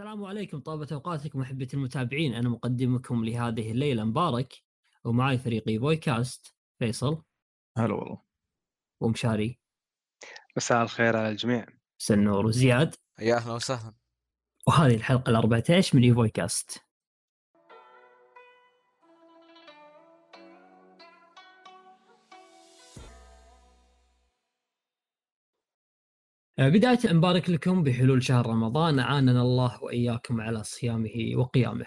السلام عليكم. طابت أوقاتكم أحبتي المتابعين. أنا مقدمكم لهذه الليلة مبارك ومعي فريقي إيفويكاست فيصل. هلا والله. ومشاري مساء الخير على الجميع. سنور. وزياد. يا أهلا وسهلا. وهذه الحلقة ال 14 من إيفويكاست. بداية نبارك لكم بحلول شهر رمضان. أعاننا الله وإياكم على صيامه وقيامه.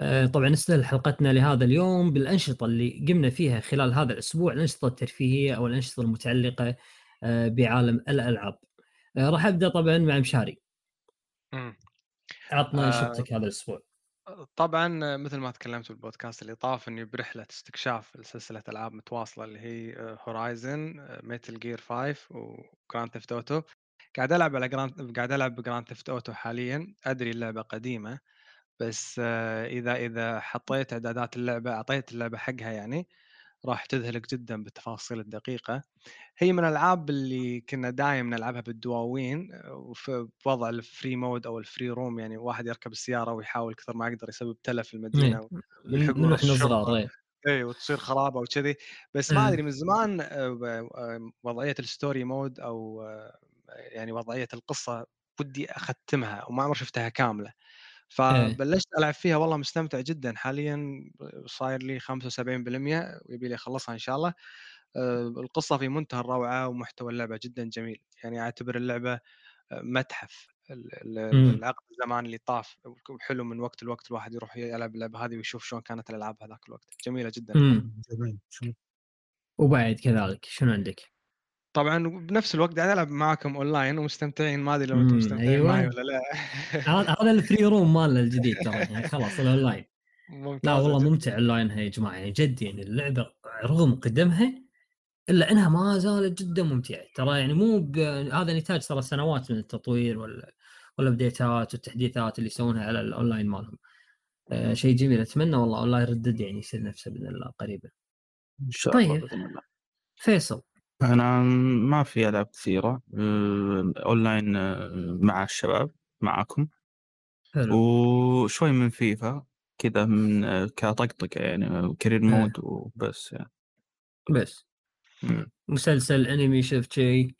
آه، طبعا نستهل حلقتنا لهذا اليوم بالأنشطة اللي قمنا فيها خلال هذا الأسبوع الأنشطة الترفيهية أو الأنشطة المتعلقة آه، بعالم الألعاب. راح أبدأ طبعا مع مشاري. عطنا آه، أنشطتك هذا الأسبوع. طبعا مثل ما تكلمت بالبودكاست اللي طاف إني برحلة استكشاف لسلسله ألعاب متواصلة اللي هي Horizon Metal Gear 5 و Grand Theft Auto قاعد ألعب على Grand قاعد ألعب ب Grand Theft Auto حاليا أدري اللعبة قديمة بس آه، إذا إذا حطيت أعدادات اللعبة أعطيت اللعبة حقها يعني راح تذهلك جدا بالتفاصيل الدقيقة هي من الألعاب اللي كنا دايم نلعبها بالدواوين وفي بوضع ال free mode أو ال free roam يعني واحد يركب السيارة ويحاول كثر ما يقدر يسبب تلف في المدينة إيه. إحنا الشرطة. صغار إيه. اي وتصير خرابة وكذي بس ما إيه. أدري من زمان آه، آه، وضعية ال story mode أو يعني وضعية القصة ودي أختمها وما عمري شفتها كاملة. فبلشت ألعب فيها والله مستمتع جدا. حاليا صاير لي 75% ويبي لي أخلصها إن شاء الله. آه، القصة في منتهى الروعة ومحتوى اللعبة جدا جميل. يعني أعتبر اللعبة آه، متحف. ال- ال- مم. العقد الزمان اللي طاف وحلو من وقت لوقت الواحد يروح يلعب اللعبة هذه ويشوف شلون كانت الألعاب هذاك الوقت. جميلة جدا. مم. جميل. شو- وبعد كذلك شنو عندك؟ طبعا بنفس الوقت قاعد ألعب معاكم أونلاين ومستمتعين ما أدري لو أنتم مستمتعين أيوة. معي ولا لا. هذا هذا ال free roam مالنا الجديد ترى يعني خلاص الاونلاين لا والله جداً. ممتع اونلاين يا جماعة يعني جد يعني اللعبة رغم قدمها إلا إنها ما زالت جدا ممتعة. ترى يعني مو ب... هذا نتاج ترى سنوات من التطوير وال وال updates والتحديثات اللي يسوونها على الاونلاين مالهم. آه شيء جميل. أتمنى والله online Red Dead يعني يصير نفسه بإذن الله قريبا. إن شاء الله طيب. بإذن الله. فيصل. أنا ما في ألعاب كثيرة آه، أونلاين آه، مع الشباب معاكم. حلو. وشوي من فيفا كذا من آه، كطقطقة يعني كارير إيه. مود وبس يعني. بس. مم. مسلسل أنمي شفت شيء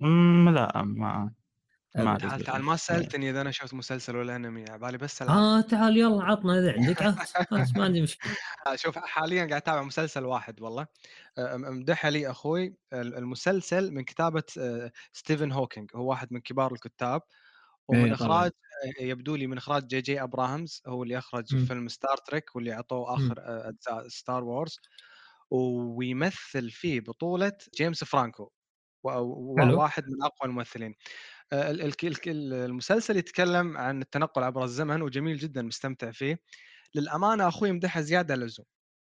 لا ما ما. تعال. تعال ما سألتني إذا أنا شفت مسلسل ولا أنمي على بالي بس ألعب. آه تعال يلا عطنا إذا عندك. ما عندي مشكلة. آه، شوف حاليا قاعد أتابع مسلسل واحد والله. م- مدحها لي أخوي ال- المسلسل من كتابة آه، Stephen Hawking. هو واحد من كبار الكتاب. ومن إيه،. إخراج آه، يبدو لي من إخراج J.J. Abrams هو اللي أخرج مم. فيلم Star Trek واللي أعطوه آخر أجزاء Star Wars ويمثل فيه بطولة James Franco. واحد من أقوى الممثلين. آه، ال- ال- ال- ال- المسلسل يتكلم عن التنقل عبر الزمن وجميل جدا مستمتع فيه. للأمانة أخوي مدحها زيادة عن اللزوم.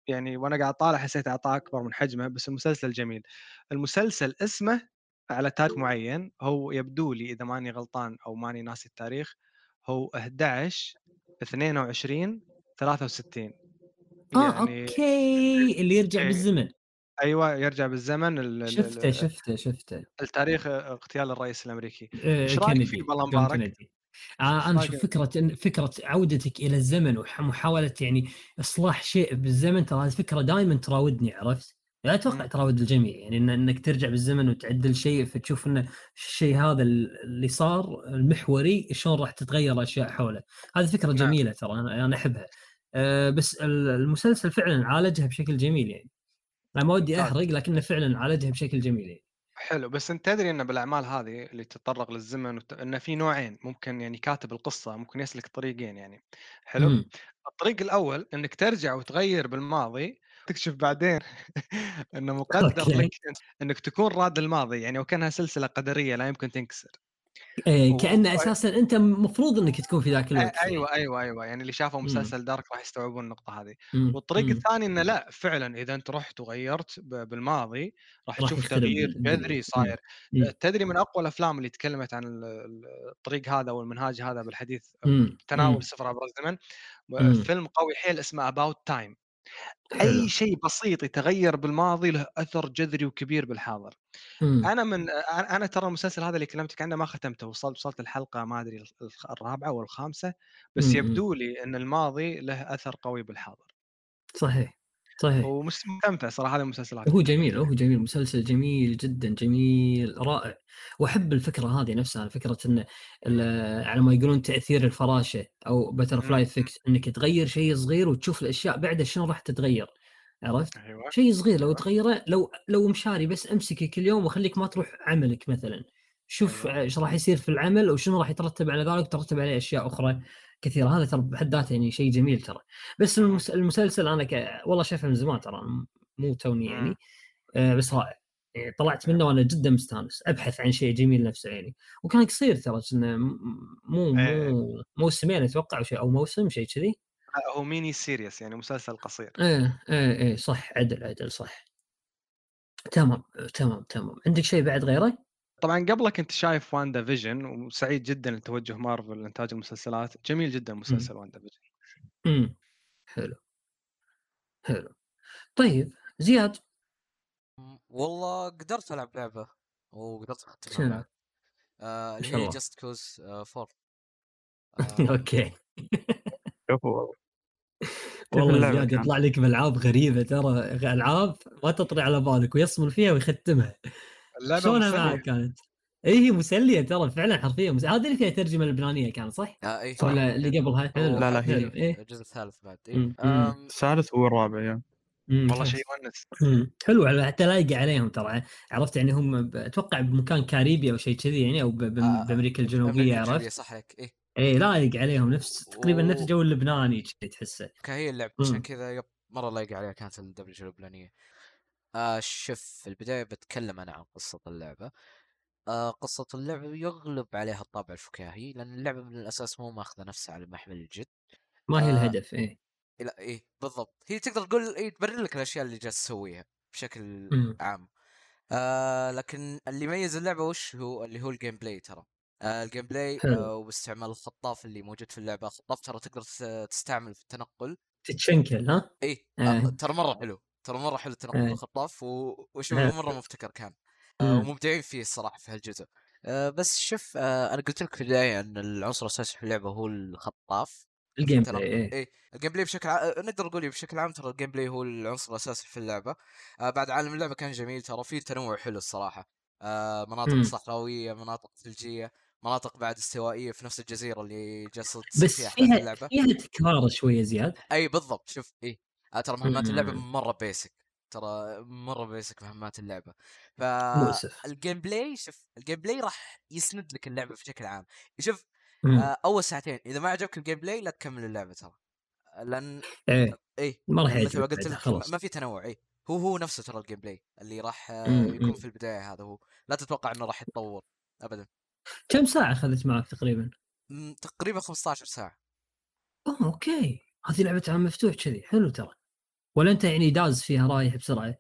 يعني وأنا قاعد طالع حسيت أعطاه أكبر من حجمه بس المسلسل جميل. المسلسل اسمه على تاريخ معين هو يبدو لي إذا ماني غلطان أو ماني ناسي التاريخ هو 11 22 63 آه أوكي اللي يرجع إيه. بالزمن. أيوه يرجع بالزمن ال- ال- شفته شفته شفته التاريخ اغتيال الرئيس الأمريكي إيش رأيك كندي، فيه بالله مبارك؟ آه أنا رأيك؟ شوف فكرة إن- فكرة عودتك إلى الزمن ومحاوله يعني إصلاح شيء بالزمن ترى هذه فكرة دائما تراودني عرفت؟ لا أتوقع مم. تراود الجميع يعني إن إنك ترجع بالزمن وتعدل شيء فتشوف إن الشيء هذا اللي صار المحوري شلون راح تتغير الاشياء حوله هذه فكرة نعم. جميلة ترى أنا أحبها آه بس ال- المسلسل فعلا عالجها بشكل جميل يعني أنا ما ودي ممتاز. أحرق لكنه فعلا عالجها بشكل جميل يعني حلو بس أنت تدري إن بالأعمال هذه اللي تتطرق للزمن وت... انه في نوعين ممكن يعني كاتب القصة ممكن يسلك طريقين يعني حلو مم. الطريق الأول إنك ترجع وتغير بالماضي تكتشف بعدين إنه مقدر. لك إنك تكون راد الماضي يعني وكأنها سلسلة قدرية لا يمكن تنكسر إيه و- كأن أساسا أنت المفروض إنك تكون في ذاك الوقت أيوه أيوه أيوه يعني اللي شافوا مم. مسلسل Dark راح يستوعبون النقطة هذه مم. والطريق مم. الثاني إنه لا فعلا إذا أنت رحت وغيرت بالماضي راح تشوف تغيير. جذري. صاير. تدري من أقوى الأفلام اللي تكلمت عن ال- ال- الطريق هذا والمنهاج هذا بالحديث. تناول. السفر عبر الزمن. فيلم قوي حيل اسمه About Time. أي شيء بسيط يتغير بالماضي له أثر جذري وكبير بالحاضر مم. أنا من أنا ترى المسلسل هذا اللي كلمتك عنه ما ختمته وصلت وصلت الحلقة ما أدري الرابعة ولا الخامسة بس مم. يبدو لي إن الماضي له أثر قوي بالحاضر صحيح صحيح ومستمتع صراحة هذه المسلسلات هو جميل هو جميل مسلسل جميل جدا جميل رائع وأحب الفكرة هذه نفسها فكرة إن على ما يقولون تأثير الفراشة أو butterfly مم. effect إنك تغير شيء صغير وتشوف الأشياء بعده شنو راح تتغير عرفت؟ أيوه شيء صغير لو أيوة. تغيره لو لو مشاري بس أمسكه كل يوم وخليك ما تروح عملك مثلا شوف أيوة. إيش راح يصير في العمل وشنو راح يترتب على ذلك وترتب عليه أشياء أخرى كثيره هذا ترى بحد ذاته يعني شيء جميل ترى. بس المسلسل أنا ك... والله شايفه من زمان ترى مو توني يعني. آه بس رائع. يعني طلعت منه وأنا جدا مستانس. أبحث عن شيء جميل نفسه يعني. وكان قصير ترى كنا م- مو إيه. مو موسمين أتوقع أو شيء أو موسم شيء كذي. لا، هو mini series يعني مسلسل قصير. إيه إيه إيه صح. عدل عدل صح. تمام تمام تمام. عندك شيء بعد غيره؟ طبعا قبله كنت شايف واندا فيجن وسعيد جدا لتوجه مارفل لإنتاج المسلسلات. جميل جدا مسلسل واندا فيجن. امم حلو. حلو. طيب زياد؟ والله قدرت ألعب لعبة وقدرت؟ بعد. آه اللي هي. جاست كوز 4 أوكي. شوفوا والله. زياد؟ يطلع لك بألعاب غريبة ترى ألعاب ما تطري على بالك ويصمل فيها ويختمها. شلونها. معك كانت؟ اي هي مسلية ترى فعلا حرفيا. مس... هذه اللي فيها ترجمة اللبنانيه كان صح؟ آه اي ولا اللي قبلها حلو لا، لا، هي- إيه. الجزء الثالث بعد. آم، الثالث والرابع يعني مم، والله. شيء يونس. حلو على- حتى لايق عليهم ترى. عرفت يعني هم ب- أتوقع بمكان كاريبي أو شيء كذي يعني أو ب- ب- آه، بأمريكا الجنوبية عرفت؟ صح عليك. اي اي لايق عليهم. نفس تقريبا نفس و- جو اللبناني تحسه. كهي اللعبة عشان. كذا يب مرة لايقة عليها كانت الدبلجة اللبنانية آه شوف في البداية بتكلم أنا عن قصة اللعبة. آه قصة اللعبة يغلب عليها الطابع الفكاهي لأن اللعبة من الأساس مو ماخذة نفسها على محمل الجد. ما هي آه، الهدف إيه. لا إيه بالضبط. هي تقدر تقول إيه تبرر لك الأشياء اللي جالس تسويها بشكل مم. عام. آه لكن اللي يميز اللعبة وش هو؟ اللي هو ال gameplay ترى. آه ال gameplay. آه واستعمال الخطاف اللي موجود في اللعبة. الخطاف ترى تقدر تس- تستعمل في التنقل. تتشنكل ها؟ إيه إيه. آه ترى مرة حلو. ترى مرة حلو التنقل إيه. بالخطاف و... وشوف إيه. مرة مبتكر كان آه مم. ومبدعين فيه الصراحة في هالجزء آه بس شوف آه أنا قلت لك في البداية إن العنصر الأساسي في اللعبة هو الخطاف ال gameplay إيه إيه ال gameplay بشكل ع... نقدر نقول بشكل عام ترى ال gameplay هو العنصر الأساسي في اللعبة آه بعد عالم اللعبة كان جميل ترى فيه تنوع حلو الصراحة آه مناطق مم. صحراويه مناطق ثلجية مناطق بعد استوائية في نفس الجزيرة اللي جالسة بس فيها فيها اللعبة فيها تكرار شوية زياد أي بالضبط شوف اي آه، ترى مهمات اللعبة مم. مرة basic ترى مرة basic مهمات اللعبة. ف مؤسف ال gameplay شوف ال gameplay راح يسند لك اللعبة بشكل عام. شوف مم. آه أول ساعتين إذا ما عجبك ال gameplay لا تكمل اللعبة ترى. لأن إيه اي ما راح مثل ما يعجبك قلت لك ما في تنوع اي هو هو نفسه ترى ال gameplay اللي راح آه، مم، يكون مم. في البداية هذا هو. لا تتوقع إنه راح يتطور ابدا. كم ساعة اخذت معك تقريبا؟ تقريبا 15 ساعة. أوه أوكي. هذه لعبة عالم مفتوح كذي. حلو ترى. ولا أنت يعني داز فيها رايح بسرعة؟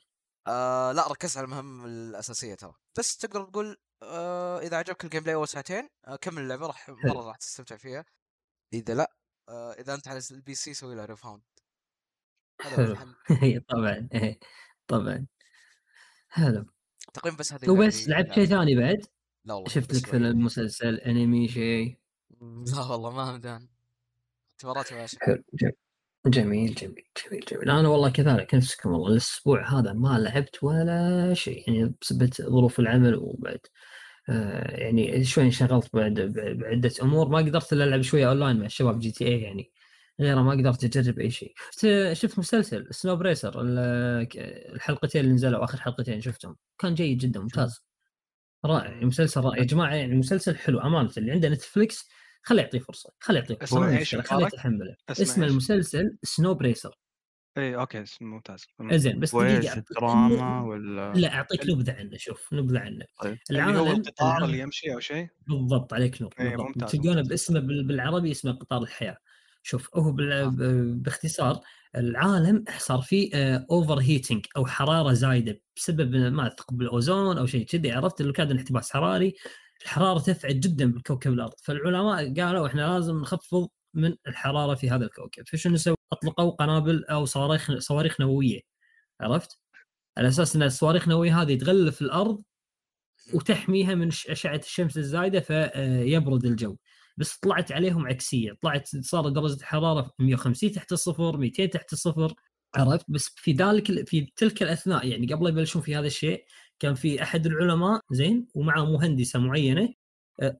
آه لا ركزت على المهام الأساسية ترى. بس تقدر تقول آه إذا عجبك ال gameplay أول ساعتين آه كمل اللعبة راح. مرة راح تستمتع فيها. إذا لا آه إذا أنت على ال PC سوي له refund اي طبعا إيه طبعا. حلو. تقريبا بس هذه وبس اللي لعبت شيء. ثاني بعد؟ لا والله شفت لك. فيلم مسلسل أنمي شيء؟ لا والله ما مدان اعتباراتي ماشي حلو جميل. جميل جميل جميل جميل. أنا والله كذلك نفسكم والله الأسبوع هذا ما لعبت ولا شيء يعني بسبب ظروف العمل وبعد آه يعني شوي انشغلت بعد ب- بعدة أمور. ما قدرت إلا ألعب شوية أونلاين مع الشباب GTA يعني غيره ما قدرت أجرب أي شيء. شفت- شفت مسلسل سنو بريسر ال- ك- الحلقتين اللي نزلوا آخر حلقتين شفتهم. كان جيد جدا ممتاز. رائع يعني مسلسل رائع. يا جماعة يعني مسلسل حلو أمانة. اللي عنده نتفلكس خليه يعطيه فرصة خليه يعطيه فرصة ما مشكله خليه؟ يتحمله اسم؟ المسلسل سنو بريسر إي أوكي ممتاز. زين بس دقيقة دراما ولا لا أعطيك نبذة عنه شوف نبذة عنه. طيب. اللي هو العالم القطار العالم- اللي يمشي أو شيء؟ بالضبط عليك نور بالضبط. ممتاز، تلقونه. باسمه بال- بالعربي اسمه قطار الحياة. شوف هو آه. باختصار العالم صار فيه over heating أو حرارة زايدة بسبب ما ثقب الاوزون أو شيء كذي عرفت؟ اللي كان انحباس حراري الحرارة ترتفع جدا بكوكب الأرض. فالعلماء قالوا إحنا لازم نخفض من الحرارة في هذا الكوكب. فشنو سووا؟ أطلقوا قنابل أو صواريخ صواريخ نووية. عرفت؟ على أساس إن الصواريخ النووية هذه تغلف الأرض وتحميها من أشعة الشمس الزايدة فيبرد الجو. بس طلعت عليهم عكسية. طلعت صار درجة الحرارة 150 تحت الصفر 200 تحت الصفر. عرفت؟ بس في ذلك في تلك الأثناء يعني قبل يبلشون في هذا الشيء كان في أحد العلماء زين؟ ومعه مهندسة معينة.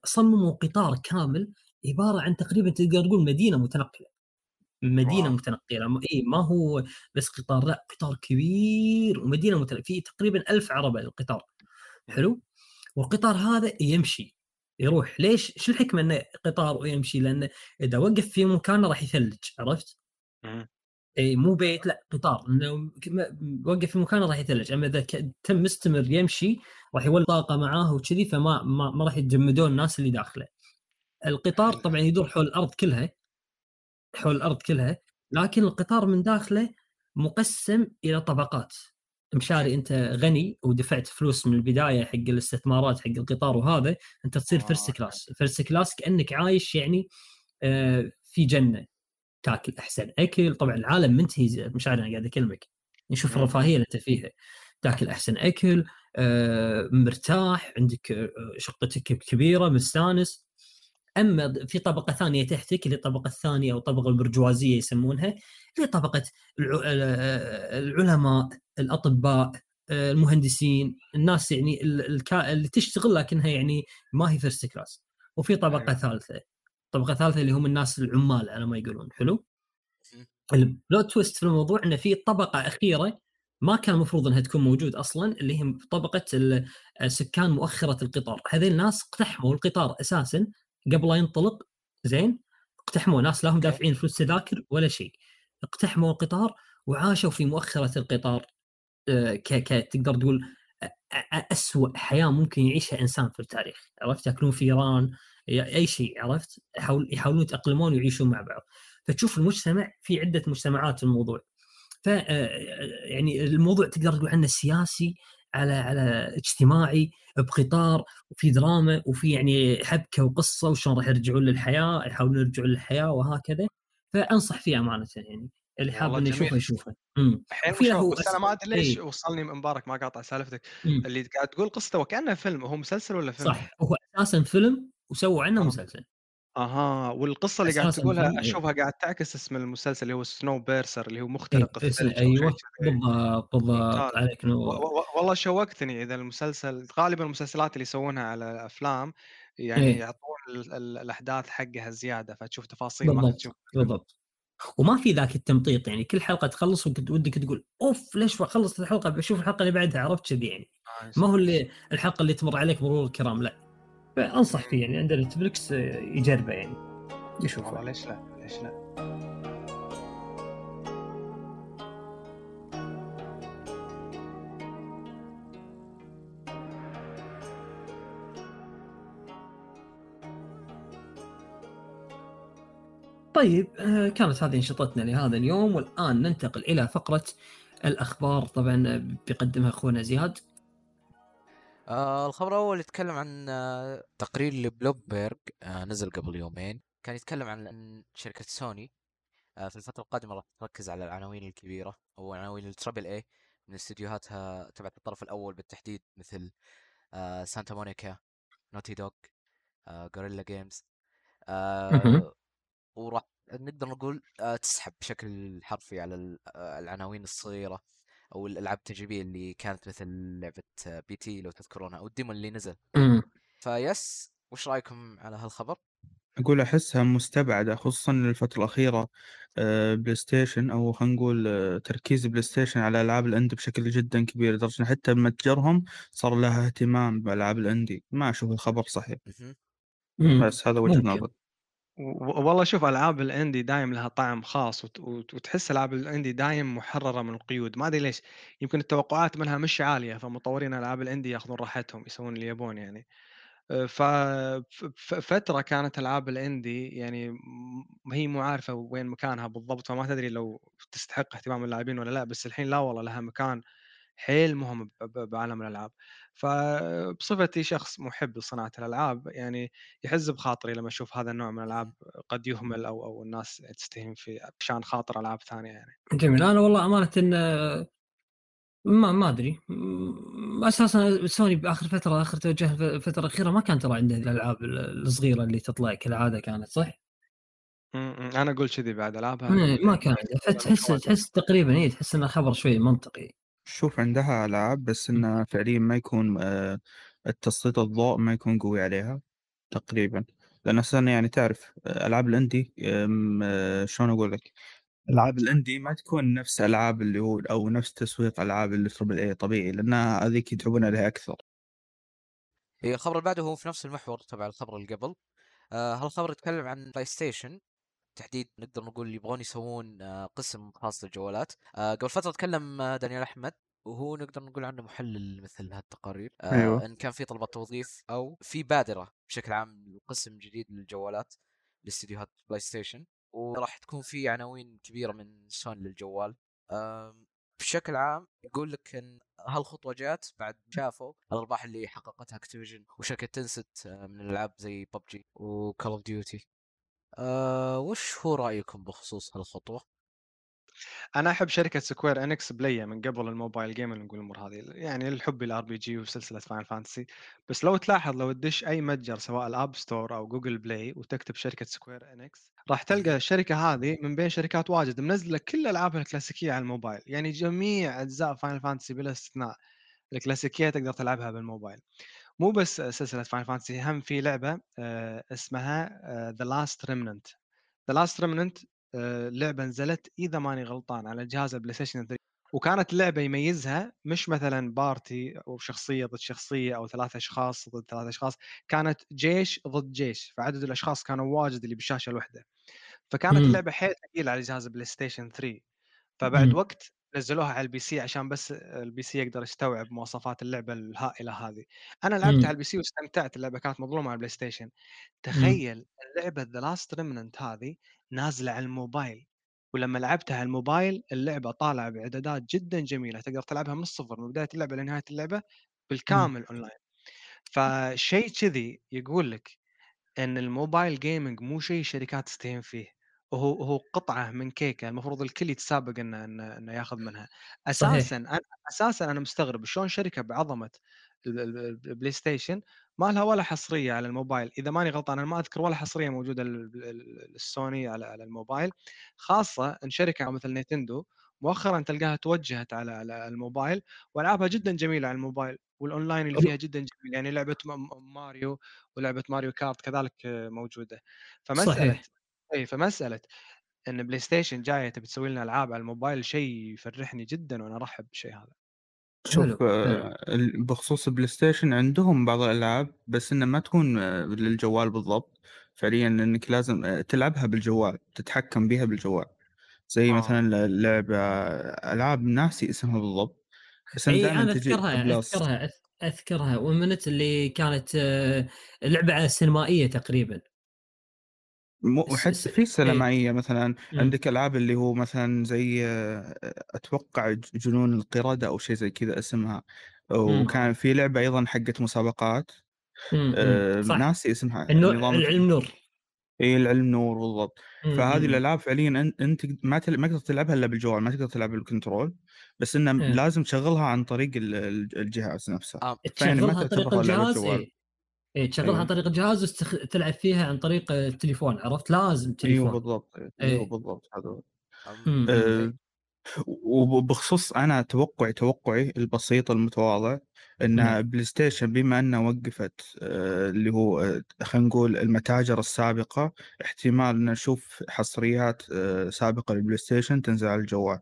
صمموا قطار كامل عبارة عن تقريبا تقدر تقول مدينة متنقلة. مدينة واو. متنقلة. اي ما هو بس قطار لا قطار كبير ومدينة متنقلة. في تقريبا ألف عربة القطار. حلو؟ والقطار هذا يمشي. يروح. ليش؟ شو الحكمة إنه قطار ويمشي؟ لأنه إذا وقف في مكانه راح يثلج. عرفت؟ اي مو بيت لا قطار. انه وقف في مكانه راح يثلج. أما إذا تم مستمر يمشي راح يولد طاقة معاه وكذي فما ما, ما راح يتجمدون الناس اللي داخله. القطار طبعا يدور حول الأرض كلها حول الأرض كلها لكن القطار من داخله مقسم إلى طبقات. مشاري أنت غني ودفعت فلوس من البداية حق الاستثمارات حق القطار وهذا أنت تصير first class first class كأنك عايش يعني آه، في جنة. تاكل أحسن أكل. طبعا العالم منتهي مشاري أنا قاعد اكلمك نشوف الرفاهية اللي أنت فيها. تاكل أحسن أكل آه، مرتاح عندك آه، شقتك كبيرة مستانس. أما في طبقة ثانية تحتك اللي الطبقة الثانية أو الطبقه البرجوازية يسمونها اللي طبقة العلماء الأطباء المهندسين الناس يعني اللي تشتغل لكنها يعني ما هي first class وفي طبقة ثالثة. طبقة ثالثة اللي هم الناس العمال على ما يقولون حلو؟ ال plot twist في الموضوع إنه في طبقة أخيرة ما كان المفروض إنها تكون موجود أصلا اللي هي طبقة سكان مؤخرة القطار. هذول الناس اقتحموا القطار أساسا قبل لا ينطلق زين؟ اقتحموا ناس لا هم دافعين فلوس تذاكر ولا شيء. اقتحموا القطار وعاشوا في مؤخرة القطار آه، ك ك تقدر تقول أسوأ حياة ممكن يعيشها إنسان في التاريخ. عرفت؟ ياكلون فيران أي شيء عرفت؟ يحاول يحاولون يتأقلمون ويعيشون مع بعض. فتشوف المجتمع في عدة مجتمعات في الموضوع. ف آه، يعني الموضوع تقدر تقول عنه سياسي على على اجتماعي بقطار وفي دراما وفي يعني حبكة وقصة وشلون راح يرجعون للحياة يحاولون يرجعون للحياة وهكذا. فأنصح فيه أمانة يعني اللي حاب إنه يشوفه يشوفه. هو بس أنا ما أدري ليش إيه. وصلني مبارك ما قاطع سالفتك. مم. اللي قاعد تقول قصته وكأنه فيلم هو مسلسل ولا فيلم؟ صح. هو أساسا فيلم وسووا عنه آه. مسلسل. أها والقصة اللي قاعد تقولها إيه. أشوفها قاعد تعكس اسم المسلسل اللي هو سنو بيرسر اللي هو مخترق إيه الثلج أيوه. بالضبط بالضبط عليك نور والله شوقتني إذا المسلسل غالبا المسلسلات اللي يسوونها على أفلام يعني إيه؟ يعطون الأحداث حقها زيادة فتشوف تفاصيل بالضبط ما تشوف. بالضبط. وما في ذاك التمطيط يعني كل حلقة تخلص ودك تقول أوف ليش خلصت الحلقة؟ بشوف الحلقة اللي بعدها عرفت كذي يعني. آه ما هو اللي الحلقة اللي تمر عليك مرور الكرام لا. فأنصح فيه يعني عند نتفلكس آه، يجربه يعني. يشوفه. ليش لا؟ ليش لا؟ طيب آه، كانت هذه انشطتنا لهذا اليوم والآن ننتقل إلى فقرة الأخبار. طبعا بيقدمها أخونا زياد. آه الخبر الأول يتكلم عن آه تقرير لبلومبرج آه نزل قبل يومين. كان يتكلم عن شركة سوني آه في الفترة القادمة راح تركز على العناوين الكبيرة أو عناوين ال triple A من استديوهاتها تبعت الطرف الأول بالتحديد مثل آه سانتا مونيكا Naughty Dog آه Guerrilla Games آه وراح نقدر نقول آه تسحب بشكل حرفي على آه، العناوين الصغيرة. أو الألعاب التجريبية اللي كانت مثل لعبة P.T. لو تذكرونها أو ال demo اللي نزل. فيس وش رأيكم على هالخبر؟ أقول أحسها مستبعدة خصوصا الفترة الأخيرة آه، PlayStation أو خلينا نقول آه، تركيز PlayStation على ألعاب ال indie بشكل جدا كبير لدرجة حتى متجرهم صار لها اهتمام بألعاب الأندي. ما أشوف الخبر صحيح. بس هذا وجهة نظري والله شوف ألعاب الإندي دايم لها طعم خاص وت... وتحس ألعاب الإندي دايم محررة من القيود. ما أدري ليش. يمكن التوقعات منها مش عالية فمطورين ألعاب الإندي ياخذون راحتهم يسوون اللي يبون يعني. ففتره كانت ألعاب الإندي يعني هي مو عارفة وين مكانها بالضبط فما تدري لو تستحق اهتمام اللاعبين ولا لا بس الحين لا والله لها مكان حيل مهم بعالم الألعاب. فبصفتي شخص محب لصناعة الألعاب يعني يحز بخاطري لما أشوف هذا النوع من الألعاب قد يهمل أو أو الناس تستهين فيه عشان خاطر ألعاب ثانية يعني. جميل. أنا والله أمانة إن ما ما أدري. أساسا سوني بآخر فترة آخر توجه الفترة الاخيره ما كان ترى عنده الألعاب الصغيرة اللي تطلع كالعادة كانت صح؟ أنا أقول كذي بعد ألعابها إيه، ما كان فتحس تحس تقريبا اي تحس انه خبر شوي منطقي. شوف عندها ألعاب بس إنه فعليا ما يكون آه، التسليط الضوء ما يكون قوي عليها تقريبا. لأن أساسا يعني تعرف آه، ألعاب الإندي آم، آه، شلون أقول لك؟ ألعاب الإندي ما تكون نفس ألعاب اللي هو أو نفس تسويق ألعاب اللي تربل إي طبيعي لأن هذيك يتعبون عليها أكثر. الخبر اللي بعده هو في نفس المحور تبع الخبر اللي قبل. آه هالخبر يتكلم عن PlayStation تحديد نقدر نقول يبغون يسوون آه قسم خاص للجوالات. آه قبل فترة تكلم آه دانيال أحمد وهو نقدر نقول عنه محلل مثل هالتقارير. أيوة. إن كان في طلبات توظيف أو في بادرة بشكل عام لقسم جديد للجوالات لاستديوهات PlayStation. وراح تكون في عناوين كبيرة من سوني للجوال. بشكل عام يقول لك إن هالخطوة جات بعد شافوا الأرباح اللي حققتها Activision وشركة Tencent من الألعاب زي ببجي و Call of Duty أه وش هو رأيكم بخصوص هالخطوة؟ أنا أحب شركة سكوير انكس بلية من قبل ال mobile game نقول الأمور هذه يعني أحب ال RPG وسلسلة Final Fantasy بس لو تلاحظ لو تدش أي متجر سواء ال App Store أو Google Play وتكتب شركة Square Enix راح تلقى الشركة هذه من بين شركات واجد منزلة كل العابها الكلاسيكية على الموبايل يعني جميع أجزاء Final Fantasy بلا استثناء الكلاسيكية تقدر تلعبها بالموبايل. مو بس سلسلة Final Fantasy هم في لعبة آه، اسمها The Last Remnant The Last Remnant لعبة نزلت إذا ماني غلطان على جهاز ال PlayStation 3 وكانت اللعبه يميزها مش مثلا party أو شخصية ضد شخصية أو ثلاث أشخاص ضد ثلاث أشخاص كانت جيش ضد جيش فعدد الأشخاص كانوا واجد اللي بالشاشة الواحده فكانت. اللعبه حيل ثقيلة على جهاز ال PlayStation 3 فبعد مم. وقت نزلوها على ال PC عشان بس ال PC يقدر يستوعب مواصفات اللعبة الهائلة هذه. أنا لعبتها مم. على ال PC واستمتعت اللعبة كانت مظلومة على ال PlayStation. تخيل اللعبة The Last Remnant هذه نازلة على الموبايل ولما لعبتها على الموبايل اللعبة طالعة بإعدادات جدا جميلة تقدر تلعبها من الصفر من بداية اللعبة لنهاية اللعبة بالكامل أونلاين. فشيء كذي يقول لك إن ال mobile gaming مو شيء شركات تستهين فيه. وهو هو قطعة من كيكة المفروض الكل يتسابق إنه إنه, إنه ياخذ منها. صحيح. أساسا أنا أساسا أنا مستغرب شلون شركة بعظمة ال- ال- ال- ال PlayStation ما لها ولا حصرية على الموبايل. إذا ماني غلطان أنا ما أذكر ولا حصرية موجودة للسوني على على الموبايل. خاصة إن شركة مثل Nintendo مؤخرا تلقاها توجهت على على الموبايل وألعابها جدا جميلة على الموبايل والأونلاين اللي فيها جدا جميل. يعني لعبة ماريو ولعبة Mario Kart كذلك موجودة. فمساله صحيح. اي فمساله إن PlayStation جاية تبي تسوي لنا ألعاب على الموبايل شيء يفرحني جدا وأنا أرحب بالشيء هذا. شوف آه، بخصوص ال PlayStation عندهم بعض الألعاب بس إنها ما تكون آه، للجوال بالضبط. فعليا إنك لازم آه، تلعبها بالجوال تتحكم بها بالجوال. زي آه. مثلا لعبة ألعاب ناسي اسمها بالضبط. بس أنا أذكرها بلس أذكرها أذ- أذكرها. ومنت اللي كانت لعبة سينمائيه تقريبا. مو س- حتى س- في إيه. سينمائية مثلا. عندك ألعاب اللي هو مثلا زي آه، أتوقع ج- جنون القردة أو شيء زي كذا اسمها وكان في لعبة أيضا حقت مسابقات مم. مم. آه، صح ناسي اسمها النور نظام العلم نور اي العلم نور بالضبط. فهذه مم. الألعاب فعليا أنت ما تل... ما تقدر تلعبها إلا بالجوال ما تقدر تلعبها بالكنترول بس إنه إيه. لازم تشغلها عن طريق ال- ال- الجهاز نفسه آه تشغلها عن طريق لعبة الجهاز اي تشغلها عن أيوه طريق الجهاز وتلعب فيها عن طريق التليفون عرفت لازم أيوه تليفون بالضبط أيوه اي بالضبط هذا هو. أم، مم. مم. أه وبخصوص أنا توقعي توقعي البسيط المتواضع إن PlayStation بما أنها وقفت أه اللي هو أه خلينا نقول المتاجر السابقة احتمال ان نشوف حصريات سابقة لل PlayStation تنزل على الجوال.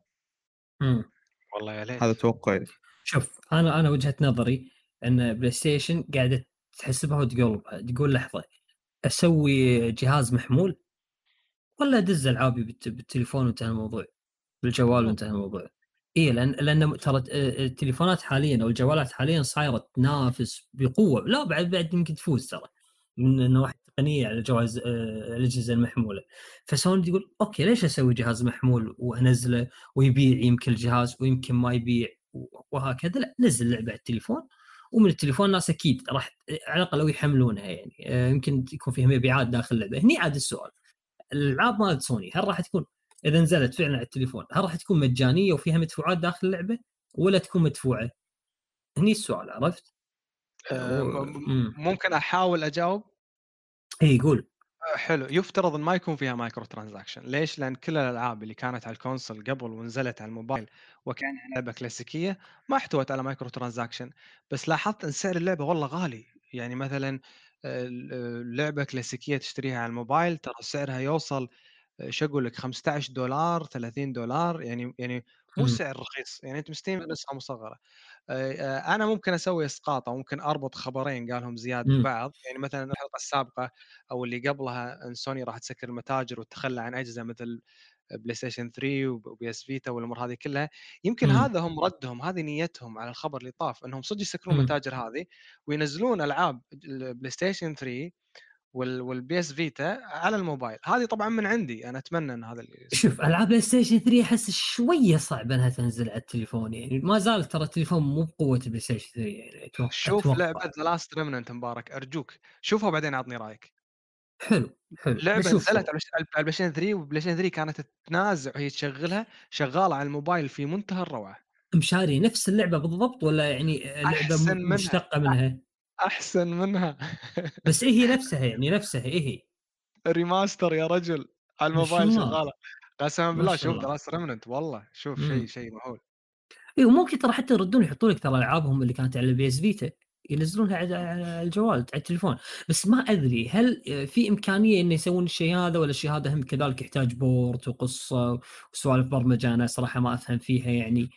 والله يا هذا ليت توقعي شوف أنا أنا وجهة نظري إن PlayStation قاعدة تحسبها وتقولبها تقول لحظة أسوي جهاز محمول ولا أدز ألعابي بالت- بالتليفون وانتهى الموضوع بالجوال وانتهى الموضوع. اي لأن لأن ترى التليفونات حاليا أو الجوالات حاليا صايرة تنافس بقوة. لا بعد بعد يمكن تفوز ترى من انه واحد تقنية على جواز آه، الأجهزة المحمولة. فسوني تقول okay ليش أسوي جهاز محمول وأنزله ويبيع يمكن الجهاز ويمكن ما يبيع؟ وهكذا. لا نزل لعبة على التليفون ومن التليفون الناس أكيد راح على الأقل لو يحملونها يعني آه، يمكن يكون فيها مبيعات داخل اللعبة هني عاد السؤال الألعاب مالت سوني هل راح تكون إذا نزلت فعلا على التليفون هل راح تكون مجانية وفيها مدفوعات داخل اللعبة ولا تكون مدفوعة؟ هني السؤال عرفت؟ آه،. ممكن أحاول أجاوب اي قول حلو. يفترض إن ما يكون فيها microtransaction ليش؟ لأن كل الألعاب اللي كانت على ال console قبل ونزلت على الموبايل وكانها لعبة كلاسيكية ما احتوت على microtransaction بس لاحظت إن سعر اللعبة والله غالي. يعني مثلا لعبة كلاسيكية تشتريها على الموبايل ترى سعرها يوصل شو أقول لك 15 دولار 30 دولار. يعني يعني مو. سعر رخيص يعني أنت مستلم نسخه مصغره آه، آه، أنا ممكن أسوي اسقاط أو ممكن أربط خبرين قالهم زياد. ببعض يعني مثلا الحلقة السابقة أو اللي قبلها إن سوني راح تسكر المتاجر وتتخلى عن أجهزة مثل PlayStation 3 و PS Vita والأمور هذه كلها يمكن مم. هذا هم ردهم هذه نيتهم على الخبر اللي طاف إنهم صدق يسكرون. المتاجر هذه وينزلون ألعاب ال PlayStation 3 وال- وال PS Vita على الموبايل هذه طبعا من عندي أنا أتمنى إن هذا اللي. شوف ألعاب PlayStation 3 أحس شوية صعب إنها تنزل على التليفون يعني ما زال ترى التليفون مو بقوة PlayStation 3 يعني أتوقع شوف أتوقع. لعبة The Last Remnant مبارك أرجوك شوفها وبعدين اعطني رأيك حلو حلو لعبة نزلت على ال PlayStation 3 وال PlayStation 3 كانت تنازع وهي تشغلها شغالة على الموبايل في منتهى الروعة مشاري نفس اللعبة بالضبط ولا يعني لعبة. مشتقة منها أحسن منها. بس إيه هي نفسها يعني نفسها إيه هي؟ remaster يا رجل على الموبايل. شغالة. قسما ما بالله شوف Last Remnant والله شوف. شيء شيء مهول. اي وممكن ترى حتى يردون يحطوا لك ترى ألعابهم اللي كانت على ال PS Vita ينزلونها على الجوال على التليفون. بس ما أدري هل في إمكانية إنه يسوون الشيء هذا ولا الشيء هذا هم كذلك يحتاج port وقصة وسوالف برمجة أنا صراحة ما أفهم فيها يعني؟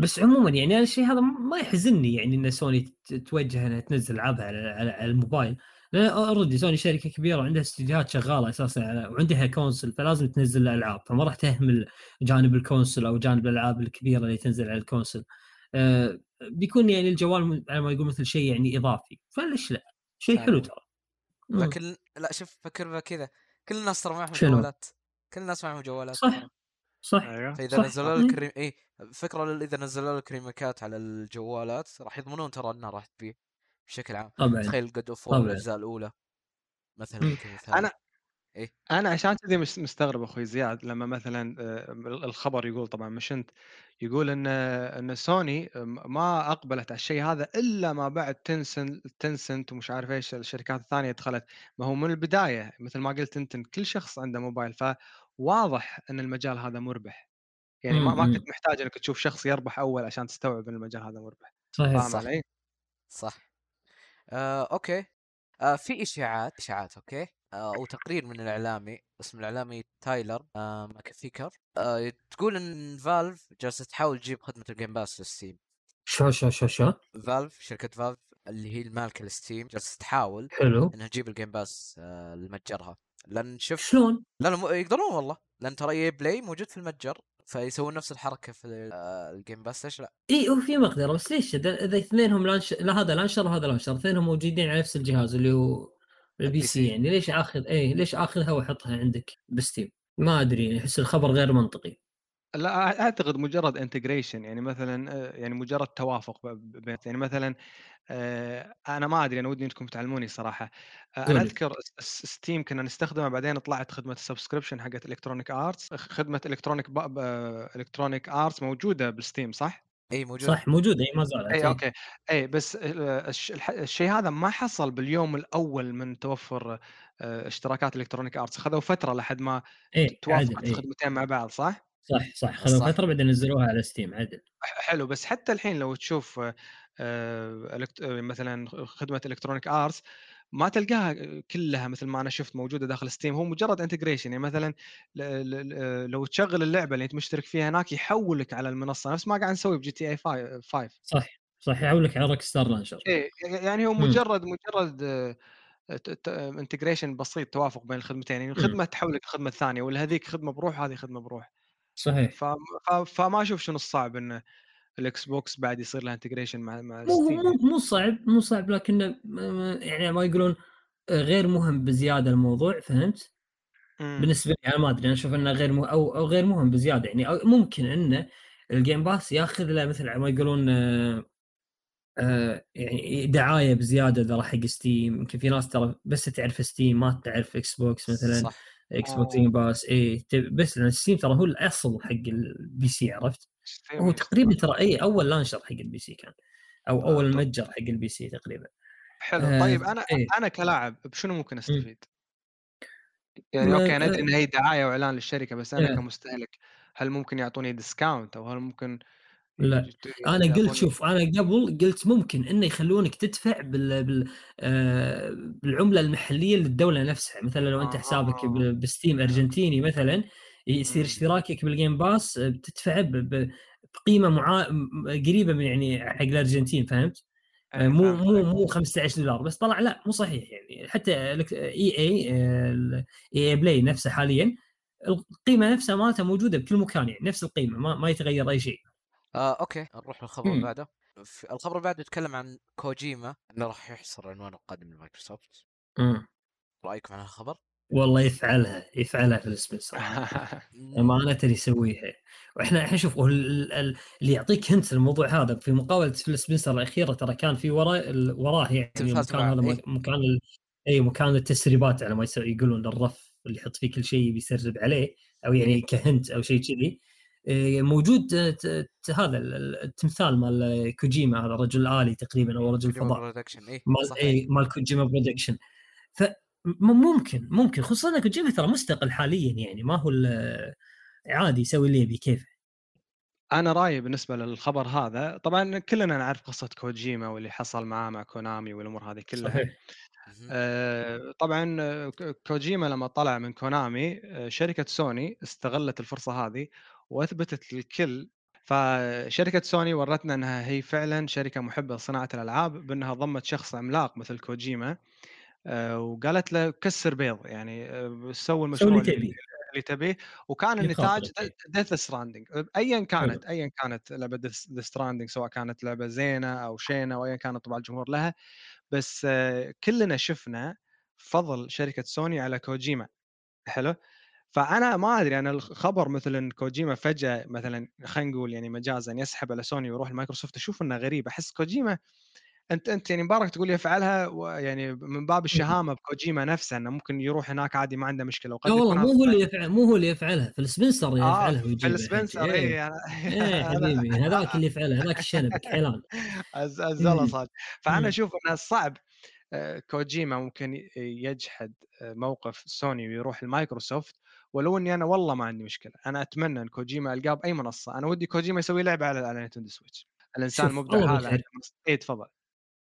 بس عموما يعني أنا الشيء هذا ما يحزنني يعني إن سوني توجه إنها تنزل العابها على, الموبايل. لأن already سوني شركة كبيرة وعندها استديوهات شغالة أساسا وعندها console فلازم تنزل الألعاب. فما راح تهمل جانب ال console أو جانب الألعاب الكبيرة اللي تنزل على ال console آه، بيكون يعني الجوال على ما يقول مثل شيء يعني إضافي. فليش لا؟ شيء فعلا. حلو ترى. لكن لا شوف فكر كذا. كل الناس ترى معهم؟ جوالات. كل الناس معهم جوالات. صح. صح أيوه فإذا. نزلوا. لك rem... اي فكرة إذا نزلوا لك remake ات على الجوالات راح يضمنون ترى إنها راح تبيع بشكل عام طبعا تخيل God of. الأجزاء الأولى مثلا مم. كمثال أنا- أنا عشان كذي مس- مستغرب أخوي زياد لما مثلا آه، الخبر يقول طبعا مش أنت يقول إن إن سوني ما أقبلت على الشيء هذا إلا ما بعد تنسنت تنسنت ومش عارف إيش الشركات الثانية دخلت ما هو من البداية مثل ما قلت أنت كل شخص عنده موبايل فواضح إن المجال هذا مربح. يعني ما ما مم. كنت محتاج إنك تشوف شخص يربح أول عشان تستوعب إن المجال هذا مربح. صحيح صح. علي؟ صح. آه، okay. آه، في إشاعات إشاعات okay. آه، أو تقرير من الإعلامي اسم الإعلامي تايلر آه، ماكفيكر آه، تقول إن فالف جالسة تحاول تجيب خدمة ال Game Pass لل Steam شو شو شو شو؟ Valve شركة Valve اللي هي المالكة لل Steam جالسة تحاول حلو. إنها تجيب ال Game Pass آه، لمتجرها. لأن شوف شلون؟ لا لا يقدرون والله لأن ترى EA Play موجود في المتجر فيسوون نفس الحركة في آه، ال Game Pass ليش لا؟ إي هو في مقدرة بس ليش إذا اثنينهم launch... لا هذا launcher وهذا launcher اثنينهم موجودين على نفس الجهاز اللي هو ال PC يعني ليش آخذ إي ليش آخذها وأحطها عندك ب Steam؟ ما أدري أحس الخبر غير منطقي لا أعتقد مجرد integration يعني مثلا آه، يعني مجرد توافق بين يعني مثلا آه، أنا ما أدري أنا ودي إنكم تعلموني صراحة. آه، أنا. أذكر Steam كنا نستخدمه بعدين طلعت خدمة ال subscription حقت Electronic Arts خدمة Electronic Electronic Arts موجودة بال Steam صح؟ إي موجود صح موجودة. إي ما زالت. إي. okay. إي بس الش- الح- الشيء هذا ما حصل باليوم الأول من توفر اشتراكات Electronic Arts خذوا فترة لحد ما إي توافقت الخدمتين مع بعض صح؟ صح صح. خذوا. فتره بعدين نزلوها على Steam عدل. حلو. بس حتى الحين لو تشوف آه، Elect- آه، مثلا خدمة Electronic Arts ما تلقاها كلها مثل ما أنا شفت موجودة داخل Steam هو مجرد integration يعني مثلا لو تشغل اللعبة اللي أنت مشترك فيها هناك يحولك على المنصة. نفس ما قاعد نسوي ب GTA 5 صح صح. يحولك على Rockstar launcher إيه يعني هو. مجرد مجرد integration بسيط توافق بين الخدمتين. يعني الخدمة تحولك الخدمه الثانية ولا هذيك خدمة بروح هذه خدمة بروح. صحيح ف... ف... فما أشوف شنو الصعب إن ال Xbox بعد يصير له integration مع مع مو Steam مو مو صعب مو صعب لكنه م- يعني ما يقولون آه، غير مهم بزيادة الموضوع فهمت؟ مم. بالنسبة لي أنا ما أدري أنا أشوف إنه غير مه... أو أو غير مهم بزيادة يعني أو ممكن انه ال Game Pass ياخذ له مثل ما يقولون آه، آه، يعني دعاية بزيادة إذا راح حق Steam يمكن في ناس ترى بس تعرف Steam ما تعرف Xbox مثلا صح Xbox Game Pass اي بس لأن Steam ترى هو الأصل حق ال PC عرفت؟ هو تقريبا ترى اي أول launcher حق ال PC كان أو آه، أول. متجر حق ال PC تقريبا حلو آه، طيب أنا إيه. أنا كلاعب بشنو ممكن أستفيد؟ يعني okay أنا أدري. إن هي دعاية وإعلان للشركة بس أنا إيه. كمستهلك هل ممكن يعطوني discount أو هل ممكن لا. يت- أنا قلت شوف أنا قبل قلت ممكن إنه يخلونك تدفع بال, بال آه بالعملة المحلية للدولة نفسها مثلا لو أنت حسابك آه. ب- ب Steam أرجنتيني مثلا يصير. اشتراكك بال Game Pass آه، بتدفع ب- بقيمة معا... قريبة من يعني حق الأرجنتين فهمت؟ مو فهمت مو. مو 15 دولار بس طلع لا مو صحيح يعني حتى إي إي EA Play نفسه حاليا القيمة نفسها مالتها موجودة بكل مكان يعني نفس القيمة ما, ما يتغير أي شيء آه okay نروح للخبر اللي مم. بعده في الخبر اللي بعده يتكلم عن كوجيما إنه راح يحصر عنوانه القادم لمايكروسوفت مم. رأيكم عن الخبر؟ والله يفعلها يفعلها فيل سبنسر أمانة يسويها وإحنا إحنا شوف اللي يعطيك hint الموضوع هذا في مقابلة فيل سبنسر الأخيرة ترى كان في وراه وراه يعني مع- هذا إيه. مكان ال- اي مكان التسريبات على ما يقولون الرف اللي يحط فيه كل شيء بيسرب عليه أو يعني ك hint أو شيء كذي موجود آه، ت- ت- هذا ال- ال- التمثال مال كوجيما هذا رجل آلي تقريبا أو رجل فضاء. اي مال اي مال كوجيما Productions ف م- ممكن ممكن خصوصا إن كوجيما ترى مستقل حاليا يعني ما هو ال- عادي يسوي اللي يبي كيف؟ أنا رأيي بالنسبة للخبر هذا طبعا كلنا نعرف قصة كوجيما واللي حصل معاه مع كونامي والأمور هذه كلها. صحيح. آه، طبعا آه، كوجيما لما طلع من كونامي آه، شركة سوني استغلت الفرصة هذه وأثبتت للكل. فشركة سوني ورتنا إنها هي فعلا شركة محبة لصناعة الألعاب بأنها ضمت شخص عملاق مثل كوجيما آه، وقالت له كسر بيض يعني آه، سوي المشروع اللي تبيه. اللي تبيه. وكان النتاج. Death Stranding ايا كانت ايا كانت لعبة Death Stranding سواء كانت لعبة زينة أو شينة أو ايا كان طبع الجمهور لها. بس آه، كلنا شفنا فضل شركة سوني على كوجيما. حلو؟ فأنا ما أدري أنا الخبر مثل ان كوجيما فجأة مثلا خلينا نقول يعني مجازا يسحب على سوني ويروح لمايكروسوفت أشوف إنه غريب أحس كوجيما أنت أنت يعني مبارك تقول يفعلها يعني من باب الشهامة بكوجيما نفسه إنه ممكن يروح هناك عادي ما عنده مشكلة وقد لا والله مو هو اللي يفعل مو هو اللي يفعلها فيل سبنسر آه يفعلها في ويجيبها السبنسر حتى. اي إيه إيه حبيبي هذاك اللي يفعلها هذاك الشنب حيلان الزلة مم. صاد فأنا. أشوف انه صعب آه، كوجيما ممكن يجحد آه، موقف سوني ويروح لمايكروسوفت ولو إني أنا والله ما عندي مشكلة أنا أتمنى إن كوجيما ألقاه بأي منصة أنا ودي كوجيما يسوي لعبة على على Nintendo Switch الإنسان المبدع هذا. اي تفضل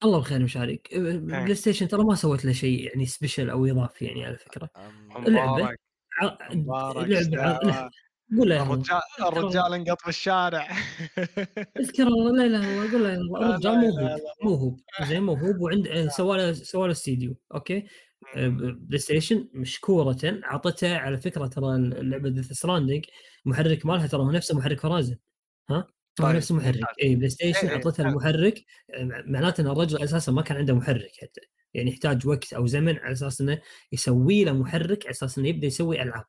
الله بخير مشارك بلاي ستيشن ترى ما سوت له شيء يعني special أو إضافي يعني على فكرة مبارك لعبة؟ قول له. الرجال الرجال انقط في الشارع اذكر لا الا الله قول له لا الرجال لا موهوب. موهوب زين موهوب وعند سوى له سوى له استديو okay بلاي ستيشن مشكورة. عطته على فكرة ترى اللعبة Death Stranding المحرك مالها ترى هو نفسه محرك هورايزن ها؟ هو طيب، نفس المحرك ممتاز. اي بلاي ستيشن إيه، إيه، اعطته حلو. المحرك. آه، معناته إن الرجل أساسا ما كان عنده محرك حتى. يعني يحتاج وقت أو زمن على أساس إنه يسوي له محرك على أساس إنه يبدأ يسوي ألعاب.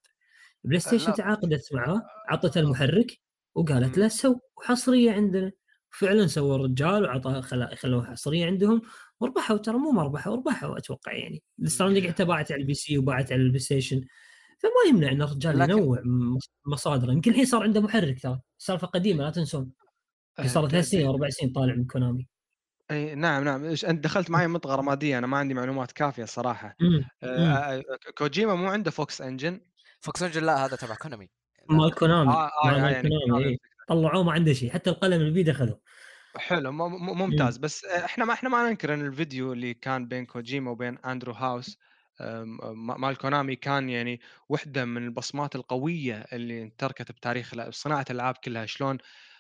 بلاي ستيشن لا. تعاقدت معاه عطته المحرك وقالت له سو وحصرية عندنا. فعلا سوى الرجال وعطاه خلوه حصرية عندهم. وربحوا ترى مو ما ربحوا ربحوا أتوقع يعني. ال Stranding حتى باعت على ال PC وباعت على البلاي ستيشن. فما يمنع ان الرجال لكن- ينوع مصادره. يمكن الحين صار عنده محرك ترى. سالفة قديمة لا تنسون. يمكن صار ثلاث سنين أو أربع سنين طالع من كونامي. إي نعم نعم. أنت دخلت معي منطقه رماديه أنا ما عندي معلومات كافية صراحة مم. آه،. آه، كوجيما مو عنده Fox Engine؟ Fox Engine لا هذا تبع كونامي. مال كونامي. آه آه مال يعني كونامي إيه. طلعوه ما عنده شيء. حتى القلم اللي بيده اخذوه حلو م- ممتاز. بس إحنا ما إحنا ما ننكر إن الفيديو اللي كان بين كوجيما وبين أندرو هاوس مال كونامي كان يعني وحدة من البصمات القوية اللي تركت بتاريخ صناعة الألعاب كلها. شلون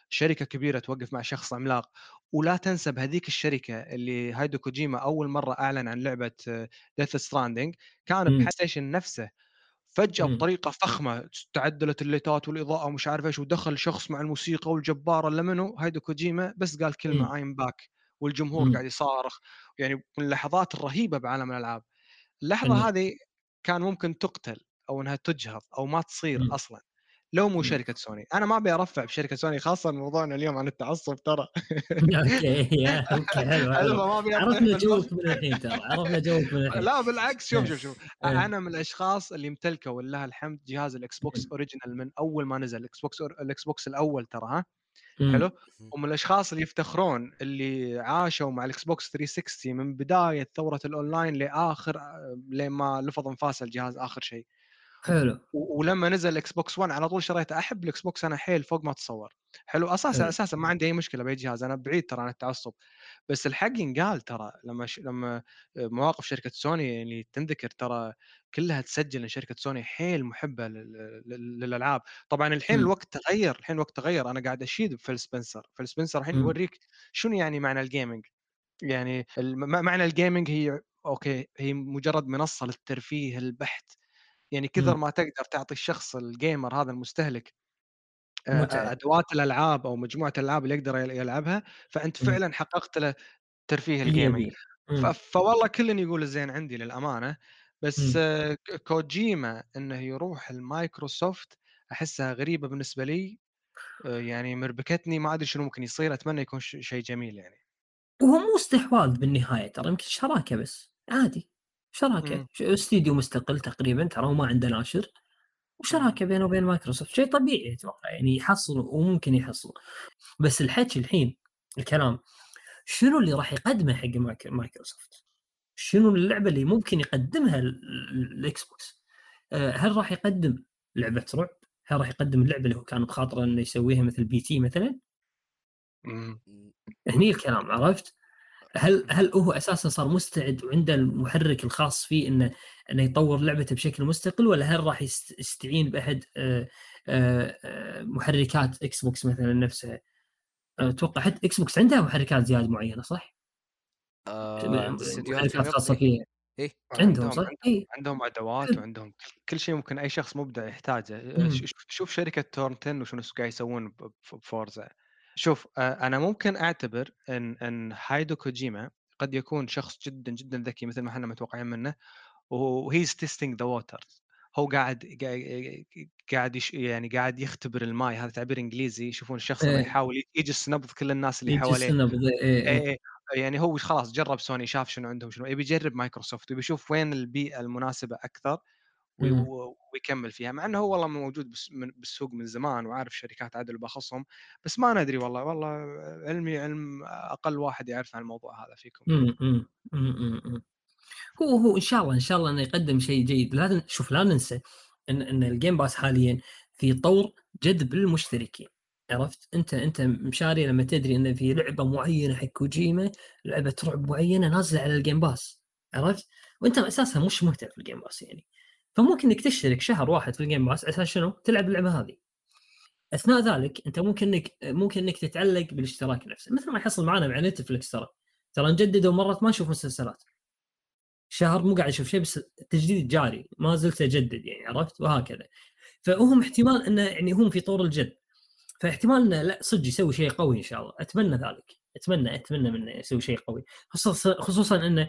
شركة كبيرة توقف مع شخص عملاق. ولا تنسى بهذيك الشركة اللي هايدو كوجيما أول مرة أعلن عن لعبة Death Stranding كان. بلاي ستيشن نفسه فجأة مم. بطريقة فخمة تعدلت اللايتات والإضاءة ومش عارف إيش ودخل شخص مع الموسيقى والجباره اللي منه هايدو كوجيما بس قال. كلمة I'm back والجمهور مم. قاعد يصارخ يعني من اللحظات الرهيبة بعالم الألعاب اللحظة حلو. هذه كان ممكن تقتل أو إنها تجهض أو ما تصير مم. أصلا لو مو مم. شركة سوني أنا ما أبي أرفع بشركة سوني خاصة موضوعنا اليوم عن التعصب ترى okay يا okay حلو حلو حلو ما أبي أطيح عرفنا. جوك من الحين ترى عرفنا جوك من الحين لا بالعكس شوف. شوف شوف إيه. أنا من الأشخاص اللي امتلكوا ولله الحمد جهاز الاكس بوكس original من أول ما نزل الاكس بوكس الاكس بوكس الأول ترى ها مم. حلو ومن الأشخاص اللي يفتخرون اللي عاشوا مع الاكس بوكس 360 من بداية ثورة الأونلاين لآخر لين ما لفظ انفاس الجهاز آخر شيء حلو. ولما نزل الاكس بوكس 1 على طول شريته أحب الاكس بوكس أنا حيل فوق ما تصور. حلو أساسا حلو. أساسا ما عندي أي مشكلة بأي جهاز أنا بعيد ترى عن التعصب. بس الحق ينقال ترى لما ش... لما مواقف شركة سوني اللي تنذكر ترى كلها تسجل إن شركة سوني حيل محبة لل... لل... للألعاب. طبعا الحين مم. الوقت تغير الحين الوقت تغير. أنا قاعد أشيد بفيل سبنسر. فيل سبنسر الحين. يوريك شنو يعني معنى ال gaming يعني الم... معنى ال gaming هي okay هي مجرد منصة للترفيه البحت يعني كثر مم. ما تقدر تعطي الشخص ال gamer هذا المستهلك متعة. أدوات الألعاب أو مجموعة الالعاب اللي يقدر يل- يلعبها فأنت مم. فعلا حققت له ترفيه ال gaming. فوالله كل يقول الزين عندي للأمانة بس مم. كوجيما إنه يروح المايكروسوفت أحسها غريبة بالنسبة لي يعني مربكتني ما أدري شنو ممكن يصير أتمنى يكون شيء جميل يعني وهو مو استحواذ بالنهاية ترى يمكن شراكة بس عادي شراكة مم. ش- استديو مستقل تقريبا ترى وما عنده ناشر وشراكة بينه وبين مايكروسوفت شيء طبيعي أتوقع يعني يحصلوا وممكن يحصلوا بس الحكي الحين الكلام شنو اللي راح يقدمه حق مايك- مايكروسوفت؟ شنو اللعبة اللي ممكن يقدمها ال- ال- الاكس بوكس؟ آه، هل راح يقدم لعبة رعب؟ هل راح يقدم اللعبه اللي هو كان بخاطره إنه يسويها مثل P.T. مثلا؟ مم. هني الكلام عرفت؟ هل هل هو أساسا صار مستعد وعنده المحرك الخاص فيه إنه إنه يطور لعبته بشكل مستقل ولا هل راح يست- يستعين بأحد آه، آه، آه، محركات إكس بوكس مثلا نفسها؟ أتوقع حتى إكس بوكس عندها محركات زيادة معينة صح؟ آه استديوهات محركات خاصة إيه، فيها إيه عندهم صح؟ اي عندهم أدوات. وعندهم كل- شيء ممكن أي شخص مبدع يحتاجه مم. شوف- شركة تورن 10 وشنو قاعد يسوون بفورزا شوف آه، أنا ممكن أعتبر إن إن هايدو كوجيما قد يكون شخص جدا جدا ذكي مثل ما إحنا متوقعين منه و he's testing the waters هو قاعد قاعد- يش يعني قاعد يختبر الماي هذا تعبير إنجليزي يشوفون الشخص إيه. يحاول يجس نبض كل الناس اللي حواليه السنة بضي... إيه إيه. إيه إيه. يعني هو خلاص جرب سوني شاف شنو عندهم شنو يبي يجرب مايكروسوفت ويبي يشوف وين البيئة المناسبة أكثر ويكمل فيها مع إنه هو والله موجود بس- من- بالسوق من زمان وعارف شركات عدل بخصهم بس ما ندري والله والله علمي علم أقل واحد يعرف عن الموضوع هذا فيكم. هو هو إن شاء الله إن شاء الله إنه يقدم شيء جيد. لا شوف لا ننسى إن إن ال Game Pass حاليا في طور جذب المشتركين. عرفت؟ أنت أنت مشاري لما تدري ان في لعبة معينة حق كوجيما لعبة رعب معينة نازلة على ال Game Pass عرفت؟ وأنت أساسا مش مهتم في ال Game Pass يعني. فممكن إنك تشترك شهر واحد في ال Game Pass أساس شنو؟ تلعب اللعبة هذه. أثناء ذلك أنت ممكن إنك ممكن إنك تتعلق بالاشتراك نفسه. مثل ما يحصل معنا مع نتفلكس ترى. ترى نجدد مرات ما نشوف مسلسلات. شهر مو قاعد أشوف شيء بس التجديد جاري. ما زلت أجدد يعني عرفت؟ وهكذا. فهم احتمال إنه يعني هم في طور الجد. فاحتمال إنه لا صدق يسوي شيء قوي إن شاء الله. أتمنى ذلك. أتمنى أتمنى منه يسوي شيء قوي. خصوصا خصوصا إنه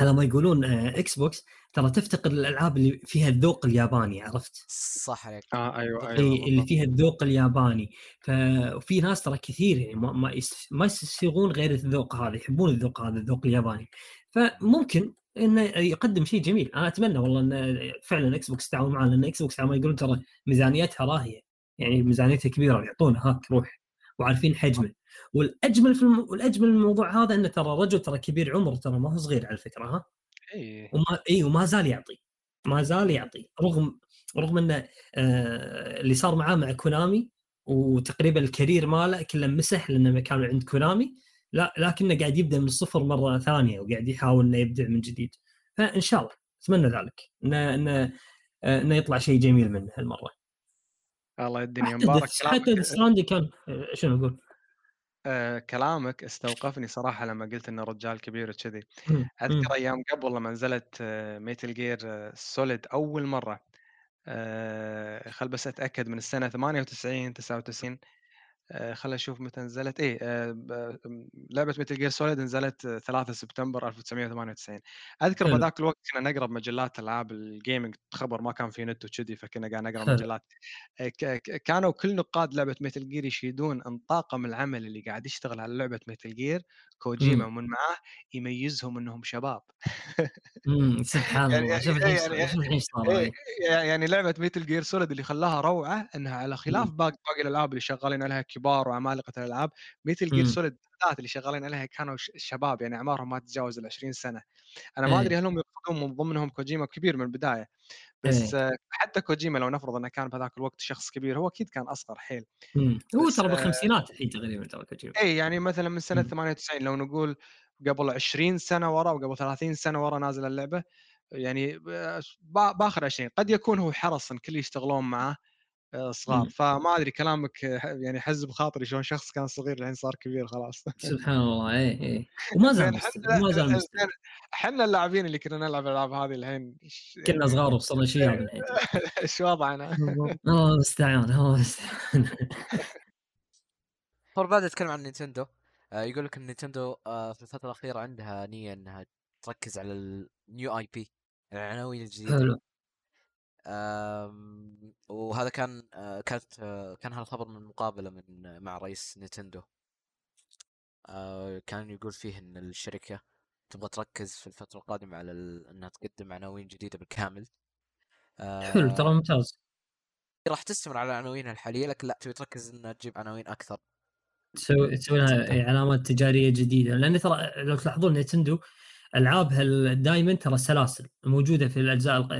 على ما يقولون آه، إكس بوكس ترى تفتقد الالعاب اللي فيها الذوق الياباني عرفت؟ صح عليك. آه أيوه اي أيوه اللي. فيها الذوق الياباني. ففي ناس ترى كثير يعني ما ما, يس... ما يستسيغون غير الذوق هذا يحبون الذوق هذا الذوق الياباني. فممكن إنه يقدم شيء جميل. أنا أتمنى والله انه فعلا إكس بوكس تعاون معنا لأن إكس بوكس على ما يقولون ترى ميزانيتها راهية. يعني ميزانيتها كبيرة يعطونا هاك روح وعارفين حجمه. والأجمل في الم... والأجمل من الموضوع هذا إنه ترى رجل ترى كبير عمر ترى ما هو صغير على فكرة ها؟ اي وما اي وما زال يعطي ما زال يعطي. رغم رغم إنه آه اللي صار معاه مع كونامي وتقريبا الكارير ماله كله مسح لأنه كان عند كونامي لا لكنه قاعد يبدأ من الصفر مرة ثانية وقاعد يحاول إنه يبدع من جديد. فإن شاء الله أتمنى ذلك انه انه آه، إنه يطلع شيء جميل منه هالمرة. الله الدنيا مبارك حتى ستراندي كان آه، شنو أقول؟ آه كلامك استوقفني صراحة لما قلت إنه رجال كبير وكذي. مم، مم. أذكر أيام قبل لما نزلت Metal Gear Solid أول مرة. آه، خل بس أتأكد من السنة 98 99 آه، خليني أشوف متى نزلت إيه آه، ب- لعبة Metal Gear Solid نزلت آه، 3 سبتمبر 1998 أذكر حلو. بذاك الوقت كنا نقرأ بمجلات ألعاب ال gaming خبر ما كان في نت وكذي فكنا قاعد نقرأ حلو. مجلات آه، ك- ك- كانوا كل نقاد لعبة Metal Gear يشيدون ان طاقم العمل اللي قاعد يشتغل على لعبة Metal Gear كوجيما ومن معاه يميزهم إنهم شباب امم سبحان يعني- الله شوف يعني- الحين يعني- شوف الحين صار إيه،. يعني لعبة Metal Gear Solid اللي خلاها روعة إنها على خلاف مم. باقي باقي الألعاب اللي شغالين عليها كبار وعمالقة الألعاب Metal Gear. Solid بالذات اللي شغالين عليها كانوا شباب يعني أعمارهم ما تتجاوز ال 20 سنة أنا ما إيه. أدري هل هم يقصدون من ضمنهم كوجيما كبير من البداية بس إيه. آه، حتى كوجيما لو نفرض إنه كان بهذاك الوقت شخص كبير هو أكيد كان أصغر حيل. هو بس، ترى بالخمسينات الحين تقريبا ترى كوجيما اي يعني مثلا من سنة مم. 98 لو نقول قبل 20 سنة ورا وقبل 30 سنة ورا نازل اللعبة يعني بآخر 20 قد يكون هو حرص ان كل يشتغلون معاه آه، صغار مم. فما أدري كلامك آه، يعني حز بخاطري شلون شخص كان صغير الحين صار كبير خلاص. سبحان الله إيه إيه. وما زال وما زال إحنا اللاعبين اللي كنا نلعب الألعاب هذه الحين كنا صغار وصلنا شياب الحين. إيش وضعنا؟ الله المستعان الله المستعان. طبعا بعد أتكلم عن نينتندو. آه يقول لك إن نينتندو آه في الفترة الأخيرة عندها نية إنها تركز على ال new IP العناوين الجديدة. وهذا كان آه كانت آه كان هذا الخبر من مقابلة من مع رئيس نينتندو. آه كان يقول فيه إن الشركة تبغى تركز في الفترة القادمة على. إنها تقدم عناوين جديدة بالكامل. آه حلو ترى ممتاز. راح تستمر على عناوينها الحالية لكن لا تبي تركز انها تجيب عناوين أكثر. تسوي تسوي لها علامات تجارية جديدة. لأن ترى لو تلاحظون نينتندو العابها دائما ترى سلاسل موجودة في الأجزاء الق-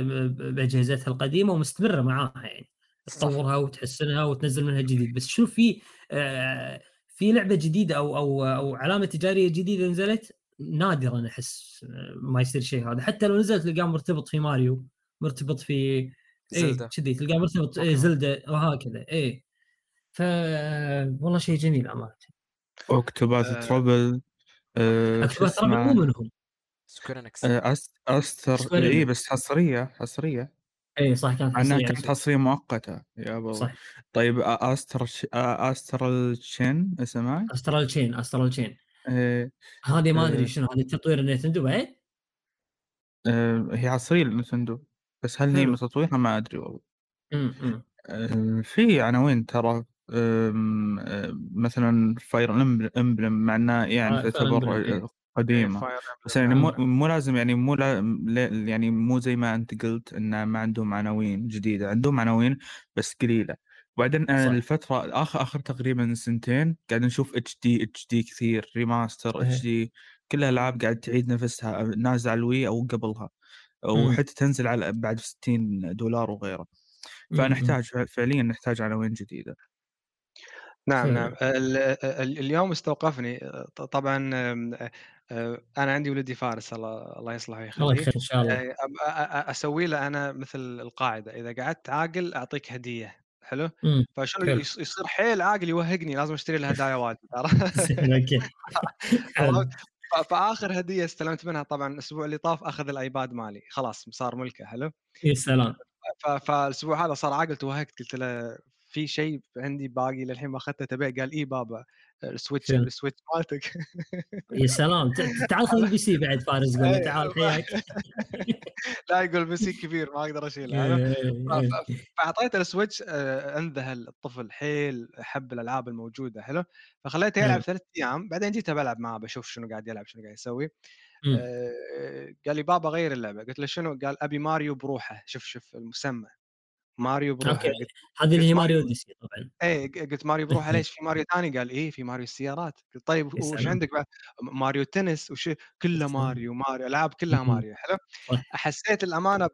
بأجهزتها القديمة ومستمرة معاها يعني. تطورها وتحسنها وتنزل منها جديد. بس شوف في آه، في لعبة جديدة أو أو أو علامة تجارية جديدة نزلت؟ نادرا أحس آه، ما يصير شيء هذا. حتى لو نزلت تلقاه مرتبط في ماريو مرتبط في إيه زلدة. كذي تلقاه مرتبط إيه. زلدة وهكذا إيه. ف والله شيء جميل امانه Octopath آه. Traveler آه، Octopath ترى اسمه؟ مو منهم. Square Enix آه، أس- أستر Square اي. بس حصرية حصرية. اي صح كانت مع انها حصرية كانت حصرية مؤقتة. يا ابو صح. طيب أستر Astral Chain اسمها؟ Astral Chain Astral Chain آه، هذه ما آه. ادري شنو هذه تطوير نينتندو بعد؟ آه، هي حصرية لنتندو بس هل هي. من تطويرها ما أدري والله. إمم آه، في عناوين ترى؟ آم، آه، مثلا Fire Emblem مع انها يعني آه، تعتبر إيه. قديمة Fire بس يعني مو. مو لازم يعني مو لا يعني مو زي ما أنت قلت إن ما عندهم عناوين جديدة عندهم عناوين بس قليلة وبعدين صح. الفترة آخر آخر تقريبا سنتين قاعد نشوف HD HD كثير remaster إيه. HD كل الألعاب قاعد تعيد نفسها نازلة على ال Wii أو قبلها. وحتى تنزل على بعد 60 دولار وغيره. فنحتاج فعليا نحتاج عناوين جديدة نعم نعم ال- ال- اليوم استوقفني طبعا أنا عندي ولدي فارس الله الله يصلحه الله ويخليه. يخير إن شاء الله. آه، أ- أسوي له أنا مثل القاعدة إذا قعدت عاقل أعطيك هدية حلو؟ مم. فشنو يصير حيل عاقل يوهقني لازم أشتري له هدايا واجد فآخر هدية استلمت منها طبعا الأسبوع اللي طاف أخذ الآيباد مالي خلاص صار ملكه حلو؟ يا سلام. فالأسبوع هذا صار عاقل توهقت قلت له في شيء عندي باقي للحين ما أخذته تبيع قال اي بابا ال Switch شنو؟ ال Switch مالتك يا سلام تعال خذ ال PC بعد فارس قول إيه. تعال حياك لا يقول بس كبير ما أقدر أشيله إيه،؟ إيه، فاعطيته ال Switch آه، انذهل الطفل حيل حب الألعاب الموجودة حلو فخليته يلعب. ثلاث أيام بعدين جيت بلعب معاه بشوف شنو قاعد يلعب شنو قاعد يسوي مم. آه، قال لي بابا غير اللعبة قلت له شنو قال أبي ماريو بروحه شوف شوف المسمى ماريو بروحه okay هذه اللي هي ماريو Odyssey طبعا إيه قلت ماريو بروحه ليش في ماريو ثاني قال إيه في ماريو السيارات قلت طيب وش. عندك بعد ماريو تنس وش كله. ماريو ماريو ألعاب كلها. ماريو حلو. حسيت الأمانة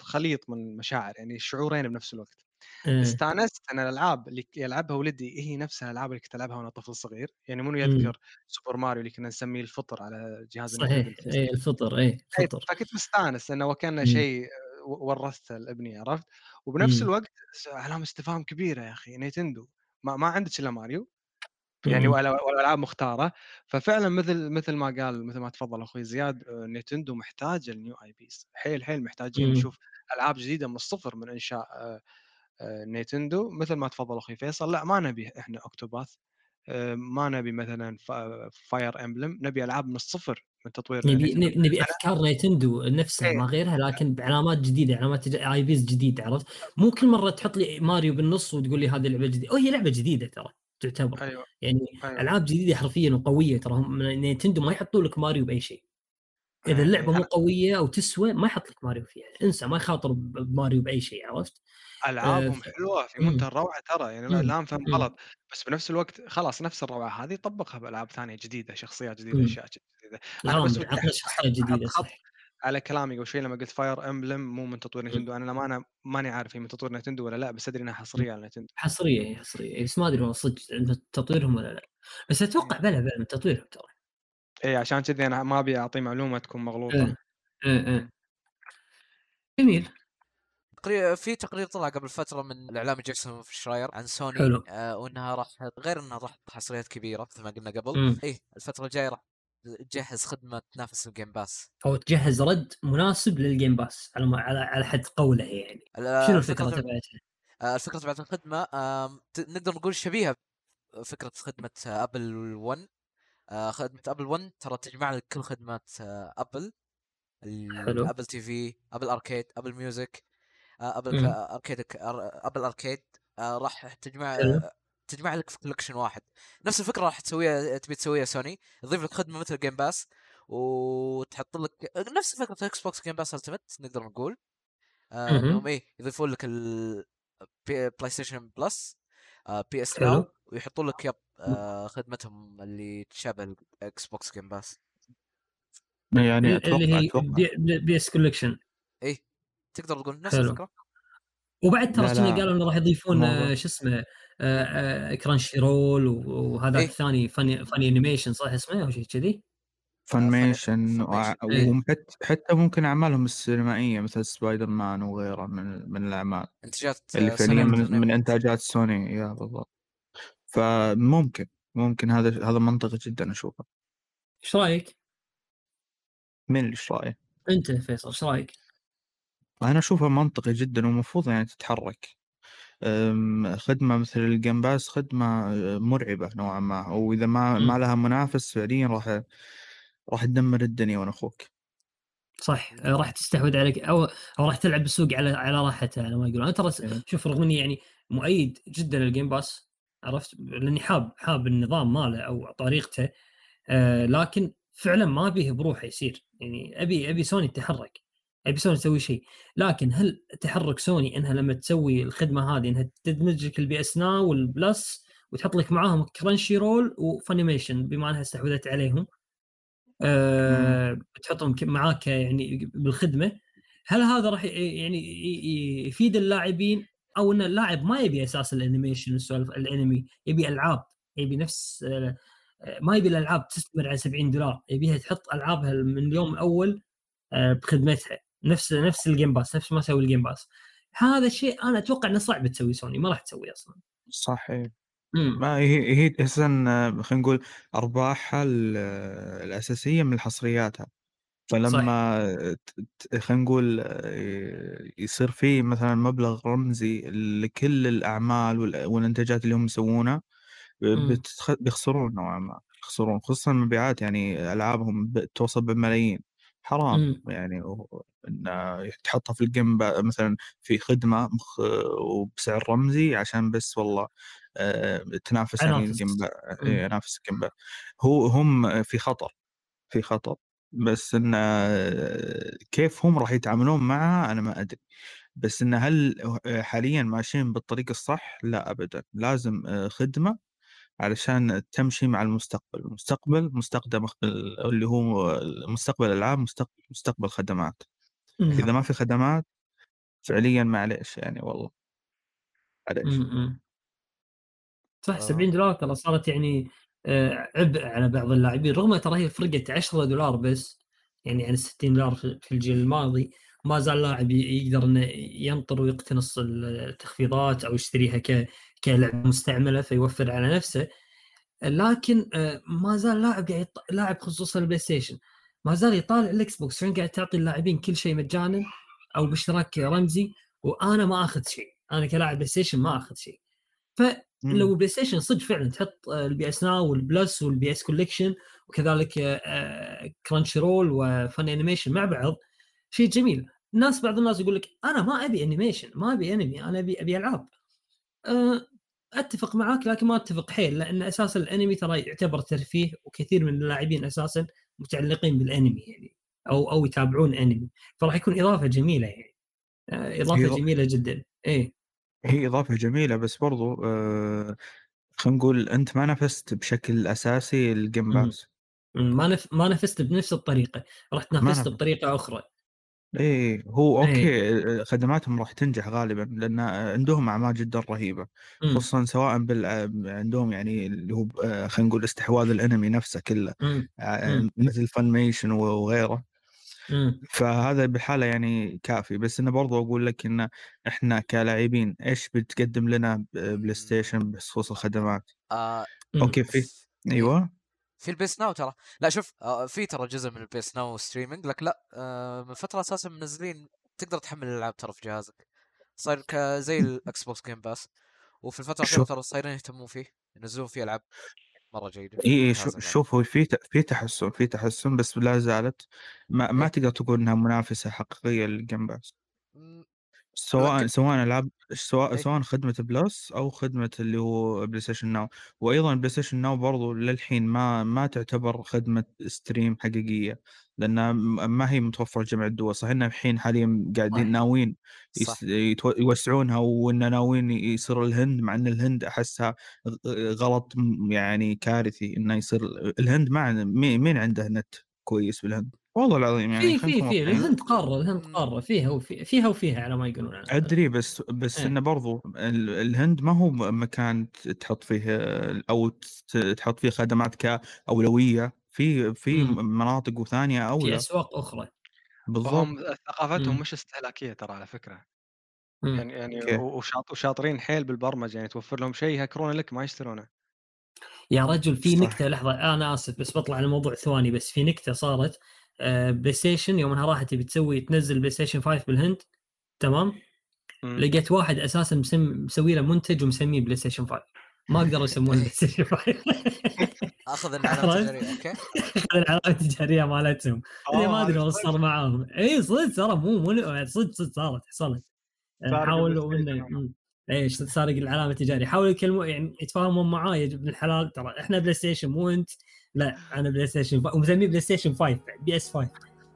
بخليط من المشاعر يعني شعورين بنفس الوقت إيه. استانست أن الألعاب اللي يلعبها ولدي هي نفسها الألعاب اللي كنت ألعبها وأنا طفل صغير يعني منو مم. يذكر سوبر ماريو اللي كنا نسميه الفطر على جهاز صحيح إيه الفطر إيه إيه، فطر فكنت مستانس أنه وكأنه مم. شيء و- ورثته لابني عرفت وبنفس مم. الوقت علامه استفهام كبيره يا أخي نينتندو ما, ما عندك إلا ماريو يعني مم. ولا ولا ألعاب مختارة ففعلا مثل مثل ما قال مثل ما تفضل أخوي زياد آه، نينتندو محتاجة ال new IPs حيل حيل محتاجين مم. نشوف ألعاب جديدة من الصفر من إنشاء آه، آه، نينتندو مثل ما تفضل أخوي فيصل لا ما نبي إحنا Octopath آه، ما نبي مثلا Fire Emblem نبي ألعاب من الصفر من تطوير نبي نينتندو. نبي أفكار نينتندو نفسها إيه. ما غيرها لكن بعلامات جديدة علامات IPs جديده عرفت؟ مو كل مرة تحط لي ماريو بالنص وتقول لي هذه لعبة جديدة، وهي لعبة جديدة ترى تعتبر أيوه يعني أيوة. ألعاب جديدة حرفيا وقوية ترى هم نينتندو ما يحطوا لك ماريو بأي شيء إذا إيه، اللعبة إيه. مو قوية أو تسوى ما يحط لك ماريو فيها انسى ما يخاطر بماريو بأي شيء عرفت؟ ألعابهم ف- حلوة في. منتهى الروعة ترى يعني. لا لا نفهم مم. غلط بس بنفس الوقت خلاص نفس الروعة هذه طبقها بألعاب ثانية جديدة شخصيات جديدة. أشياء جديدة أنا بس شخصيه جديدة صح على كلامي قبل شوي لما قلت Fire Emblem مو من تطوير نينتندو أنا للامانه ماني عارف هي من تطوير نينتندو ولا لا بس أدري إنها حصرية على نينتندو حصرية هي حصرية بس ما أدري والله صدق تطويرهم ولا لا بس أتوقع بلا بلا من تطويرهم ترى اي عشان كذي أنا ما أبي اعطي معلومة تكون مغلوطة إيه. إيه إيه جميل تقريبا في تقرير طلع قبل فترة من الاعلامي جيكسون شراير عن سوني حلو. آه وإنها راح غير إنها راح حصريات كبيرة مثل ما قلنا قبل. إيه الفترة الجاية راح تجهز خدمة تنافس ال Game Pass أو تجهز رد مناسب لل Game Pass على ما على على حد قوله يعني شنو الفكرة تبعتها؟ آه، الفكرة تبعت الخدمة نقدر نقول شبيهة بفكرة خدمة Apple One آه، خدمة Apple One ترى تجمع لك كل خدمات آه، Apple حلو. Apple TV Apple Arcade Apple Music آه، Apple Arcade Apple Arcade آه، راح تجمع. آه، تجمع لك في collection واحد نفس الفكرة راح تسويها تبي تسويها سوني تضيف لك خدمة مثل Game Pass وتحط لك نفس فكرة Xbox Game Pass Ultimate نقدر نقول آه. إنهم إيه يضيفون لك ال PlayStation Plus آه PS. Now ويحطون لك يب آه خدمتهم اللي تشابه ال Xbox Game Pass يعني أتوقع اللي هي أتوقع P, P- S Collection إيه تقدر تقول نفس. الفكرة وبعد ترى. قالوا إنه راح يضيفون. آه، شو اسمه آه، آه، Crunchyroll وهذاك إيه. الثاني Funi Funi Animation صح اسمه أو شيء كذي؟ Funimation. وحتى حتى ممكن أعمالهم السينمائية مثل سبايدر مان وغيره من من الأعمال إنتاجات اللي فعليا سوني من, من. إنتاجات سوني يا بالضبط فممكن ممكن هذا هذا منطقي جدا أشوفه إيش رأيك؟ من اللي إيش رأيك؟ أنت فيصل إيش رأيك؟ أنا اشوفها منطقي جدا ومفروض يعني تتحرك خدمة مثل ال Game Pass خدمة أه، مرعبة نوعا ما وإذا ما. ما لها منافس فعليا راح راح تدمر الدنيا وأنا أخوك صح آه، راح تستحوذ عليك أو أو راح تلعب بالسوق على على راحتها على ما يقولون أنا ترى إيه. شوف رغم إني يعني مؤيد جدا لل Game Pass عرفت؟ لأني حاب حاب النظام ماله أو طريقته آه لكن فعلا ما أبيه بروحه يصير. يعني أبي أبي سوني تتحرك أبي سوني تسوي شيء. لكن هل تحرك سوني إنها لما تسوي الخدمة هذه إنها تدمج لك ال PS Now وال Plus وتحط لك معاهم Crunchyroll و Funimation بما أنها استحوذت عليهم آه تحطهم معاك يعني بالخدمة هل هذا راح يعني يفيد اللاعبين أو إن اللاعب ما يبي أساس ال animation والسوالف الأنمي يبي ألعاب يبي نفس آه، آه، ما يبي الألعاب تستمر على 70 دولار يبيها تحط ألعابها من اليوم الأول آه، بخدمتها. نفس نفس ال Game Pass نفس ما سوي ال Game Pass هذا الشيء أنا أتوقع إنه صعب تسوي سوني ما راح تسويه أصلا. صح. امم ما هي هي أساسا خلينا نقول أرباحها ال- الأساسية من حصرياتها. فلما خلينا نقول يصير في مثلا مبلغ رمزي لكل الأعمال وال- والإنتاجات اللي هم يسوونها مم. بتخ- بيخسرون نوعا ما يخسرون خصوصا المبيعات يعني ألعابهم توصل بالملايين حرام مم. يعني و- إن تحطها في ال Game مثلا في خدمة مخ- وبسعر رمزي عشان بس والله آه، تنافس يعني. ال Game Pa- مم. إيه، ينافس ال Game. هو هم في خطر في خطر بس إن آه، كيف هم راح يتعاملون معها أنا ما أدري. بس إن هل حاليا ماشيين بالطريق الصح؟ لا ابدا. لازم آه، خدمة علشان تمشي مع المستقبل. المستقبل مستقبل اللي هو مستقبل الألعاب مستقبل مستقبل خدمات. إذا ما في خدمات فعليا معليش يعني والله. معليش صح آه. 70 دولار ترى صارت يعني آه، عبء على بعض اللاعبين رغم ترى هي فرقت 10 دولار بس يعني عن 60 دولار في الجيل الماضي ما زال لاعب يقدر إنه ينطر ويقتنص التخفيضات أو يشتريها ك كلعبه مستعملة فيوفر على نفسه. لكن آه، ما زال لاعب قاعد لاعب خصوصا ال PlayStation ما زال يطالع ال Xbox. شلون قاعد تعطي اللاعبين كل شيء مجانا أو باشتراك رمزي؟ وأنا ما آخذ شيء أنا كلاعب PlayStation ما آخذ شيء. مم. فلو PlayStation صدق فعلا تحط آه، ال PS Now وال Plus وال PS Collection وكذلك Crunchyroll و Funimation مع بعض. شيء جميل. الناس بعض الناس يقول لك أنا ما أبي animation ما أبي انمي أنا أبي أبي ألعاب. أه، أتفق معاك لكن ما أتفق حيل لأن أساسا الانمي ترى يعتبر ترفيه وكثير من اللاعبين أساسا متعلقين بالانمي يعني أو أو يتابعون انمي فراح يكون إضافة جميلة يعني. آه، إضافة. جميلة جدا. إيه. هي إضافة جميلة بس برضو آه خلينا نقول أنت ما نافست بشكل أساسي الجيم مم. باس مم، ما نف... ما نافست بنفس الطريقة رحت نافست. بطريقة أخرى إيه هو. أوكي آه، خدماتهم راح تنجح غالبا لأن عندهم أعمال جدا رهيبة مم، خصوصا سواء بال عندهم يعني اللي هو خلينا نقول استحواذ الأنمي نفسه كله مم. مثل Funimation وغيره مم. فهذا بحالة يعني كافي بس أنا برضو أقول لك إن إحنا كلاعبين إيش بتقدم لنا PlayStation بخصوص الخدمات آه مم. أوكي في إيه. أيوه في ال PS Now ترى لا شوف آه في ترى جزء من ال PS Now streaming لك لا آه من فترة أساسا منزلين تقدر تحمل الألعاب ترى في جهازك صاير زي ال Xbox Game Pass وفي الفترة الأخيرة. ترى صايرين يهتمون فيه ينزلون فيه ألعاب مرة جيدة اي إي، ممتازة شو- يعني. شوف هو في في تحسن في تحسن بس لا زالت ما, ما إيه. تقدر تقول إنها منافسة حقيقية لل Game Pass سواء لكن- سواء ألعاب سواء إيه. سواء خدمة Plus أو خدمة اللي هو PlayStation Now وأيضا PlayStation Now برضو للحين ما ما تعتبر خدمة stream حقيقية لأنها م- ما هي متوفرة جميع الدول صح انها الحين حاليا قاعدين. ناويين يوسعونها وإن ناويين يصير الهند مع إن الهند أحسها غلط يعني كارثي إنه يصير الهند ما مين عنده نت كويس بالهند والله العظيم يعني في في في. الهند قارة الهند قارة فيها وفي فيها وفيها على ما يقولون عنها. أدري بس بس إيه. إنه برضو ال- الهند ما هو مكان تحط فيه أو تحط فيه خدمات كاولويه في في مم. مناطق وثانية في أولى أسواق أخرى بالضبط ثقافتهم مم. مش استهلاكية ترى على فكرة مم. يعني يعني؟ وشاط وشاطرين حيل بالبرمجة يعني توفر لهم شيء يهكرونه لك ما يشترونه يا رجل في صح. نكتة لحظة أنا آسف بس بطلع على الموضوع ثواني بس في نكتة صارت آه، PlayStation يوم انها راحت تبي تسوي تنزل PlayStation 5 بالهند تمام مم. لقيت واحد أساسا مسم مسوي له منتج ومسميه PlayStation 5 ما قدروا يسمونه PlayStation 5 أخذ العلامه؟ التجارية أوكي العلامه التجارية مالتهم اللي ما آه، أدري وش صار معاهم اي صدق ترى مو مو صدق صدق صارت حصلت سارق حاولوا. مم. إيش سارق العلامه التجاريه حاولوا يكلموا يعني يتفاهمون معاي يا ابن الحلال ترى إحنا PlayStation مو أنت لا أنا PlayStation. ومسميه PlayStation 5 PS 5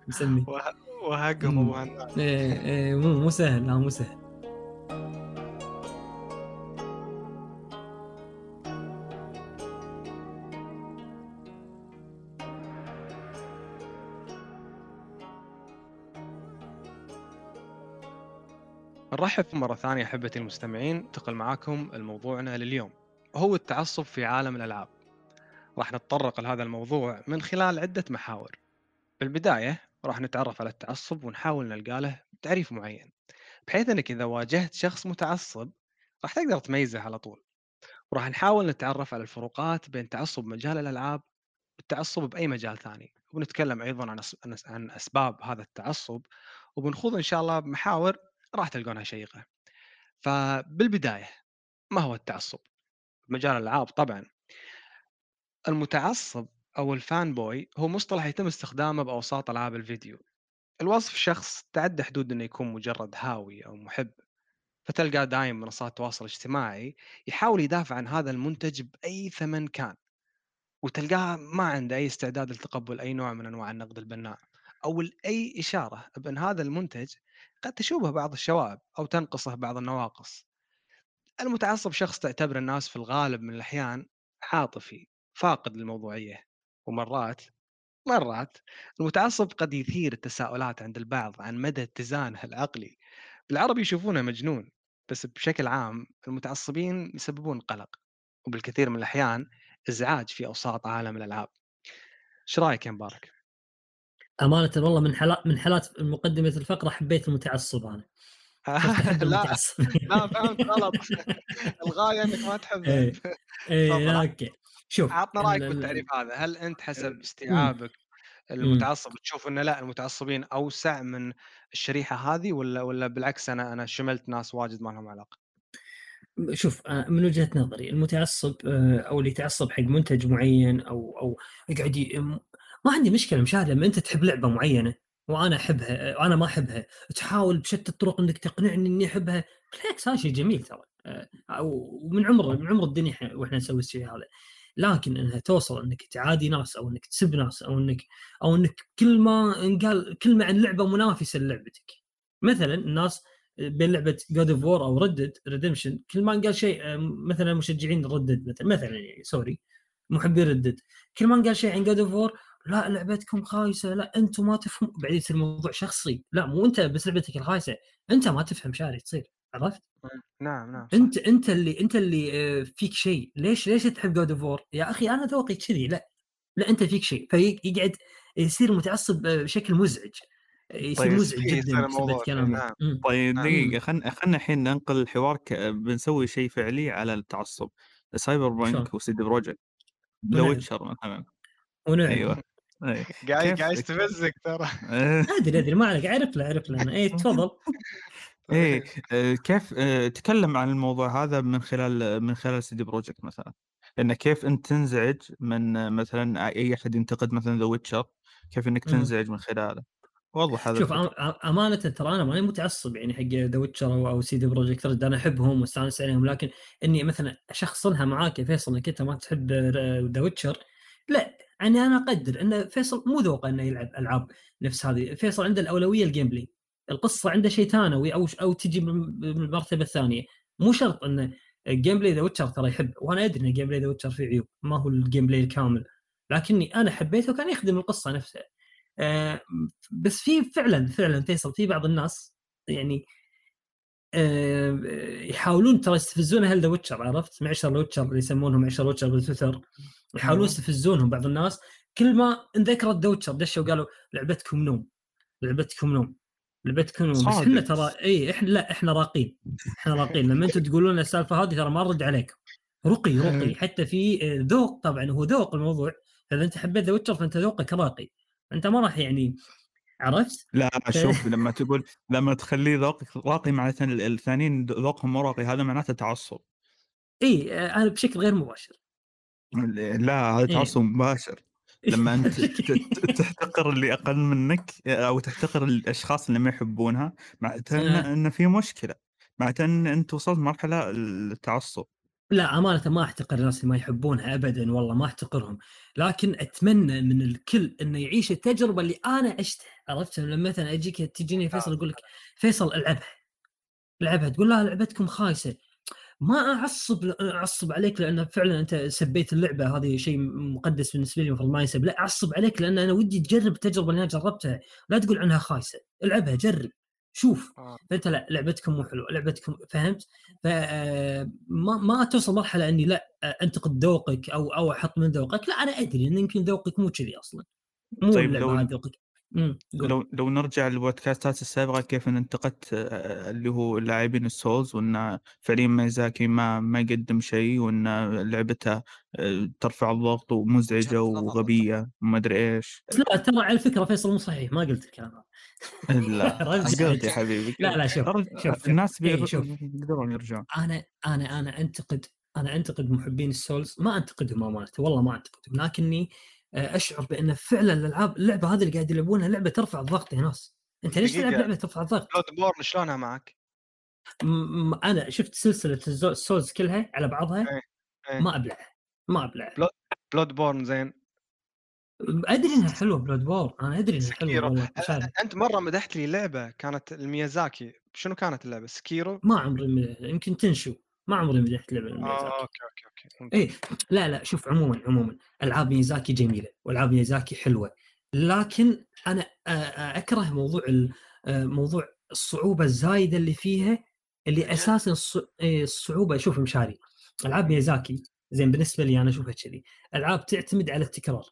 مسميه وه- وهقهم مم. أبو هنان إيه إيه مو مو سهل لا مو سهل نرحب مرة ثانية أحبتي المستمعين انتقل معاكم لموضوعنا لليوم. هو التعصب في عالم الألعاب. راح نتطرق لهذا الموضوع من خلال عدة محاور. بالبداية راح نتعرف على التعصب ونحاول نلقى له تعريف معين. بحيث أنك إذا واجهت شخص متعصب راح تقدر تميزه على طول. وراح نحاول نتعرف على الفروقات بين تعصب مجال الألعاب والتعصب بأي مجال ثاني. ونتكلم أيضا عن أسباب هذا التعصب. وبنخوض إن شاء الله بمحاور راح تلقونها شيقة. فبالبداية ما هو التعصب؟ مجال الألعاب طبعا. المتعصب أو الفان بوي هو مصطلح يتم استخدامه بأوساط ألعاب الفيديو. الوصف شخص تعدى حدود أنه يكون مجرد هاوي أو محب. فتلقاه دايم منصات التواصل الاجتماعي يحاول يدافع عن هذا المنتج بأي ثمن كان. وتلقاه ما عنده أي استعداد لتقبل أي نوع من أنواع النقد البناء. أو أي إشارة بأن هذا المنتج قد تشوبه بعض الشوائب أو تنقصه بعض النواقص. المتعصب شخص تعتبر الناس في الغالب من الأحيان عاطفي فاقد للموضوعية ومرات مرات المتعصب قد يثير التساؤلات عند البعض عن مدى اتزانه العقلي. بالعربي يشوفونه مجنون بس بشكل عام المتعصبين يسببون قلق وبالكثير من الأحيان إزعاج في أوساط عالم الألعاب. إيش رأيك يا مبارك؟ أمانة والله من حالات من حالات مقدمة الفقرة حبيت المتعصب أنا لا لا فهمت غلط الغاية إنك ما إيه. إيه تفضل. لا أوكي شوف عطنا رأيك ال- ال- بالتعريف هذا هل أنت حسب مم. استيعابك المتعصب تشوف إنه لا المتعصبين أوسع من الشريحة هذه ولا ولا بالعكس أنا أنا شملت ناس واجد ما لهم علاقة شوف آه، من وجهة نظري المتعصب آه، أو اللي يتعصب حق منتج معين أو أو يقعد. ما عندي مشكلة مشاهد لما أنت تحب لعبة معينة وأنا أحبها وأنا ما أحبها تحاول بشتى الطرق إنك تقنعني إني أحبها بالعكس هذا شيء جميل ترى. آه، ومن عمر من عمر الدنيا وإحنا نسوي الشيء هذا. لكن إنها توصل إنك تعادي ناس أو إنك تسب ناس أو إنك أو إنك كل ما انقال كلمه عن لعبة منافسة للعبتك. مثلا الناس بين لعبة God of War أو Red Dead Redemption كل ما قال شيء مثلا مشجعين Red Dead مثلا مثلا يعني سوري محبي Red Dead كل ما قال شيء عن God of War لا لعبتكم خايسة لا أنتم ما تفهم بعدين يصير الموضوع شخصي لا مو انت بس لعبتك الخايسة انت ما تفهم شاري تصير عرفت؟ نعم نعم صح. انت انت اللي انت اللي آه، فيك شيء ليش ليش تحب God of War؟ يا أخي أنا ذوقي كذي لا لا انت فيك شيء فيقعد يصير متعصب بشكل مزعج يصير طيب مزعج جدا بسبب كلامه نعم. طيب نعم. دقيقة خلينا خلينا الحين ننقل الحوار ك... بنسوي شيء فعلي على التعصب Cyber؟ punk و CD Projekt The. Witcher مثلا ونعم أيوه. قاعد كيف- قاعد يستفزك ترى. آه، أدري أدري ما عليك أعرف له أعرف له اي تفضل. إيه آه، كيف تكلم عن الموضوع هذا من خلال من خلال CD Projekt مثلا. انه كيف إنت تنزعج من مثلا أي أحد ينتقد مثلا The Witcher كيف إنك. تنزعج من خلاله. وضح هذا شوف الفكرة. أمانة ترى أنا ماني متعصب يعني حق The Witcher أو أو CD Projekt Red أنا أحبهم وأستانس عليهم لكن إني مثلا أشخصنها معاك يا فيصل إنك أنت ما تحب The Witcher يعني أنا أقدر أن فيصل مو ذوقه أنه يلعب ألعاب نفس هذه. فيصل عنده الأولوية ال gameplay القصة عنده شيء ثانوي أو أو تجي من المرتبة الثانية. مو شرط انه ال gameplay The Witcher ترى يحب وأنا أدري أن ال gameplay The Witcher فيه عيوب ما هو ال gameplay الكامل. لكني أنا حبيته وكان يخدم القصة نفسها آه، بس في فعلا فعلا فيصل في بعض الناس يعني يحاولون ترى يستفزون أهل The Witcher عرفت؟ معشر ال Witcher اللي يسمونهم معشر ال Witcher بال Twitter. يحاولون. يستفزونهم بعض الناس. كل ما انذكرت The Witcher دشوا وقالوا لعبتكم نوم. لعبتكم نوم. لعبتكم نوم. بس. إحنا ترى إي إحنا لا إحنا راقين. إحنا راقين. لما أنتم تقولون لنا السالفة هذه ترى ما نرد عليكم رقي رقي. حتى في آه، ذوق طبعا هو ذوق الموضوع. إذا أنت حبيت The Witcher فأنت ذوقك راقي. أنت ما راح يعني عرفت؟ لا شوف لما تقول لما تخليه ذوقك راقي معناته ال- الثانيين ذوقهم مو راقي هذا معناته تعصب. إي آه، أنا بشكل غير مباشر. لا هذا إيه. تعصب مباشر. لما أنت تحتقر اللي أقل منك أو تحتقر الأشخاص اللي ما يحبونها معناته إن آه. إن في مشكلة. معناته إن أنت وصلت مرحلة التعصب. لا أمانة ما أحتقر الناس اللي ما يحبونها ابدا والله ما أحتقرهم. لكن أتمنى من الكل إنه يعيش التجربة اللي أنا عشتها. عرفت؟ لما مثلا أجيك تجيني فيصل أقول لك فيصل العبها العبها تقول لا لعبتكم خايسة. ما أعصب أعصب عليك لأن فعلا أنت سبيت اللعبة. هذه شيء مقدس بالنسبة لي المفروض ما يسب لا أعصب عليك لأن أنا ودي تجرب التجربة اللي أنا جربتها. لا تقول عنها خايسة. العبها جرب. شوف. آه. فأنت لا لعبتكم مو حلوة لعبتكم فهمت؟ فما ما توصل مرحلة إني لا آه، أنتقد ذوقك أو أو أحط من ذوقك. لا أنا أدري إن يمكن ذوقك مو كذي أصلا. مو طيب لو- ذوقك. لو لو نرجع للبودكاستات السابقة كيف إن انتقدت آه، اللي هو لاعبين السولز وإن فعليا ميزاكي ما ما يقدم شيء وإن لعبته آه، ترفع الضغط ومزعجة. وغبية وما أدري إيش لا ترى على فكرة فيصل مو صحيح ما قلت الكلام لا. قلت يا حبيبي لا لا شوف. شوف. الناس إيه، بيقدرون يرجعون أنا أنا أنا أنتقد أنا أنتقد محبين ال Souls ما أنتقدهم أمانة والله ما أنتقدهم لكني آه، أشعر بأن فعلا الالعاب اللعبة هذه اللي قاعد يلعبونها لعبة ترفع الضغط يا ناس أنت ليش تلعب. لعبة ترفع الضغط؟ Bloodborne شلونها معك؟ م- أنا شفت سلسلة ال Souls كلها على بعضها إيه، إيه. ما ابلعها ما ابلعها Blo- Bloodborne زين أدري إنها حلوة Bloodbor أنا أدري إنها حلوة. أنت مرة مدحت لي لعبة كانت الميازاكي شنو كانت اللعبة؟ Sekiro؟ ما عمري يمكن تنشو ما عمري مدحت لعبة آه ميازاكي أوكي أوكي أوكي. إيه لا لا شوف عموما عموما ألعاب ميازاكي جميلة وألعاب ميازاكي حلوة لكن أنا آه، آه، أكره موضوع آه، موضوع الصعوبة الزايدة اللي فيها اللي أساسا إيه، الصعوبة شوف مشاري ألعاب ميازاكي زين بالنسبة لي أنا اشوفها كذي ألعاب تعتمد على التكرار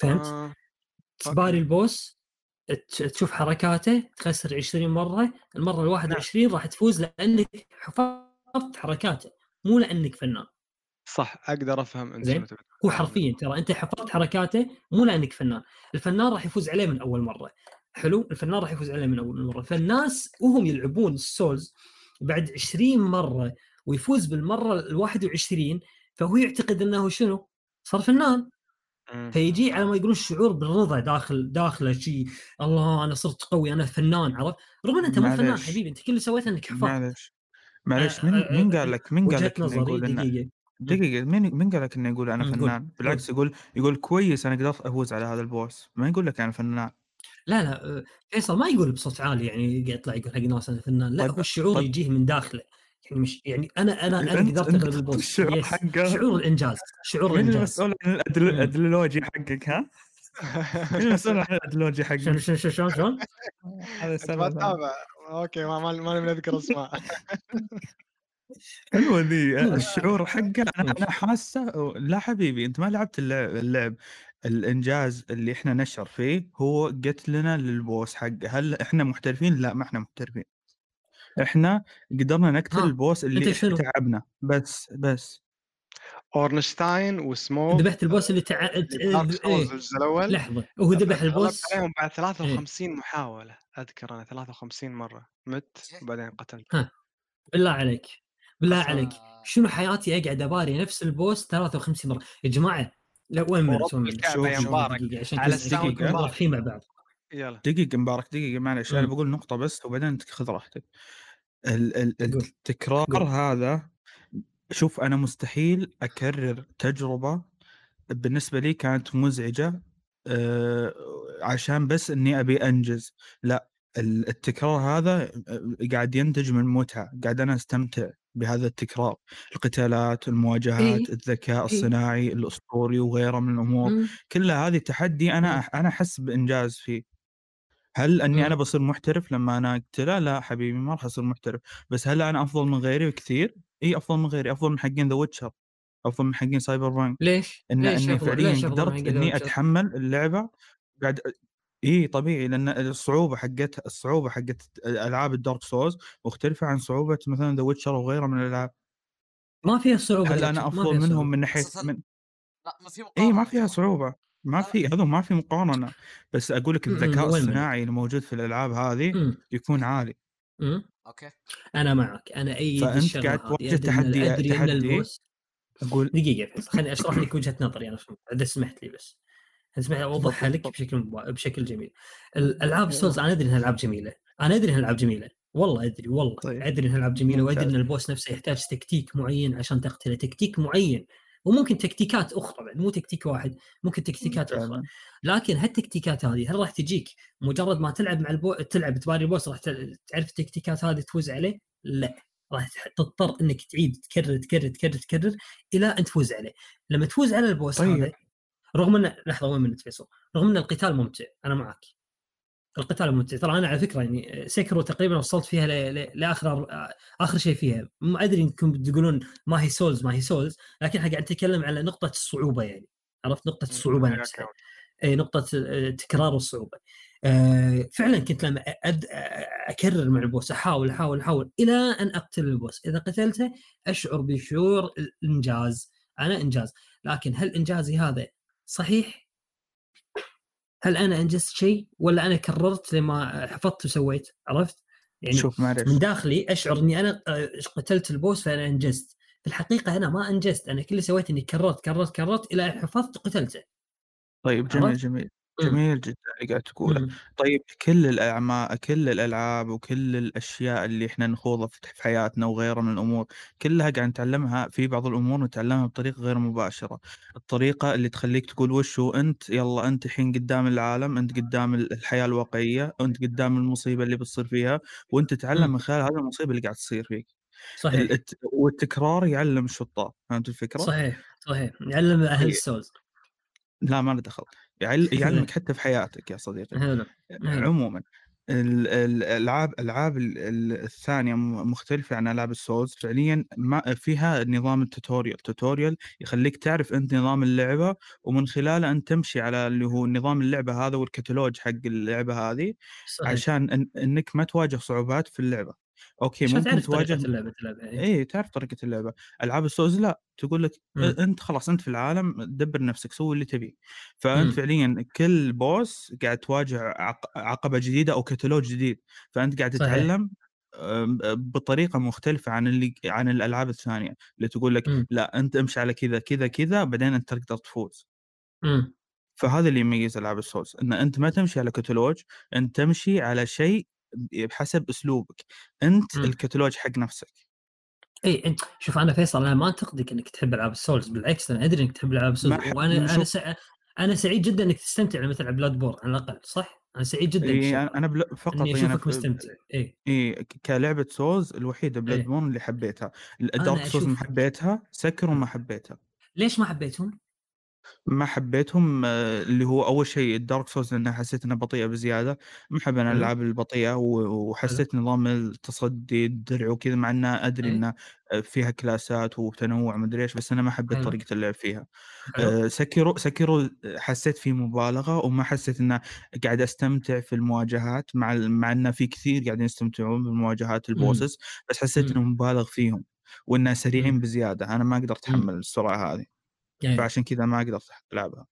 فهمت؟ آه. تباري البوس تشوف حركاته تخسر 20 مرة المرة ال 21 راح تفوز لأنك حفظت حركاته مو لأنك فنان صح أقدر أفهم أنت زين. هو. حرفيا ترى أنت حفظت حركاته مو لأنك فنان الفنان راح يفوز عليه من أول مرة حلو الفنان راح يفوز عليه من أول مرة فالناس وهم يلعبون السولز بعد 20 مرة ويفوز بالمرة ال 21 فهو يعتقد إنه شنو؟ صار فنان. فيجي على ما يقولون الشعور بالرضا داخل داخله شيء الله أنا صرت قوي أنا فنان عرفت؟ رغم إن أنت مو فنان. حبيبي أنت كل اللي سويته إنك حفظت معلش معلش آه، مين آه، مين آه، قال لك مين قال لك دقيقة. دقيقة مين مين قال لك إنه يقول أنا فنان؟ بالعكس يقول يقول كويس أنا قدرت أفوز على هذا ال boss ما يقول لك أنا فنان. لا لا فيصل ما يقول بصوت عالي يعني يطلع يقول حق ناس أنا فنان. لا طيب- هو الشعور طيب. يجيه من داخله. يعني مش يعني أنا أنا أنا قدرت اغلب ال boss الشعور. حقه. شعور الانجاز شعور الانجاز المسؤول عن. الأدلولوجي حقك ها؟ مين المسؤول عن الأدلولوجي حقك؟ شلون شلون شلون شلون؟ ما تتابع أوكي ما ما نذكر أسماء حلوة ذي. الشعور حقه أنا. أنا حاسه لا حبيبي أنت ما لعبت اللعب, اللعب الإنجاز اللي إحنا نشعر فيه هو قتلنا لل boss حقه هل إحنا محترفين؟ لا ما إحنا محترفين إحنا قدرنا نقتل ها، ال boss اللي؟ تعبنا. بس بس. Ornstein و Smough ذبحت ال boss اللي تع... Dark إيه. الجزء الأول. لحظة. هو ذبح ال boss؟ عليهم بعد 53 محاولة. أذكر أنا 53 مرة. مت وبعدين قتلت. بالله عليك. بالله أصلاً- عليك. شنو حياتي أقعد أباري نفس البوس 53 مرة؟ يا جماعة لا وين من يا مبارك. عشان على الساوند مبارك. مع بعض. يلا. دقيقة مبارك دقيقة معلش أنا مم. بقول نقطة بس وبعدين خذ راحتك. ال- ال-. التكرار قول. هذا شوف أنا مستحيل أكرر تجربة بالنسبة لي كانت مزعجة آه، عشان بس إني أبي أنجز، لا ال- التكرار هذا آه، قاعد ينتج من متعة، قاعد أنا أستمتع بهذا التكرار، القتالات، المواجهات، إيه. الذكاء إيه. الصناعي الأسطوري وغيره من الأمور. مم. كلها هذه تحدي أنا مم. أنا أحس بإنجاز فيه هل أني أنا مم. بصير محترف لما أنا اقتله لا حبيبي ما راح أصير محترف بس هل أنا أفضل من غيري بكثير إي أفضل من غيري أفضل من حقين The Witcher أفضل من حقين Cyberpunk ليش؟ إن ليش إني فعليا ليش قدرت إني؟ أتحمل اللعبة قاعد إي طبيعي لأن الصعوبة حقتها الصعوبة حقت ألعاب ال Dark Souls مختلفة عن صعوبة مثلا The Witcher وغيرها من الألعاب ما فيها صعوبة هل أنا أفضل فيها منهم صعوبة. من ناحية من لا ما في إي ما فيها صعوبة ما في هذا ما في مقارنة بس أقول لك الذكاء؟ الصناعي اللي موجود في الألعاب هذه. يكون عالي. أوكي أنا معك أنا فأنت الشغله قاعد تواجه تحدي- تحدي. أقول دقيقة فيصل خليني أشرح لك وجهة نظري أنا إذا سمحت لي بس اسمح أوضحها لك. بشكل مبا- بشكل جميل الالعاب Souls أنا أدري إنها ألعاب جميلة أنا أدري إنها ألعاب جميلة والله أدري والله طيب. أدري إنها ألعاب جميلة وأدري. إن ال boss نفسه يحتاج تكتيك معين عشان تقتله تكتيك معين وممكن تكتيكات أخرى بعد مو تكتيك واحد ممكن تكتيكات أخرى. لكن هالتكتيكات هذه هل راح تجيك مجرد ما تلعب مع ال bo... تلعب تباري ال boss راح تعرف التكتيكات هذه تفوز عليه؟ لا راح تضطر إنك تعيد تكرر تكرر تكرر تكرر إلى أن تفوز عليه لما تفوز على ال boss طيب. هذا رغم إن لحظة وين من فيصل رغم إن القتال ممتع أنا معك القتال ممتع. ترى أنا على فكرة يعني Sekiro تقريبا وصلت فيها ل... ل... لآخر آخر شيء فيها. ما أدري انكم تقولون ما هي Souls ما هي Souls لكن قاعد نتكلم على نقطة الصعوبة يعني. عرفت؟ نقطة الصعوبة نفسها. اي نقطة آه، تكرار الصعوبة. آه، فعلا كنت لما أد... أكرر مع ال boss أحاول أحاول أحاول إلى أن أقتل ال boss. إذا قتلته أشعر بشعور الانجاز أنا إنجاز. لكن هل إنجازي هذا صحيح؟ هل أنا أنجزت شيء ولا أنا كررت لما حفظت وسويت؟ عرفت؟ يعني شوف معلش من داخلي أشعر إني أنا آه، قتلت البوس فأنا أنجزت. في الحقيقة أنا ما أنجزت أنا كل اللي سويت إني كررت كررت كررت إلى حفظت وقتلته طيب جميل؟ جميل. جميل جدا اللي قاعد تقوله مم. طيب كل الأعمال كل الألعاب وكل الأشياء اللي إحنا نخوضها في في حياتنا وغيرها من الأمور كلها قاعد نتعلمها في بعض الأمور نتعلمها بطريقة غير مباشرة الطريقة اللي تخليك تقول وش هو أنت يلا أنت الحين قدام العالم أنت قدام ال- الحياة الواقعية أنت قدام المصيبة اللي بتصير فيها وأنت تتعلم مم. من خلال هذه المصيبة اللي قاعد تصير فيك صحيح ال- الت- والتكرار يعلم الشطار فهمت الفكرة؟ صحيح صحيح يعلم أهل طيب. ال Souls لا ما له دخل يعلمك حتى في حياتك يا صديقي. عموما ال- ال- الالعاب الألعاب ال- ال- الثانية مختلفة عن ألعاب ال Souls. فعليا ما فيها نظام ال tutorial. tutorial يخليك تعرف أنت نظام اللعبة ومن خلاله انت تمشي على اللي هو نظام اللعبة هذا والكتالوج حق اللعبة هذه صحيح. عشان إنك ما تواجه صعوبات في اللعبة. أوكي ممكن تعرف طريقة تواجه اللعبة تلعبها إيه. اي تعرف طريقة اللعبة ألعاب السوز لا تقول لك مم. أنت خلاص أنت في العالم دبر نفسك سوي اللي تبيه فأنت مم. فعليا كل boss قاعد تواجه عق- عقبة جديدة أو كتالوج جديد فأنت قاعد صحيح. تتعلم أم، بطريقة مختلفة عن اللي عن الألعاب الثانية اللي تقول لك مم. لا أنت امشي على كذا كذا كذا بعدين أنت تقدر تفوز مم. فهذا اللي يميز ألعاب ال Souls إن أنت ما تمشي على كتالوج أنت تمشي على شيء بحسب أسلوبك أنت مم. الكتالوج حق نفسك إي شوف أنا فيصل أنا ما أنتقدك إنك تحب ألعاب ال Souls بالعكس أنا أدري إنك تحب ألعاب ال Souls وأنا أنا سع... أنا سعيد جدا إنك تستمتع لما تلعب Bloodborne على الأقل صح؟ أنا سعيد جدا إيه. أنا أنا بل... فقط اني أشوفك في- مستمتع إي إيه ك- كلعبة Souls الوحيدة Blood إيه. borne اللي حبيتها Dark Souls ما حبيتها Sekiro مم. ما حبيتها ليش ما حبيتهم؟ ما حبيتهم آه، اللي هو أول شيء ال Dark Souls لأن حسيت انها بطيئه بزيادة ما أحب أنا حلو. الألعاب البطيئة و- وحسيت نظام التصدي الدرع وكذا مع انها أدري إيه. انها فيها class ات وتنوع مدري إيش بس أنا ما حبيت. طريقة اللعب فيها حلو آه، Sekiro Sekiro حسيت فيه مبالغة وما حسيت إنه قاعد أستمتع في المواجهات مع ال- مع إنه في كثير قاعدين يستمتعون بالمواجهات ال bosses بس حسيت مم. إنه مبالغ فيهم وانها سريعين مم. بزيادة أنا ما أقدر اتحمل السرعة هذه إيه. فعشان كذا ما قدرت العبها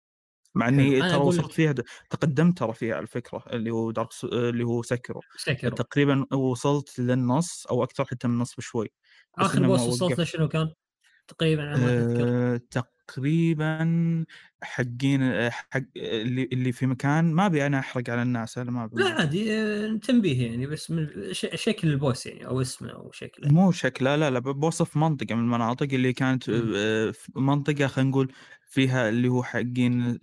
مع. إني أنا ترى وصلت فيها د- تقدمت ترى فيها الفكرة اللي هو Dark Sou... اللي هو Sekiro Sekiro تقريبا وصلت للنص أو أكثر حتى من النص بشوي آخر boss وصلت. له شنو كان؟ تقريبا على ما أه... تقريبا حقين آه، حق اللي اللي في مكان ما أبي أنا أحرق على الناس أنا ما أبي لا عادي آه، تنبيه يعني بس من. شكل ال boss يعني أو اسمه أو شكله مو شكله لا لا بوصف منطقة من المناطق اللي كانت. آه، منطقة خلينا نقول فيها اللي هو حقين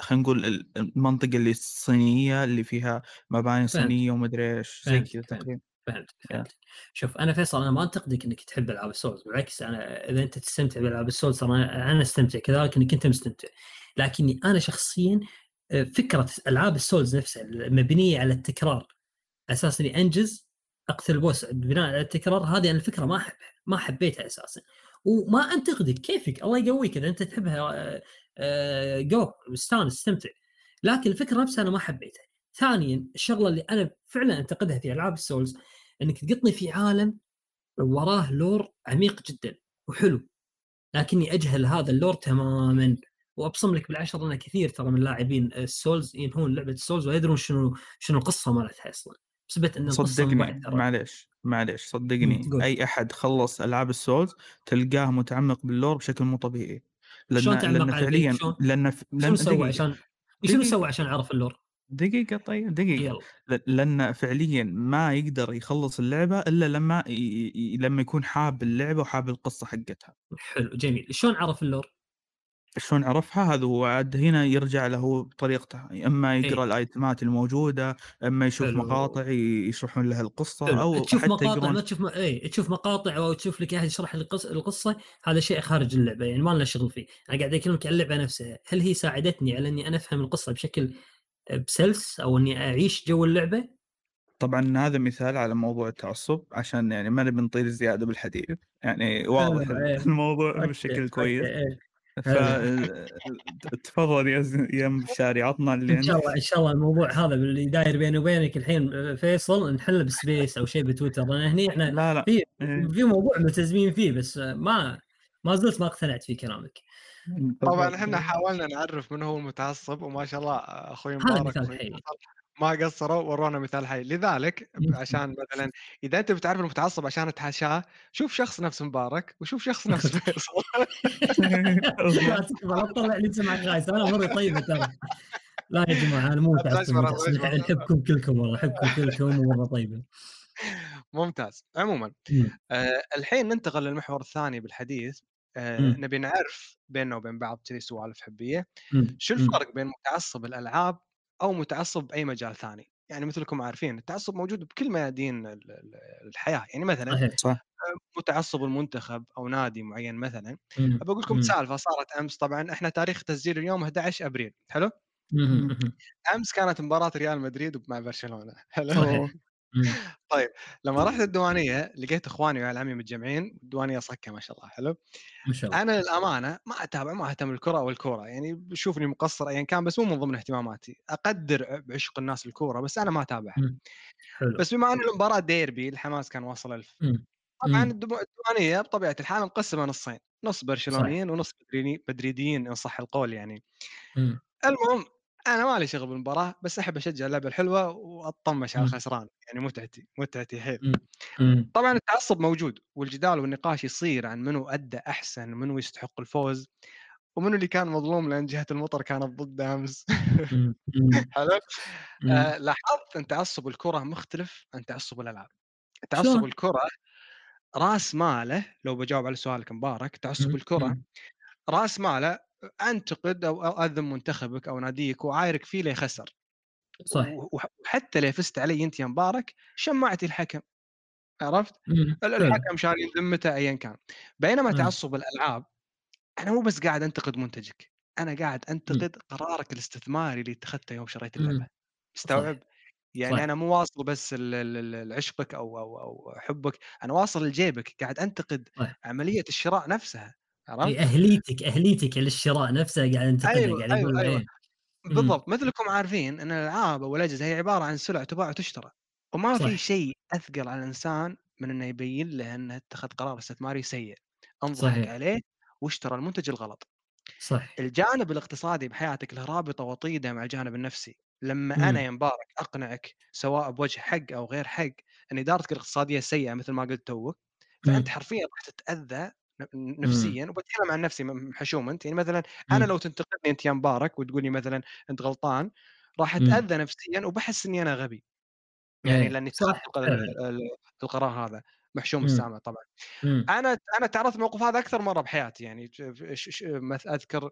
خلينا نقول ال- المنطقة اللي الصينية اللي فيها مباني. صينية ومدري إيش زي كذا. تقريبا فهمت. فهمت. شوف أنا فيصل أنا ما أنتقدك إنك تحب ألعاب ال Souls بالعكس أنا إذا أنت تستمتع بألعاب ال Souls ترى أنا أستمتع كذلك انك أنت مستمتع. لكني أنا شخصيا آه، فكرة ألعاب ال Souls نفسها المبنية على التكرار. أساس إني أنجز أقتل boss بناء على التكرار هذه أنا الفكرة ما احبها ما حبيتها أساسا. وما أنتقدك كيفك؟ الله يقويك إذا أنت تحبها آه، آه، enjoy استانس استمتع. لكن الفكرة نفسها أنا ما حبيتها. ثانيا الشغلة اللي أنا فعلا انتقدها في ألعاب ال Souls إنك تقطني في عالم وراه lore عميق جدا وحلو لكني أجهل هذا ال lore تماما وأبصم لك بالعشر ان كثير ترى من لاعبين ال Souls ينهون لعبة ال Souls ويدرون شنو شنو القصة مالتها أصلا بسبب إن صدقني. معليش معليش صدقني مم،. أي أحد خلص ألعاب ال Souls تلقاه متعمق بال lore بشكل مو طبيعي شلون لأن تعمق لأن فعليا؟ لأن ف- شنو لأن سوى عشان شنو. سوى عشان عرف ال lore؟ دقيقة طيب دقيقة يلا ل- لأن فعليا ما يقدر يخلص اللعبة إلا لما ي... ي- لما يكون حاب اللعبة وحاب القصة حقتها حلو جميل شلون عرف ال lore؟ شلون عرفها هذا هو عاد هنا يرجع له بطريقته إما يقرأ إيه. الآيتمات الموجودة إما يشوف حلو. مقاطع ي- يشرحون لها القصة حلو. أو تشوف حتى مقاطع يقرون ما تشوف م... اي تشوف مقاطع أو تشوف لك أحد يشرح لك القص- القصة هذا شيء خارج اللعبة يعني ما لنا شغل فيه أنا قاعد أكلمك عن اللعبة نفسها هل هي ساعدتني على إني أنا أفهم القصة بشكل بسلس أو إني أعيش جو اللعبة طبعا هذا مثال على موضوع التعصب عشان يعني ما نبي نطير زياده بالحديث يعني واضح حلو، إيه. الموضوع بشكل كويس إيه. ف حلو. تفضل يا مشاري عطنا اللي إن شاء الله إن شاء الله الموضوع هذا اللي داير بيني وبينك الحين فيصل نحله بسبيس أو شيء بتويتر لأن هني إحنا لا لا في إيه. في موضوع ملتزمين فيه بس ما ما زلت ما اقتنعت في كلامك طبعا. إحنا حاولنا نعرف من هو المتعصب وما شاء الله أخوي مبارك ما قصروا ورونا مثال حي. لذلك مم. عشان مثلا إذا أنت بتعرف المتعصب عشان تحاشاه شوف شخص نفس مبارك وشوف شخص نفس فيصل. لا تطلع لي سمعة خايس أنا اموري طيبة ترى. لا يا جماعة أنا مو متعصب. نحبكم كلكم والله احبكم كلكم ومره طيبة. ممتاز. عموما مم. آه الحين ننتقل للمحور الثاني بالحديث. آه. نبي نعرف بيننا وبين بعض كذي سوالف حبية. شو. الفرق بين متعصب الألعاب أو متعصب باي مجال ثاني يعني مثلكم عارفين التعصب موجود بكل ميادين ال- ال- الحياة يعني مثلا صح متعصب المنتخب أو نادي معين مثلا. بقول لكم. سالفة صارت أمس طبعا إحنا تاريخ تسجيل اليوم 11 أبريل حلو. أمس كانت مباراة ريال مدريد مع برشلونة حلو صحيح مم. لما رحت الديوانية لقيت إخواني وعيال عمي متجمعين الديوانيه صكة ما شاء الله حلو. ما شاء الله. أنا للأمانة ما أتابع ما أهتم بالكره أو الكورة يعني بشوفني مقصر ايا كان بس مو من ضمن اهتماماتي. أقدر بعشق الناس الكورة بس أنا ما أتابعها. مم. حلو. بس بما ان المباراه ديربي الحماس كان واصل ألف. مم. طبعا الديوانية بطبيعة الحال مقسمة نصين نص برشلونيين ونص مدريدي- مدريديين إن صح القول يعني. مم. المهم أنا مالي شغل بالمباراة بس أحب أشجع اللعبة الحلوة وأطمش على مم. الخسران يعني متعتي متعتي حيل مم. مم. طبعا التعصب موجود والجدال والنقاش يصير عن منو أدى أحسن منو يستحق الفوز ومنو اللي كان مظلوم لأن جهة المطر كانت ضده أمس. حلو. آه لاحظت أن تعصب الكرة مختلف عن تعصب الألعاب تعصب؟ الكرة راس ماله لو بجاوب على سؤالك مبارك تعصب. الكرة. راس ماله أنتقد أو أذم منتخبك أو ناديك وعايرك فيه ليخسر صح وحتى لو فزت علي أنت يا مبارك شمعتي الحكم عرفت؟ الحكم شال ذمته ايا كان بينما. تعصب الألعاب أنا مو بس قاعد أنتقد منتجك أنا قاعد أنتقد قرارك الاستثماري اللي اتخذته يوم شريت. اللعبة مستوعب؟ يعني صح. أنا مو واصل بس لعشقك أو أو أو حبك أنا واصل لجيبك قاعد أنتقد صح. عملية الشراء نفسها عرفت؟ اهليتك أهليتك للشراء نفسها قاعد انتقدها أيوة، قاعد أيوة، أيوة. بالضبط مثلكم عارفين إن الألعاب أو الأجهزة هي عبارة عن سلع تباع وتشترى وما صح. في شيء أثقل على الإنسان من إنه يبين له انه اتخذ قرار استثماري سيء انضحك صحيح. عليه واشترى المنتج الغلط صح الجانب الاقتصادي بحياتك له رابطه وطيدة مع الجانب النفسي لما مم. أنا يا مبارك أقنعك سواء بوجه حق أو غير حق إن إدارتك الاقتصادية سيئة مثل ما قلت توك فأنت. حرفيا راح تتأذى نفسيا وبتكلم عن نفسي محشوم انت يعني مثلا أنا مم. لو تنتقدني انت يا مبارك وتقول لي مثلا أنت غلطان راح مم. أتأذى نفسيا وبحس إني أنا غبي يعني إيه. لأني صح القرار هذا محشوم. السامع طبعا مم. أنا أنا تعرضت الموقف هذا أكثر مرة بحياتي يعني أذكر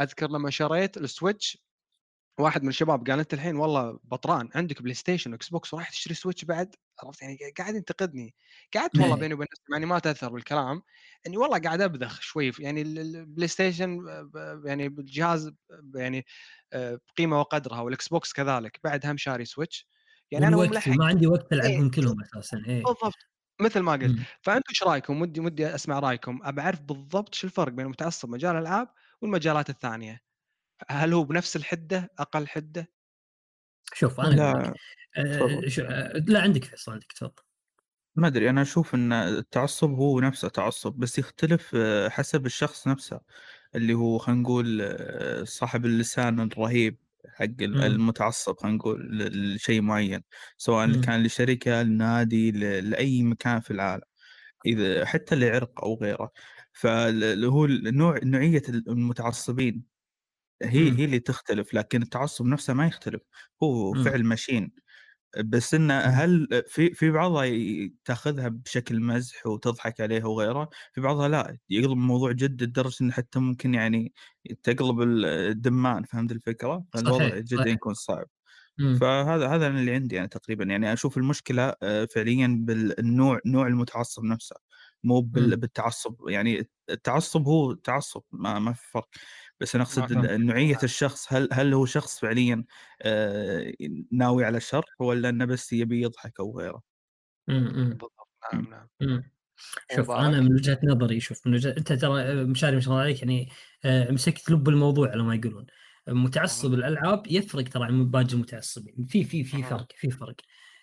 أذكر لما شريت ال Switch واحد من الشباب قال أنت الحين والله بطران عندك بلاي ستيشن وإكس بوكس ورايح تشتري Switch بعد؟ عرفت يعني؟ قاعد ينتقدني. قعدت والله إيه. بيني وبين نفسي يعني ما تاثر بالكلام إني والله قاعد أبذخ شوي يعني ال- ال- البلاي ستيشن يعني بالجهاز ب- يعني آه، بقيمة وقدرها والإكس بوكس كذلك بعد هم شاري Switch. يعني أنا ملحق. ما عندي وقت إيه. العبهم كلهم أساسا إيه. بالضبط. مثل ما قلت. مم. فأنتم إيش رأيكم؟ ودي ودي أسمع رأيكم. ابى أعرف بالضبط شو الفرق بين متعصب مجال الألعاب والمجالات الثانية؟ هل هو بنفس الحدة أقل حدة؟ شوف أنا لا آه،. شو- آه، لا عندك فيصل عندك تفضل. ما أدري أنا أشوف إن التعصب هو نفسه تعصب بس يختلف آه، حسب الشخص نفسه. اللي هو خلينا نقول آه، صاحب اللسان الرهيب حق. المتعصب خلينا نقول لشيء معين. سواء مم. كان لشركة لنادي ل- لأي مكان في العالم. إذا حتى لعرق أو غيره. فاللي هو النوع نوعية المتعصبين. هي مم. هي اللي تختلف لكن التعصب نفسه ما يختلف هو مم. فعل ماشين بس انه مم. هل في في بعضها تاخذها بشكل مزح وتضحك عليها وغيره في بعضها لا يقلب الموضوع جد لدرجة انه حتى ممكن يعني تقلب الدمان فهمت الفكرة فالوضع صحيح جدا يكون صعب مم. فهذا هذا اللي عندي أنا تقريبا يعني أشوف المشكلة آه، فعليا بالنوع نوع المتعصب نفسه مو. بالتعصب يعني التعصب هو تعصب ما ما في فرق بس أنا أقصد نوعية الشخص هل هل هو شخص فعليا آه، ناوي على الشر ولا إنه بس يبي يضحك أو غيره مم. مم. بالضبط نعم نعم مم. شوف ومبارك؟ أنا من وجهة نظري شوف من وجهة أنت ترى مشاري ما شاء الله عليك يعني آه، مسكت لب الموضوع على ما يقولون متعصب الألعاب يفرق ترى عن باقي المتعصبين في في في. فرق في فرق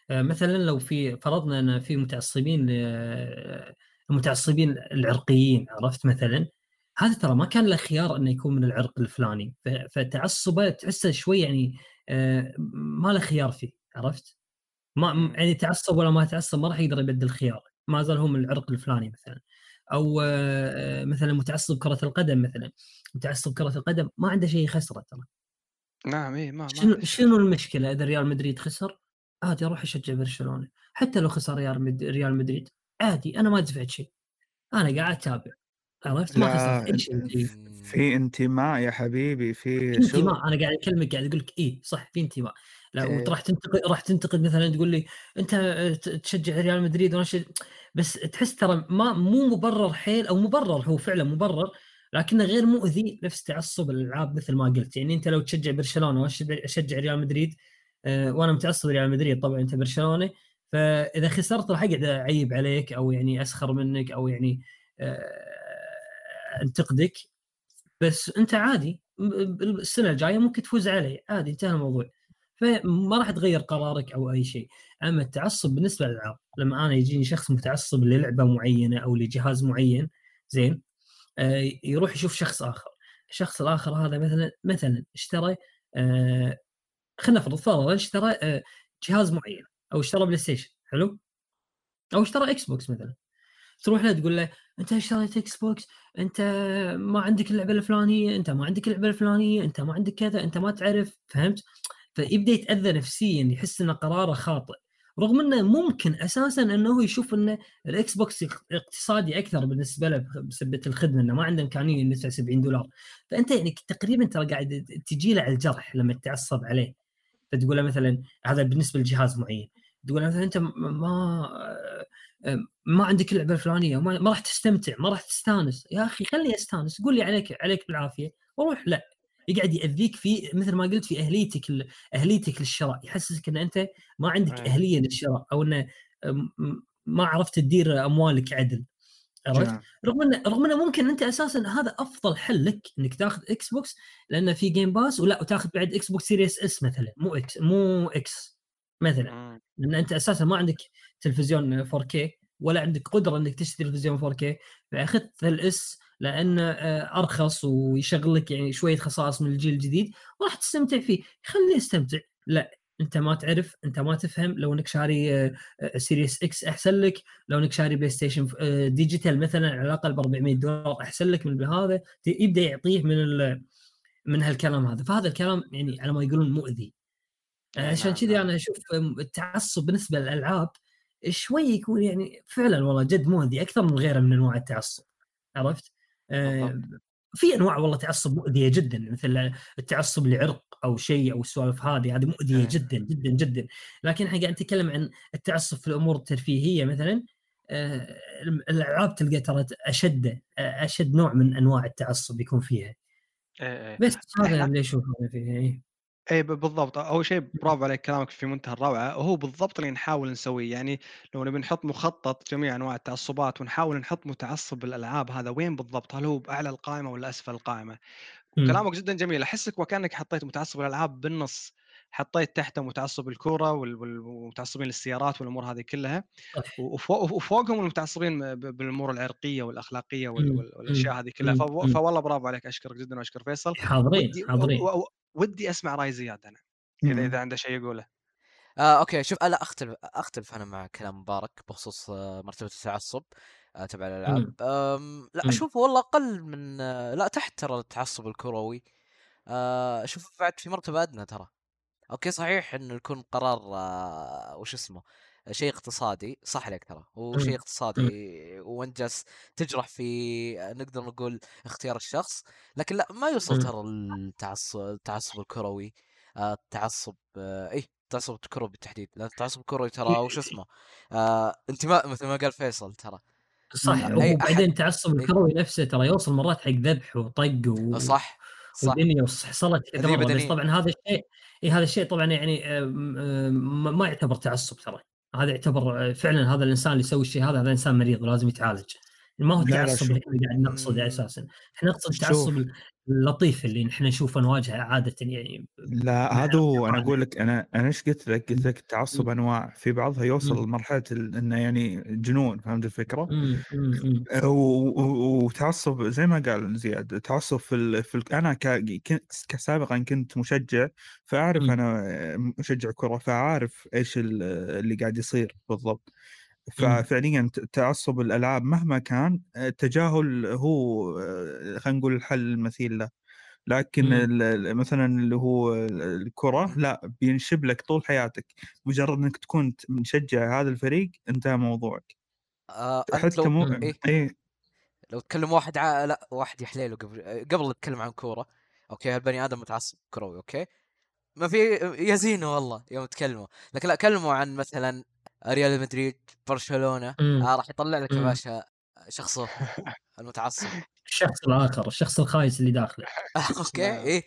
آه، مثلا لو في فرضنا إن في متعصبين آه، المتعصبين العرقيين عرفت مثلا هذا ترى ما كان له خيار إنه يكون من العرق الفلاني. فتعصبه تحسه شوي يعني آه، ما له خيار فيه عرفت؟ ما. يعني تعصب ولا ما تعصب ما راح يقدر يبدل خيار. ما زال هو من العرق الفلاني مثلا. أو آه، مثلا متعصب كرة القدم مثلا. متعصب كرة القدم ما عنده شيء يخسره ترى. نعم اي ما ما شنو. شنو المشكلة إذا ريال مدريد خسر؟ عادي أروح اشجع برشلونة. حتى لو خسر ريال مدريد عادي أنا ما دفعت شيء. أنا قاعد أتابع. عرفت ما إيه. في انتماء يا حبيبي في في انتماء. أنا قاعد أكلمك قاعد أقول لك اي صح في انتماء. لا إيه. وراح تنتقد راح تنتقد مثلا تقول لي أنت ت- تشجع ريال مدريد وأنا بس تحس ترى ما مو مبرر حيل أو مبرر هو فعلا مبرر لكنه غير مؤذي نفس تعصب الألعاب مثل ما قلت. يعني أنت لو تشجع برشلونة واشجع أشجع ريال مدريد آه، وأنا متعصب ريال مدريد طبعا أنت برشلونه فإذا خسرت راح أقعد أعيب عليك أو يعني أسخر منك أو يعني آه، انتقدك بس انت عادي السنة الجاية ممكن تفوز علي عادي انتهى الموضوع. فما راح تغير قرارك أو أي شيء. أما التعصب بالنسبة للالعاب لما أنا يجيني شخص متعصب للعبة معينة أو لجهاز معين زين آه، يروح يشوف شخص آخر. الشخص الآخر هذا مثلا مثلا اشترى آه، خلينا نفرض فرضا اشترى آه، جهاز معين أو اشترى بلاي ستيشن حلو؟ أو اشترى إكس بوكس مثلا. تروح له تقول له أنت اشتريت إكس بوكس أنت ما عندك اللعبة الفلانية أنت ما عندك اللعبة الفلانية أنت ما عندك كذا أنت ما تعرف فهمت؟ فيبدأ يتأذى نفسيا يحس إن قراره خاطئ. رغم إنه ممكن أساسا إنه يشوف إن الإكس بوكس اقتصادي أكثر بالنسبة له بسبب الخدمة إنه ما عنده إمكانية يدفع 70 دولار. فأنت يعني تقريبا ترى قاعد تجي له على الجرح لما تتعصب عليه. فتقول له مثلا هذا بالنسبة لجهاز معين. تقول مثلا أنت ما ما عندك اللعبه الفلانية ما, ما راح تستمتع ما راح تستانس. يا أخي خلي أستانس قول لي عليك عليك بالعافية وروح لا. يقعد يأذيك في مثل ما قلت في أهليتك أهليتك للشراء. يحسسك إن أنت ما عندك أهلية للشراء أو انه ما عرفت تدير أموالك عدل. عرفت؟ رغم انه رغم إنه ممكن أنت أساسا هذا أفضل حل لك إنك تاخذ إكس بوكس لأنه في Game Pass ولا وتاخذ بعد إكس بوكس Series S مثلا مو X مو X مثلا. لأن أنت أساسا ما عندك تلفزيون 4K ولا عندك قدرة إنك تشتري تلفزيون 4K فأخذت ال S لأنه آه، أرخص ويشغل لك يعني شوية خصائص من الجيل الجديد وراح تستمتع فيه. خليه يستمتع لا أنت ما تعرف أنت ما تفهم. لو إنك شاري Series X أحسن لك. لو إنك شاري بلاي ستيشن Digital مثلا على الأقل ب 400 دولار أحسن لك من هذا يبدأ يعطيه من من هالكلام هذا. فهذا الكلام يعني على ما يقولون مؤذي. عشان كذي نعم. أنا أشوف التعصب بالنسبة للألعاب شوي يكون يعني فعلا والله جد مؤذي أكثر من غيره من أنواع التعصب عرفت؟ آه في أنواع والله تعصب مؤذية جدا مثل التعصب لعرق أو شيء أو السوالف هذه هذه مؤذية إيه. جدا جدا جدا لكن إحنا قاعد نتكلم عن التعصب في الأمور الترفيهية مثلا آه الألعاب تلقى ترى أشد أشد نوع من أنواع التعصب يكون فيها إيه، إيه. بس هذا اللي أشوفه فيه اي بالضبط. أول شيء برافو عليك كلامك في منتهى الروعة. وهو بالضبط اللي نحاول نسويه. يعني لو نبي نحط مخطط جميع أنواع التعصبات ونحاول نحط متعصب الالعاب هذا وين بالضبط؟ هل هو بأعلى القائمة ولا أسفل القائمة؟ كلامك جدا جميل. أحسك وكأنك حطيت متعصب الالعاب بالنص. حطيت تحته متعصب الكورة والمتعصبين للسيارات والأمور هذه كلها. وفوقهم المتعصبين بالأمور العرقية والأخلاقية والأشياء هذه كلها. فوالله برافو عليك. أشكرك جدا وأشكر فيصل. حاضرين حاضرين. ودي أسمع رأي زياد أنا اذا إذا عنده شيء يقوله. آه أوكي. شوف لا أختلف أختلف أنا مع كلام مبارك بخصوص آه، مرتبة التعصب آه تبع الألعاب. لا أشوف والله أقل من آه لا تحت ترى التعصب الكروي. أشوف بعد في مرتبة أدنى ترى. أوكي صحيح إنه يكون قرار وش اسمه؟ شيء اقتصادي صح عليك ترى. هو شيء اقتصادي وانت جالس تجرح في نقدر نقول اختيار الشخص لكن لا ما يوصل ترى التعصب التعصب الكروي آه، التعصب آه، إيه التعصب الكروي بالتحديد. لأن التعصب الكروي ترى وش اسمه؟ آه انتماء مثل ما قال فيصل ترى. صح وبعدين التعصب إيه. الكروي نفسه ترى يوصل مرات حق ذبح وطق و... صح صح. ودنيا وحصلت كذا بس طبعا هذا الشيء إيه هذا الشيء طبعا يعني ما يعتبر تعصب ترى. هذا يعتبر فعلا هذا الإنسان اللي يسوي الشيء هذا هذا إنسان مريض ولازم يتعالج. ما هو التعصب اللي إحنا قاعد نقصده أساسا. إحنا نقصد التعصب اللطيف اللي نحن نشوفه نواجهه عاده يعني لا هذا هو. أنا أقول لك أنا أنا إيش قلت لك؟ قلت لك التعصب أنواع في بعضها يوصل لمرحلة إنه يعني جنون فهمت الفكرة؟ وتعصب زي ما قال زياد تعصب في, ال... في ال... أنا ك... كسابقا كنت مشجع فأعرف أنا مشجع كرة فأعرف إيش اللي قاعد يصير بالضبط. ففعليا تعصب الألعاب مهما كان التجاهل هو خلينا نقول الحل المثيل له. لكن مثلا اللي هو الكرة لا بينشب لك طول حياتك. مجرد إنك تكون مشجع هذا الفريق انتهى موضوعك. آه حتى لو... مو إيه؟ إيه؟ لو تكلم واحد ع... لا واحد يحليله قبل قبل نتكلم عن كورة. okay هالبني آدم متعصب كروي okay؟ ما في يزينه والله يوم تكلموا لكن لا كلموا عن مثلا ريال مدريد برشلونة آه راح يطلع لك يا باشا شخصه المتعصب. الشخص الآخر الشخص الخايس اللي داخله. okay إيه.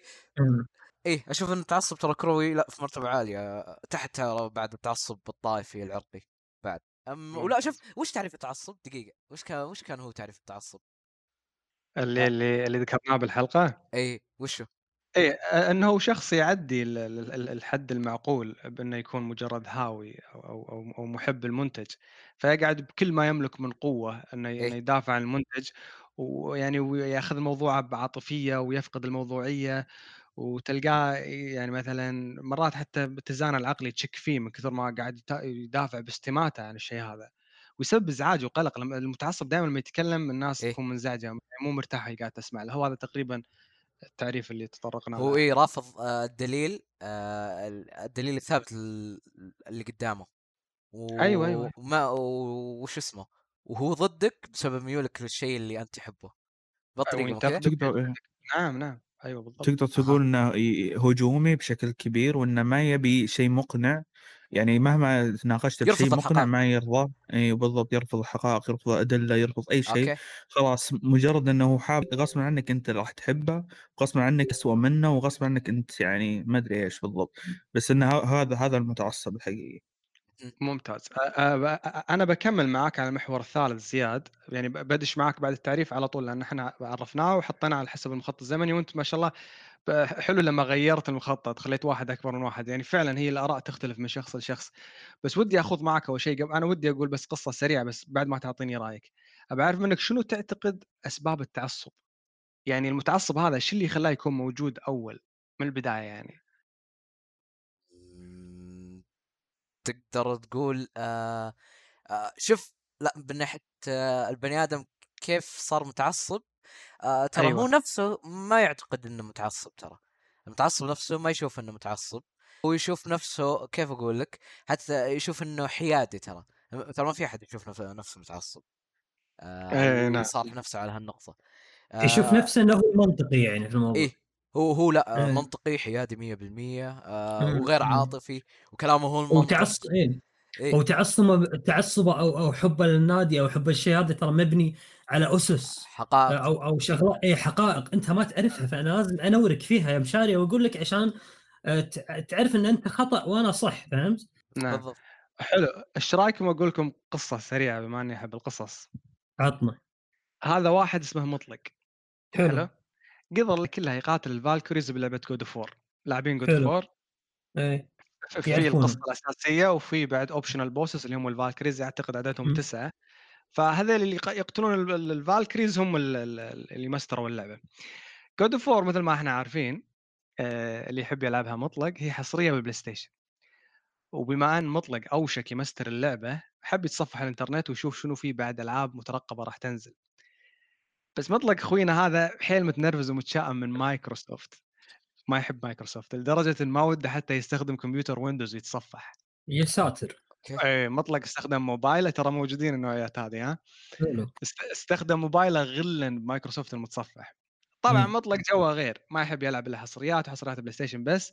إيه أشوف إن التعصب ترى كروي لا في مرتبة عالية تحت بعد التعصب الطائفي العرقي بعد. أم ولا. شوف وش تعريف التعصب؟ دقيقة وش كان وش كان هو تعريف التعصب؟ اللي اللي اللي ذكرناه بالحلقة؟ اي وشو؟ إيه آه، أنه هو شخص يعدي ال- ال- ال- الحد المعقول بأنه يكون مجرد هاوي أو أو أو أو محب المنتج فيقعد بكل ما يملك من قوة أنه إيه. يدافع عن المنتج ويعني ويأخذ الموضوع بعاطفية ويفقد الموضوعية وتلقاه يعني مثلا مرات حتى باتزان العقلي تشك فيه من كثر ما قاعد يتا- يدافع باستماتة عن الشيء هذا ويسبب إزعاج وقلق لما المتعصب دائما لما يتكلم الناس إيه. تكون منزعجة مو مرتاحة هي قاعدة تسمع له هو هذا تقريبا التعريف اللي تطرقنا هو إيه رافض آه، الدليل آه، ال- الدليل الثابت ال- اللي قدامه. و... أيوة، أيوة. وما و- وش اسمه؟ وهو ضدك بسبب ميولك للشيء اللي أنت تحبه. بالطريقة مو كذا وينتقدك تقدر إيه. نعم نعم. أيوه بالضبط. تقدر تقول إنه هجومي بشكل كبير وإنه ما يبي شيء مقنع يعني مهما تناقشت بشيء مقنع. ما يرضى. إي بالضبط يرفض الحقائق يرفض الادله يرفض أي شيء. خلاص مجرد إنه هو حاب غصبا عنك أنت راح تحبه غصبا عنك اسوء منه وغصبا عنك أنت يعني ما أدري إيش بالضبط. بس إنه هذا هذا المتعصب الحقيقي. ممتاز. أنا بكمل معاك على المحور الثالث زياد. يعني بدش معاك بعد التعريف على طول لأن إحنا عرفناه وحطيناه على حسب المخطط الزمني وأنت ما شاء الله حلو لما غيرت المخطط خليت واحد أكبر من واحد يعني فعلا هي الآراء تختلف من شخص لشخص. بس ودي اخذ معك أول شيء قبل أنا ودي أقول بس قصة سريعة بس بعد ما تعطيني رأيك. ابى أعرف منك شنو تعتقد أسباب التعصب؟ يعني المتعصب هذا شو اللي خلاه يكون موجود أول من البداية يعني؟ تقدر تقول آه آه شوف لا من ناحية آه البني آدم كيف صار متعصب؟ آه ترى أيوة. هو نفسه ما يعتقد إنه متعصب ترى المتعصب نفسه ما يشوف إنه متعصب هو يشوف نفسه كيف أقول لك حتى يشوف إنه حيادي ترى ترى ما في أحد يشوف نف- نفسه متعصب آه إيه، نعم. يصالح نفسه على هالنقطة يشوف آه، نفسه إنه هو منطقي يعني في الموضوع إيه هو هو لأ آه، إيه. منطقي حيادي 100% آه مم، وغير. عاطفي وكلامه هو المنطق وتعصب إيه. إيه. وتعصبه تعصبه أو أو حبه للنادي أو حب الشيء هذا ترى مبني على أسس. حقائق. أو أو شغلات اي حقائق. أنت ما تعرفها فأنا لازم أنورك فيها يا مشاري واقول لك عشان آه، ت- تعرف إن أنت خطأ وأنا صح فهمت؟ نعم. بالضبط. حلو. إيش رأيكم أقول لكم قصة سريعة بما إني أحب القصص؟ عطنا. هذا واحد اسمه مطلق. حلو. حلو. قدر كلها يقاتل ال Valkyries بلعبة God of War لاعبين God of War إيه. في. القصة الأساسية وفي بعد optional bosses اللي هم ال Valkyries أعتقد عددهم. تسعة. فهذول اللي يق- يقتلون ال- ال- ال Valkyries هم ال- ال- اللي مستروا اللعبة. God of War مثل ما إحنا عارفين آه، اللي يحب يلعبها مطلق هي حصرية بالبلاي ستيشن وبما أن مطلق أوشك يمستر اللعبة حب يتصفح الإنترنت ويشوف شنو في بعد ألعاب مترقبة راح تنزل. بس مطلق أخوينا هذا حيل متنرفز ومتشائم من مايكروسوفت. ما يحب مايكروسوفت لدرجة ما وده حتى يستخدم كمبيوتر ويندوز يتصفح يا ساتر. إيه مطلق استخدم موبايله ترى موجودين النوعيات هذه ها؟ حلو. است- استخدم موبايله غلا بمايكروسوفت المتصفح. طبعا مم. مطلق جوه غير ما يحب يلعب إلا حصريات وحصريات بلاي ستيشن بس.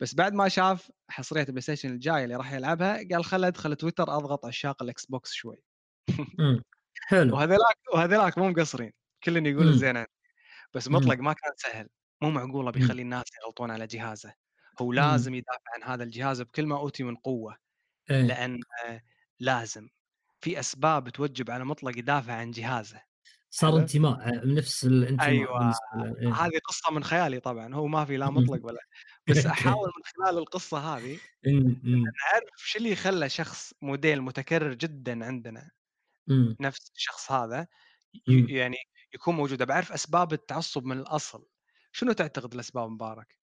بس بعد ما شاف حصرية البلاي ستيشن الجاية اللي راح يلعبها قال خل أدخل تويتر أضغط عشاق الإكس بوكس شوي. حلو. وهذلاك وهذلاك مو مقصرين. كل يقول عندي بس. مطلق ما كان سهل. مو معقولة بيخلي الناس يغلطون على جهازه. هو لازم يدافع عن هذا الجهاز بكل ما أوتي من قوة. إيه. لأن آه، لازم في أسباب توجب على مطلق يدافع عن جهازه صار. انتماء نفس الانتماء له إيه. هذه قصة من خيالي طبعا هو ما في لا. مطلق ولا بس. أحاول من خلال القصة هذه. نعرف شو اللي خلى شخص موديل متكرر جدا عندنا مم. نفس الشخص هذا مم. ي- يعني يكون موجود بعرف أسباب التعصب من الأصل شنو تعتقد الأسباب مبارك؟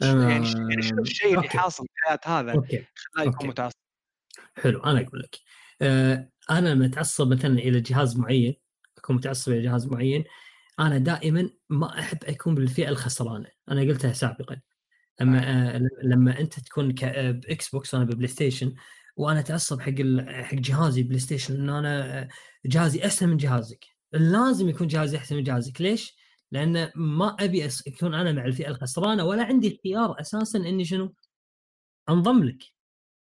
يعني يعني شنو الشيء اللي. حاصل في حياه هذا أوكي خلاه يكون. متعصب؟ حلو أنا أقول لك آه، أنا لما اتعصب مثلا إلى جهاز معين أكون متعصب إلى جهاز معين أنا دائما ما أحب أكون بالفئة الخسرانة أنا قلتها سابقا اما آه، لما أنت تكون آه، بإكس بوكس وأنا ببلاي ستيشن وأنا أتعصب حق حق جهازي بلاي ستيشن إن أنا آه، جهازي أحسن من جهازك لازم يكون جهازي أحسن من جهازك ليش؟ لأن ما أبي اكون أنا مع الفئة الخسرانة ولا عندي خيار أساسا إني شنو؟ أنضم لك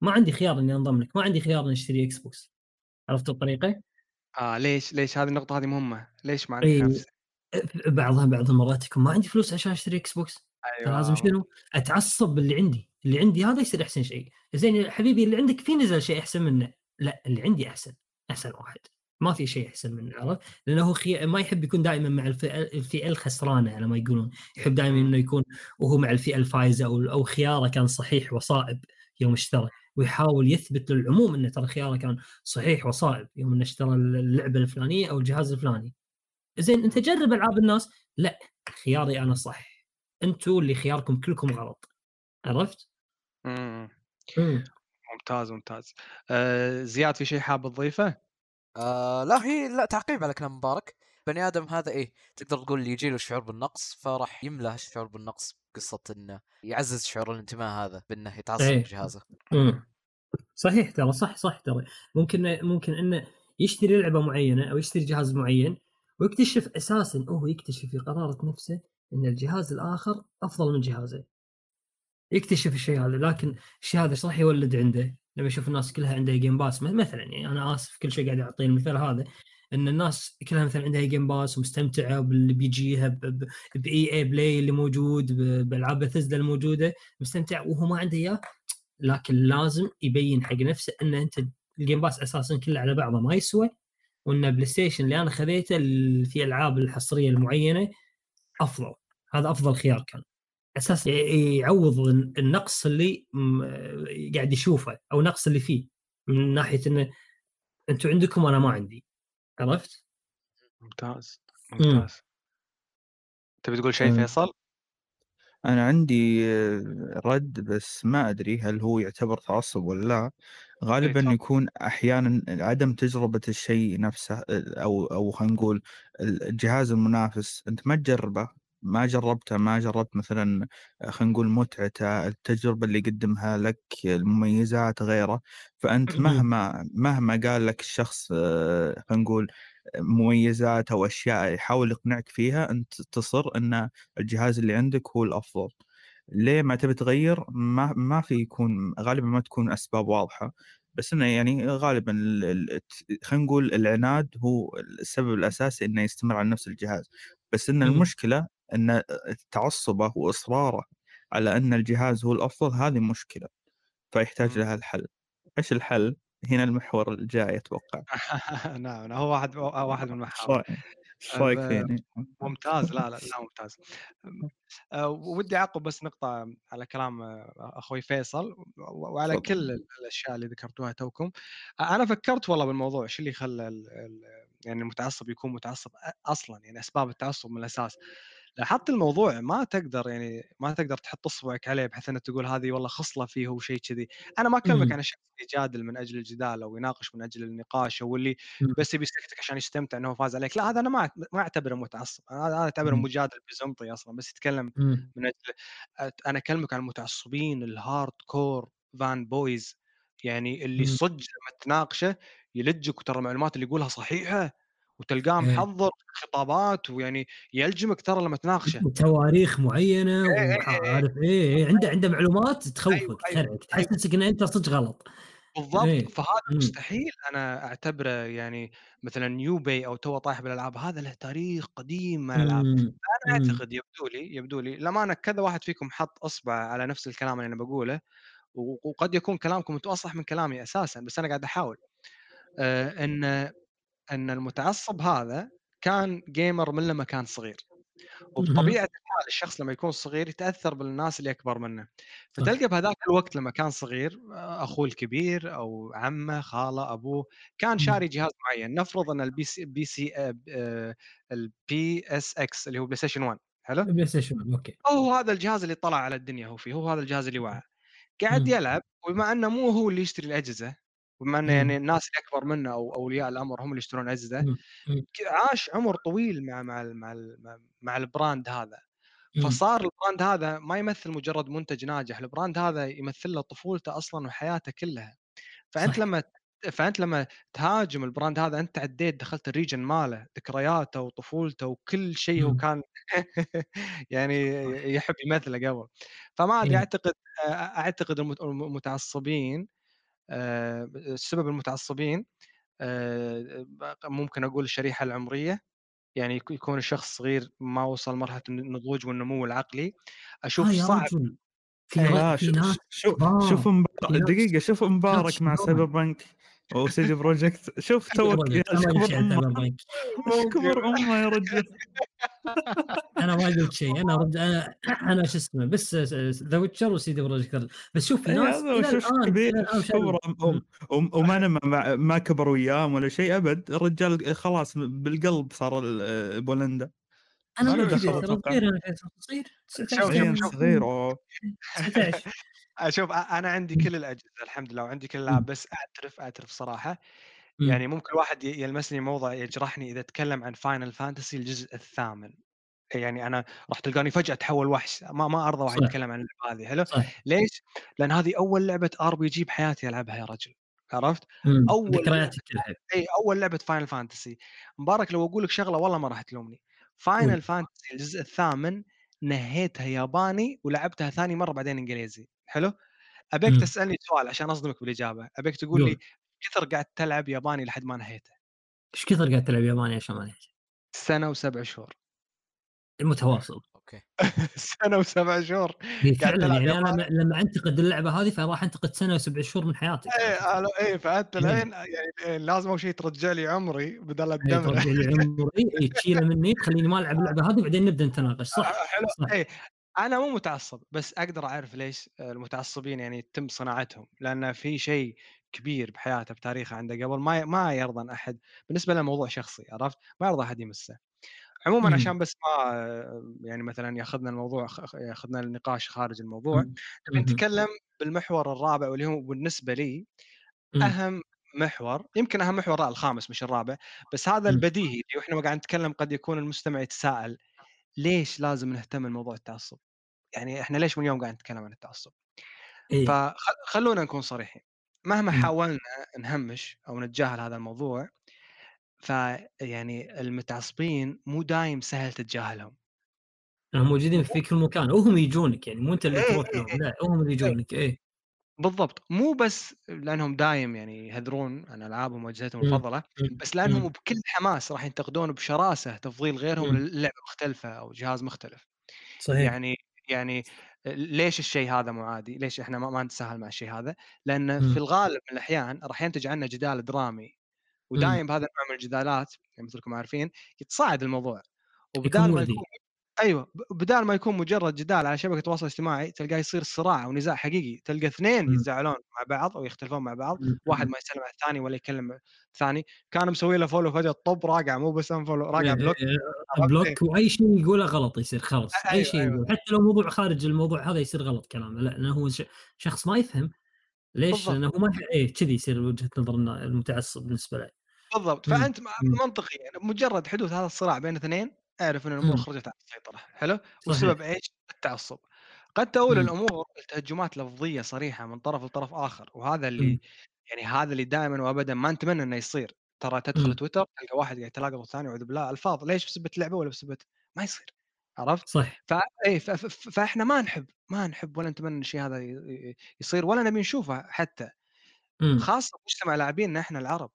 ما عندي خيار إني أنضم لك ما عندي خيار إني أشتري إكس بوكس عرفت الطريقة؟ آه ليش ليش هذه النقطة هذه مهمة ليش ما عندك إيه. بعضها بعض المرات يكون ما عندي فلوس عشان أشتري إكس بوكس أيوة. لازم شنو؟ أتعصب باللي عندي، اللي عندي هذا يصير أحسن شيء، زين حبيبي اللي عندك في نزل شيء أحسن منه، لا اللي عندي أحسن، أحسن واحد. ما في شيء أحسن منه عرفت؟ لأنه هو خي... ما يحب يكون دائما مع الفئه, الفئة الخسرانة على ما يقولون، يحب دائما إنه يكون وهو مع الفئة الفائزه أو أو خياره كان صحيح وصائب يوم اشترى، ويحاول يثبت للعموم إنه ترى خياره كان صحيح وصائب يوم إنه اشترى اللعبة الفلانية أو الجهاز الفلاني. زين أنت جرب ألعاب الناس، لا خياري أنا صح. أنتم اللي خياركم كلكم غلط. عرفت؟ امم ممتاز ممتاز. آه زياد في شيء حاب تضيفه؟ آه لا هي لا تعقيب على كلام مبارك. بني آدم هذا إيه تقدر تقول اللي يجي له شعور بالنقص فراح يملى الشعور بالنقص قصه إنه يعزز شعور الانتماء هذا بأنه يتعصب. بجهازه. امم صحيح ترى صح صح ترى. ممكن ممكن إنه يشتري لعبة معينة أو يشتري جهاز معين ويكتشف أساسا هو يكتشف في قرارة نفسه إن الجهاز الآخر أفضل من جهازه. يكتشف الشيء هذا لكن الشيء هذا صح يولد عنده؟ لما يشوف الناس كلها عندها Game Pass مثلا يعني أنا آسف كل شيء قاعد اعطي المثال هذا إن الناس كلها مثلا عندها Game Pass ومستمتعة باللي بيجيها ب EA Play اللي موجود بألعاب بثزدا الموجودة مستمتع وهو ما عنده إياه. لكن لازم يبين حق نفسه إن أنت ال Game Pass أساسا كله على بعضه ما يسوى وإن بلاي ستيشن اللي أنا خذيته في ألعاب الحصرية المعينة أفضل. هذا أفضل خيار كان. أساس يعوض النقص اللي قاعد يشوفه أو النقص اللي فيه من ناحية انه أنتم عندكم وأنا ما عندي. عرفت؟ ممتاز ممتاز. تبي تقول شيء فيصل؟ أنا عندي رد بس ما أدري هل هو يعتبر تعصب ولا لا. غالبا إيه يكون أحيانا عدم تجربة الشيء نفسه أو أو خلينا نقول الجهاز المنافس. أنت ما تجربه ما جربته ما جربت مثلا خلينا نقول متعته التجربة اللي يقدمها لك المميزات غيره. فأنت مهما مهما قال لك الشخص خلينا نقول مميزات أو أشياء يحاول يقنعك فيها أنت تصر أن الجهاز اللي عندك هو الأفضل. ليه ما تبي تغير؟ ما ما في يكون غالبا ما تكون أسباب واضحة. بس إنه يعني غالبا خلينا نقول العناد هو السبب الأساسي إنه يستمر على نفس الجهاز. بس إن المشكلة إن تعصبه واصراره على إن الجهاز هو الأفضل هذه مشكلة فيحتاج لها الحل. إيش الحل؟ هنا المحور الجاي أتوقع. نعم هو واحد واحد من المحاور. إيش رأيك فيني؟ ممتاز لا لا لا ممتاز. أه ودي اعقب بس نقطة على كلام أخوي فيصل وعلى. كل الأشياء اللي ذكرتوها توكم. أنا فكرت والله بالموضوع إيش اللي خلى يعني المتعصب يكون متعصب أصلا يعني أسباب التعصب من الأساس. لاحظت الموضوع ما تقدر يعني ما تقدر تحط اصبعك عليه بحيث إنك تقول هذه والله خصلة فيه أو شيء كذي، أنا ما أكلمك عن الشخص اللي يجادل من أجل الجدال أو يناقش من أجل النقاش أو اللي بس يبي يسكتك عشان يستمتع إنه فاز عليك، لا هذا أنا ما ما أعتبره متعصب، أنا أعتبره مجادل بزنطي أصلا بس يتكلم من أجل أنا أكلمك عن المتعصبين ال hardcore fanboys يعني اللي صدق لما تناقشه يلجمك وترى المعلومات اللي يقولها صحيحة. وتلقاه إيه. محضر خطابات ويعني يلجمك ترى لما تناقشه. تواريخ معينة إيه، إيه، وعارف إيه, إيه عنده عنده معلومات تخوفك أيوة تخرعك أيوة. تحسسك إن أنت صدق غلط. بالضبط. إيه. فهذا مستحيل أنا أعتبره يعني مثلا newbie أو تو طايح بالألعاب هذا له تاريخ قديم مع الألعاب. أنا أعتقد يبدو لي يبدو لي لما كذا واحد فيكم حط أصبع على نفس الكلام اللي أنا بقوله وقد يكون كلامكم أنتم اصح من كلامي أساسا بس أنا قاعد أحاول. آه إن إن المتعصب هذا كان gamer من لما كان صغير. وبطبيعة الحال الشخص لما يكون صغير يتأثر بالناس اللي أكبر منه. فتلقى بهذاك الوقت لما كان صغير أخوه الكبير أو عمه خالة أبوه كان شاري جهاز معين. نفرض إن ال PC PC ال PSX اللي هو بلاي ستيشن 1 حلو؟ بلاي ستيشن 1 أوكي. هو هذا الجهاز اللي طلع على الدنيا هو فيه هو هذا الجهاز اللي وعى. قاعد يلعب وبما إنه مو هو اللي يشتري الأجهزة بما انه يعني الناس اللي أكبر منه أو اولياء الأمر هم اللي يشترون اجهزه عاش عمر طويل مع مع مع, مع ال brand هذا. فصار ال brand هذا ما يمثل مجرد منتج ناجح ال brand هذا يمثل له طفولته أصلا وحياته كلها. فأنت صح. لما فأنت لما تهاجم ال brand هذا أنت عديت دخلت ال region ماله ذكرياته وطفولته وكل شيء هو كان يعني يحب يمثله قبل. فما أدري أعتقد أعتقد المتعصبين السبب المتعصبين ممكن أقول الشريحة العمرية يعني يك- يكون الشخص صغير ما وصل مرحلة النضوج والنمو العقلي أشوف آه صعب في في ناس. شوف ناس- دقيقة شوف مبارك مع. سايبر بانك وسيدي بروجكت شوف توك أنا كبر امه يا رجل. أنا ما قلت شيء. أنا رد أنا أنا شو اسمه بس ذا ويتشر وسيدي بروجكت بس شوف إيه، ناس هذا إلى شوف كبير؟ كبر وما أنا ما, ما كبر وياهم ولا شيء أبد. الرجال خلاص بالقلب صار بولندا. أنا ما كبير ترى أتوقع. صغير أنا فيصل صغير 19 شوف- صغير شوف- صغير أوه. 19 أشوف أنا عندي كل الأجهزة الحمد لله وعندي كل الالعاب بس أعترف أعترف صراحة. يعني ممكن الواحد ي- يلمسني موضع يجرحني إذا تكلم عن فاينل فانتسي الجزء الثامن يعني أنا راح تلقاني فجأة اتحول وحش ما ما أرضى واحد. يتكلم عن اللعبة هذه حلو ليش؟ لأن هذه أول لعبة RPG بحياتي ألعبها يا رجل عرفت؟ أول ذكرياتك إي أول لعبة فاينل فانتسي مبارك لو أقول لك شغلة والله ما راح تلومني فاينل فانتسي الجزء الثامن نهيتها ياباني ولعبتها ثاني مرة بعدين إنجليزي. حلو؟ أبيك مم. تسألني سؤال عشان أصدمك بالإجابة. أبيك تقول لي. كثر قاعد تلعب ياباني لحد ما نهيته؟ إيش كثر قاعد تلعب ياباني عشان ما نهيت؟ سنة وسبع شهور. المتواصل. أوكي. سنة وسبع شهور. قاعد فعلا تلعب يعني أنا. لما- لما أنتقد اللعبة هذه فراح أنتقد سنة وسبع شهور من حياتك إيه أنا- إيه فأنت إيه. الحين يعني إيه، لازم أول شيء ترجع لي عمري بدل هي الدمره ترجع لي عمري. إيه، تشيله مني تخليني ما ألعب اللعبة هذه بعدين نبدأ نتناقش. صح حلو. صح. إيه أنا مو متعصب بس أقدر أعرف ليش المتعصبين يعني يتم صناعتهم. لأن في شيء كبير بحياته بتاريخه عنده قبل ما ما يرضى أحد. بالنسبة له موضوع شخصي عرفت؟ ما يرضى أحد يمسه. عموما مم. عشان بس ما يعني مثلا ياخذنا الموضوع ياخذنا النقاش خارج الموضوع مم. نبي مم. نتكلم بالمحور الرابع واللي هو بالنسبة لي. أهم محور يمكن أهم محور الخامس مش الرابع بس هذا. البديهي اللي إحنا قاعد نتكلم قد يكون المستمع يتساءل ليش لازم نهتم بموضوع التعصب؟ يعني إحنا ليش من اليوم قاعد نتكلم عن التعصب؟ إيه. فخلونا نكون صريحين مهما. حاولنا نهمش أو نتجاهل هذا الموضوع فيعني المتعصبين مو دايم سهل تتجاهلهم هم موجودين في كل مكان وهم يجونك يعني مو انت اللي إيه، تروح إيه، لهم لا هم اللي يجونك إيه بالضبط مو بس لأنهم دايم يعني يهذرون عن ألعابهم وأجهزتهم. المفضلة. بس لأنهم مم. بكل حماس راح ينتقدون بشراسة تفضيل غيرهم. للعبة مختلفة أو جهاز مختلف صحيح يعني يعني ليش الشيء هذا مو عادي؟ ليش إحنا ما, ما نتساهل مع الشيء هذا؟ لأن. في الغالب من الأحيان راح ينتج عنه جدال درامي ودايم بهذا النوع من الجدالات يعني مثلكم عارفين يتصاعد الموضوع وبدال ما. يكون أيوه بدال ما يكون مجرد جدال على شبكة التواصل الاجتماعي تلقاه يصير صراع أو نزاع حقيقي تلقى اثنين مم. يتزاعلون مع بعض أو يختلفون مع بعض مم. واحد ما يسلم على الثاني ولا يكلم الثاني كان مسوي له follow فجاه طب راقع مو بس unfollow راقع إيه، block إيه،؟ block وأي شيء يقوله غلط يصير خلاص أيوة، أي شيء أيوة. يقول حتى لو موضوع خارج الموضوع هذا يصير غلط كلامه لا لأنه هو شخص ما يفهم ليش؟ بالضبط. لأنه هو ما إيه كذي يصير وجهة نظر المتعصب بالنسبة له بالضبط. فأنت مم. منطقيا يعني مجرد حدوث هذا الصراع بين اثنين أعرف إن الأمور. خرجت عن السيطرة حلو صحيح. والسبب إيش؟ التعصب قد تؤول. الأمور لتهجمات لفظية صريحة من طرف لطرف آخر وهذا. اللي يعني هذا اللي دائما وابدا ما نتمنى إنه يصير ترى تدخل مم. تويتر تلقى واحد قاعد يتلاقى الثاني اعوذ بالله ألفاظ ليش بسبه لعبه ولا بسبه ما يصير عرفت؟ صح ف- فإحنا ما نحب ما نحب ولا نتمنى الشيء هذا يصير ولا نبي نشوفه حتى مم. خاصة مجتمع لاعبيننا إحنا العرب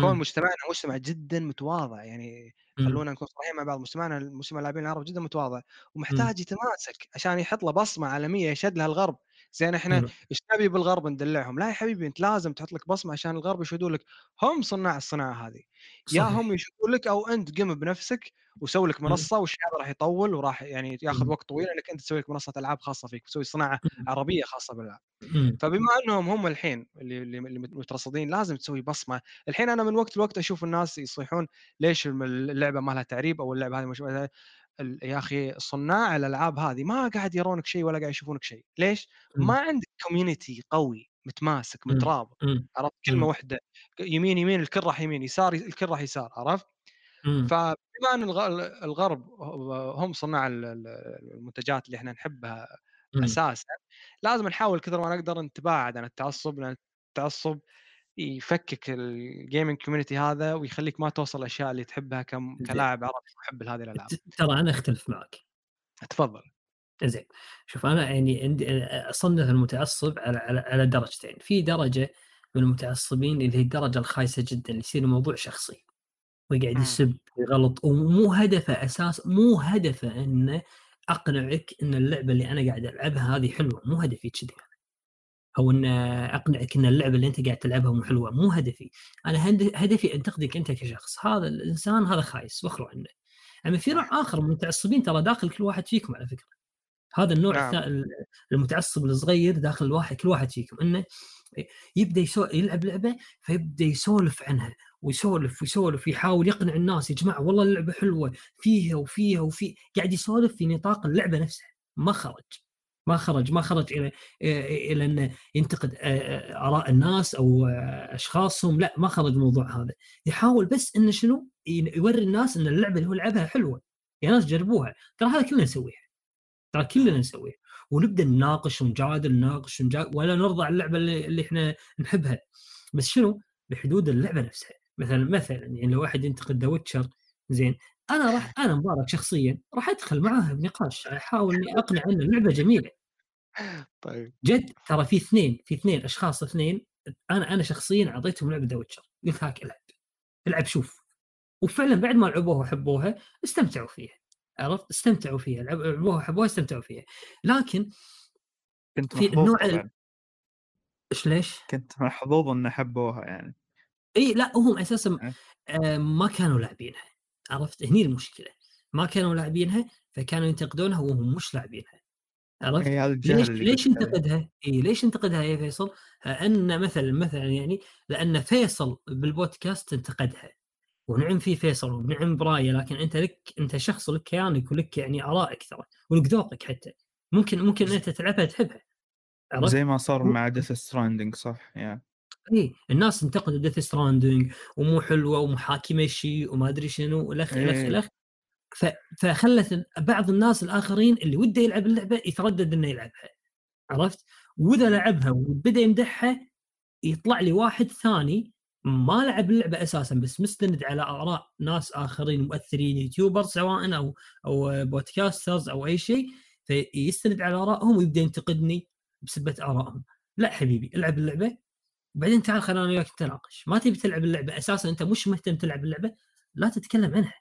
كون مم. مجتمعنا مجتمع جدا متواضع يعني مم. خلونا نكون صريحين مع بعض مجتمعنا مجتمع اللاعبين العرب جدا متواضع ومحتاج يتماسك عشان يحط له بصمة عالمية يشد لها الغرب زين إحنا. إيش نبي بالغرب ندلعهم لا يا حبيبي أنت لازم تحط لك بصمة عشان الغرب يشهدوا لك هم صناع الصناعة هذه يا صحيح. هم يشهدوا لك أو أنت قم بنفسك وسوي لك. منصة والشيء هذا راح يطول وراح يعني ياخذ. وقت طويل إنك أنت تسوي لك منصة ألعاب خاصة فيك تسوي صناعة. عربية خاصة بالألعاب. فبما إنهم هم الحين اللي اللي مترصدين لازم تسوي بصمة، الحين أنا من وقت لوقت أشوف الناس يصيحون ليش اللعبة ما لها تعريب أو اللعبة هذه مش يا أخي صناع الألعاب هذه ما قاعد يرونك شيء ولا قاعد يشوفونك شيء، ليش؟ مم. ما عندك كوميونتي قوي متماسك مم. مترابط مم. عرفت كلمة. واحدة يمين يمين الكل راح يمين يسار الكل راح يسار عرفت؟ فبما إن الغ- الغرب هم صناع ال- ال- المنتجات اللي إحنا نحبها. أساسا لازم نحاول كثر ما نقدر نتباعد عن التعصب لأن التعصب يفكك ال gaming community هذا ويخليك ما توصل الأشياء اللي تحبها كم. كلاعب عربي محب لهذه الألعاب. ترى أنا أختلف معك. تفضل. زين. شوف أنا يعني عندي أصنف المتعصب على على, على درجتين. في درجة من المتعصبين اللي هي الدرجة الخايسة جدا اللي يصير الموضوع شخصي ويقعد. يسب ويغلط ومو هدفه أساس مو هدفه إنه أقنعك إن اللعبة اللي أنا قاعد ألعبها هذه حلوة مو هدفي كذي. أو إن أقنعك إن اللعبة اللي أنت قاعد تلعبها مو حلوة مو هدفي. أنا هد- هدفي انتقدك أنت كشخص. هذا الإنسان هذا خايس واخروا عنه. اما في نوع آخر من المتعصبين ترى داخل كل واحد فيكم على فكرة. هذا النوع نعم. المتعصب الصغير داخل الواحد كل واحد فيكم. إنه يبدأ يسو... يلعب لعبة فيبدأ يسولف عنها ويسولف ويسولف ويحاول يقنع الناس يا جماعة والله اللعبة حلوة فيها وفيها وفي قاعد يسولف في نطاق اللعبة نفسها ما خرج. ما خرج ما خرج إلى إلى انه ينتقد آه، آراء الناس أو آه، أشخاصهم. لا ما خرج الموضوع هذا. يحاول بس انه شنو؟ يوري الناس أن اللعبة اللي هو لعبها حلوة. يا ناس جربوها. ترى هذا كلنا نسويها ترى كلنا نسويها ونبدأ نناقش ونجادل نناقش ونجادل ولا نرضى عن اللعبة اللي, اللي إحنا نحبها. بس شنو؟ بحدود اللعبة نفسها. مثلا مثلا يعني لو واحد ينتقد ذا ويتشر زين أنا راح أنا مبارك شخصيا راح أدخل معاه بنقاش أحاول إني أقنع ان اللعبة جميلة. طيب. جد ترى في اثنين في اثنين أشخاص اثنين أنا أنا شخصيا أعطيتهم لعبة ذا ويتشر قلت هاك العب العب شوف. وفعلا بعد ما لعبوها وحبوها استمتعوا فيها. عرفت؟ استمتعوا فيها لعب- لعبوها وحبوها استمتعوا فيها. لكن كنت في محظوظ النوع إيش ليش؟ كنت محظوظ ان حبوها يعني. إي لا هم أساسا أه. آه، ما كانوا لاعبينها. عرفت هني المشكلة. ما كانوا لاعبينها فكانوا ينتقدونها وهم مش لاعبينها. عرفت؟ ليش ليش. ينتقدها؟ اي ليش ينتقدها يا فيصل؟ ان مثلا مثلا يعني لأن فيصل بالبودكاست انتقدها. ونعم في فيصل ونعم براية لكن أنت لك أنت شخص لك كيانك ولك يعني ارائك ترى ولك ذوقك حتى. ممكن ممكن أنت تلعبها تحبها؟ زي ما صار مع ديث ستراندنج صح؟ يعني إي الناس انتقدوا ديث ستراندنج ومو حلوة ومحاكمه شيء وما أدري شنو الخ إيه. الخ ف... فخلت بعض الناس الآخرين اللي وده يلعب اللعبة يتردد إنه يلعبها عرفت؟ وإذا لعبها وبدأ يمدحها يطلع لي واحد ثاني ما لعب اللعبة أساسا بس مستند على آراء ناس آخرين مؤثرين YouTuber سواء أو أو podcasters أو أي شيء فيستند على آرائهم ويبدأ ينتقدني بسبة آرائهم لا حبيبي العب اللعبة وبعدين تعال خلينا أنا وياك نتناقش. ما تبي تلعب اللعبة أساسا أنت مش مهتم تلعب اللعبة لا تتكلم عنها.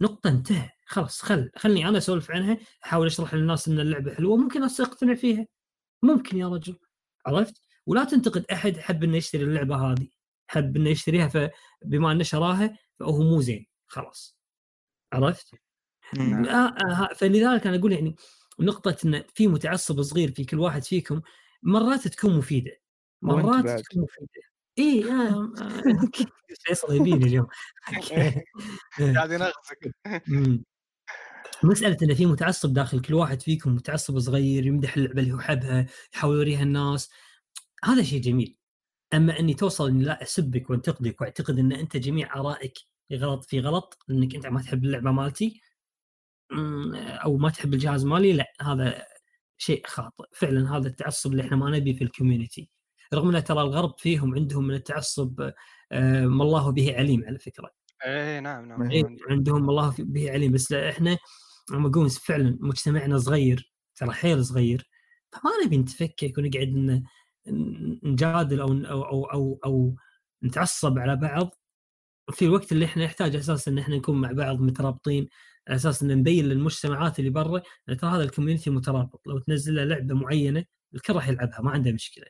نقطة انتهى. خلاص خل خلني أنا أسولف عنها أحاول أشرح للناس إن اللعبة حلوة ممكن الناس تقتنع فيها. ممكن يا رجل. عرفت؟ ولا تنتقد أحد حب إنه يشتري اللعبة هذه. حب إنه يشتريها فبما إنه شراها فهو مو زين. خلاص. عرفت؟ مم. آه فلذلك أنا أقول يعني نقطة إن في متعصب صغير في كل واحد فيكم مرات تكون مفيدة. مرات. تكون مفيدة إي آه آه فيصل يبيني اليوم. قاعد ينغزك. مم. مسألة إن في متعصب داخل كل واحد فيكم متعصب صغير يمدح اللعبة اللي هو حبها يحاول يوريها الناس. هذا شيء جميل. أما إني توصل إني لا أسبك وأنتقدك وأعتقد إن أنت جميع آرائك غلط في غلط إنك أنت ما تحب اللعبة مالتي مم، أو ما تحب الجهاز مالي لا هذا شيء خاطئ. فعلا هذا التعصب اللي إحنا ما نبي في الكوميونتي. رغم ان ترى الغرب فيهم عندهم من التعصب آه، ما الله به عليم على فكرة. إيه نعم نعم. إيه. عندهم الله به عليم. بس لا إحنا لما أقول فعلا مجتمعنا صغير ترى حيل صغير فما نبي نتفكك ونقعد نجادل أو أو أو أو, أو نتعصب على بعض. في الوقت اللي إحنا نحتاج أساسا إن إحنا نكون مع بعض مترابطين على أساس إن نبين للمجتمعات اللي برا إن ترى هذا الكوميونتي مترابط. لو تنزل له لعبة معينة الكل راح يلعبها ما عنده مشكلة.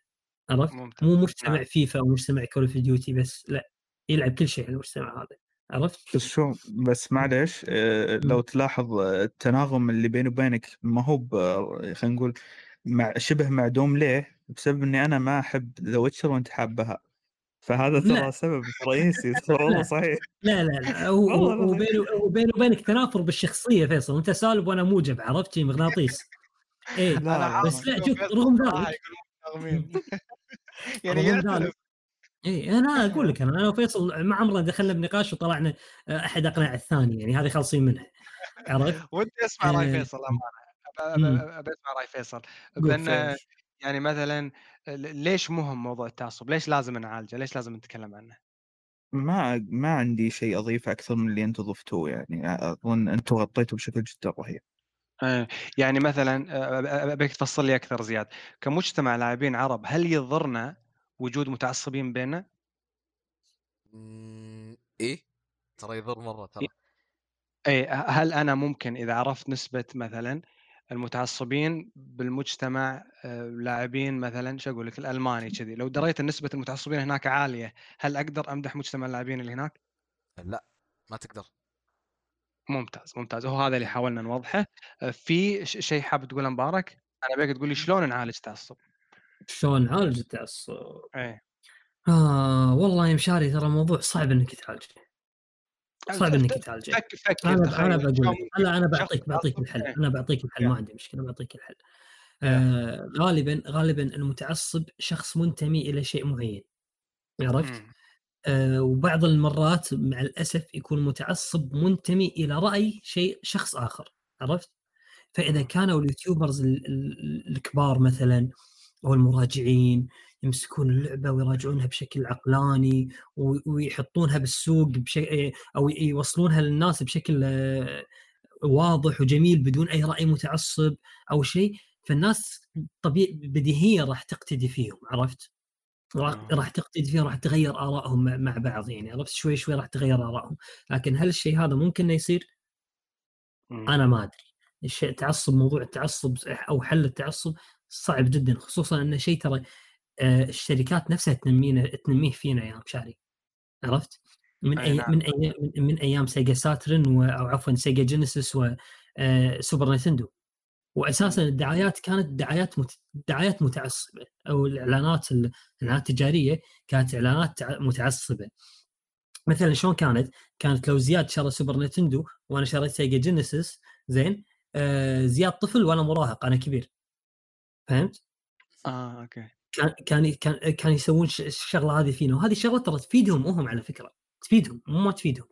عرفت؟ مو مجتمع نعم. فيفا أو مجتمع Call of Duty بس لا يلعب كل شيء المجتمع هذا عرفت؟ بس شو بس معليش آه، لو تلاحظ آه، التناغم اللي بيني وبينك ما هو ب- خلينا نقول مع شبه معدوم ليه؟ بسبب إني أنا ما أحب The Witcher وأنت حابها فهذا ترى لا. سبب رئيسي ترى والله. صحيح لا لا لا بينه وبينك تنافر بالشخصية فيصل انت سالب وأنا موجب عرفت مغناطيس إيه بس لا شوف رغم ذلك. يعني إي أنا أقول لك أنا أنا وفيصل ما عمرنا دخلنا بنقاش وطلعنا آه، أحد أقنع الثاني يعني هذه خالصين منها عرفت؟ ودي أسمع رأي آه، فيصل أمانة أبي أسمع رأي فيصل فيصل. يعني مثلا ليش مهم موضوع التعصب؟ ليش لازم نعالجه؟ ليش لازم نتكلم عنه؟ ما ما عندي شيء أضيفه أكثر من اللي أنتم ضفتوه يعني أظن أنتم غطيتوا بشكل جدا رهيب إيه، يعني مثلا أ- أبيك تفصل لي أكثر زياد. كمجتمع لاعبين عرب هل يضرنا وجود متعصبين بيننا؟ مم، إيه؟ ترى يضر مرة ترى. إي هل أنا ممكن إذا عرفت نسبة مثلا المتعصبين بالمجتمع آه، لاعبين مثلا شو أقول لك الألماني كذي لو دريت ان نسبة المتعصبين هناك عالية هل أقدر أمدح مجتمع اللاعبين اللي هناك؟ لا ما تقدر. ممتاز ممتاز. هو هذا اللي حاولنا نوضحه. آه، في شيء حاب تقوله مبارك؟ أنا ابيك تقول لي شلون نعالج التعصب؟ شلون نعالج التعصب؟ إيه. آه والله يا مشاري ترى موضوع صعب إنك تعالجه. صعب إنك تعالجه. فكر فكر أنا أنا بقول أنا شخص بعطيك بعطيك الحل. إيه. أنا بعطيك الحل ما عندي مشكلة بعطيك الحل. آه غالبا غالبا المتعصب شخص منتمي إلى شيء معين. عرفت؟ آه وبعض المرات مع الأسف يكون متعصب منتمي إلى رأي شيء شخص آخر عرفت؟ فإذا. كانوا اليوتيوبرز ال- ال- الكبار مثلا أو المراجعين يمسكون اللعبة ويراجعونها بشكل عقلاني ويحطونها بالسوق بشيء أو يوصلونها للناس بشكل آه، واضح وجميل بدون أي رأي متعصب أو شيء فالناس طبيعي بديهيا راح تقتدي فيهم عرفت؟ راح آه. راح تقتدي فيهم راح تغير آرائهم مع- بعض يعني عرفت شوي شوي راح تغير آرائهم لكن هل الشيء هذا ممكن إنه يصير؟ أنا ما أدري الشيء التعصب موضوع التعصب أو حل التعصب صعب جدا خصوصا إنه شيء ترى آه، الشركات نفسها تنميها تنميه فينا يا مشاري عرفت؟ من أي نعم. من أيام من, من أيام Sega Saturn و- أو عفوا Sega Genesis و Super Nintendo واساسا الدعايات كانت دعايات مت... دعايات متعصبة أو الإعلانات ال- الإعلانات التجارية كانت إعلانات تع- متعصبة. مثلا شلون كانت؟ كانت لو زياد شرى Super Nintendo وأنا شريت Sega Genesis زين آه زياد طفل وأنا مراهق أنا كبير. فهمت؟ آه okay. كان كان كان كان يسوون الشغلة هذه فينا. وهذه الشغلة ترى تفيدهم هم على فكرة. تفيدهم مو ما تفيدهم.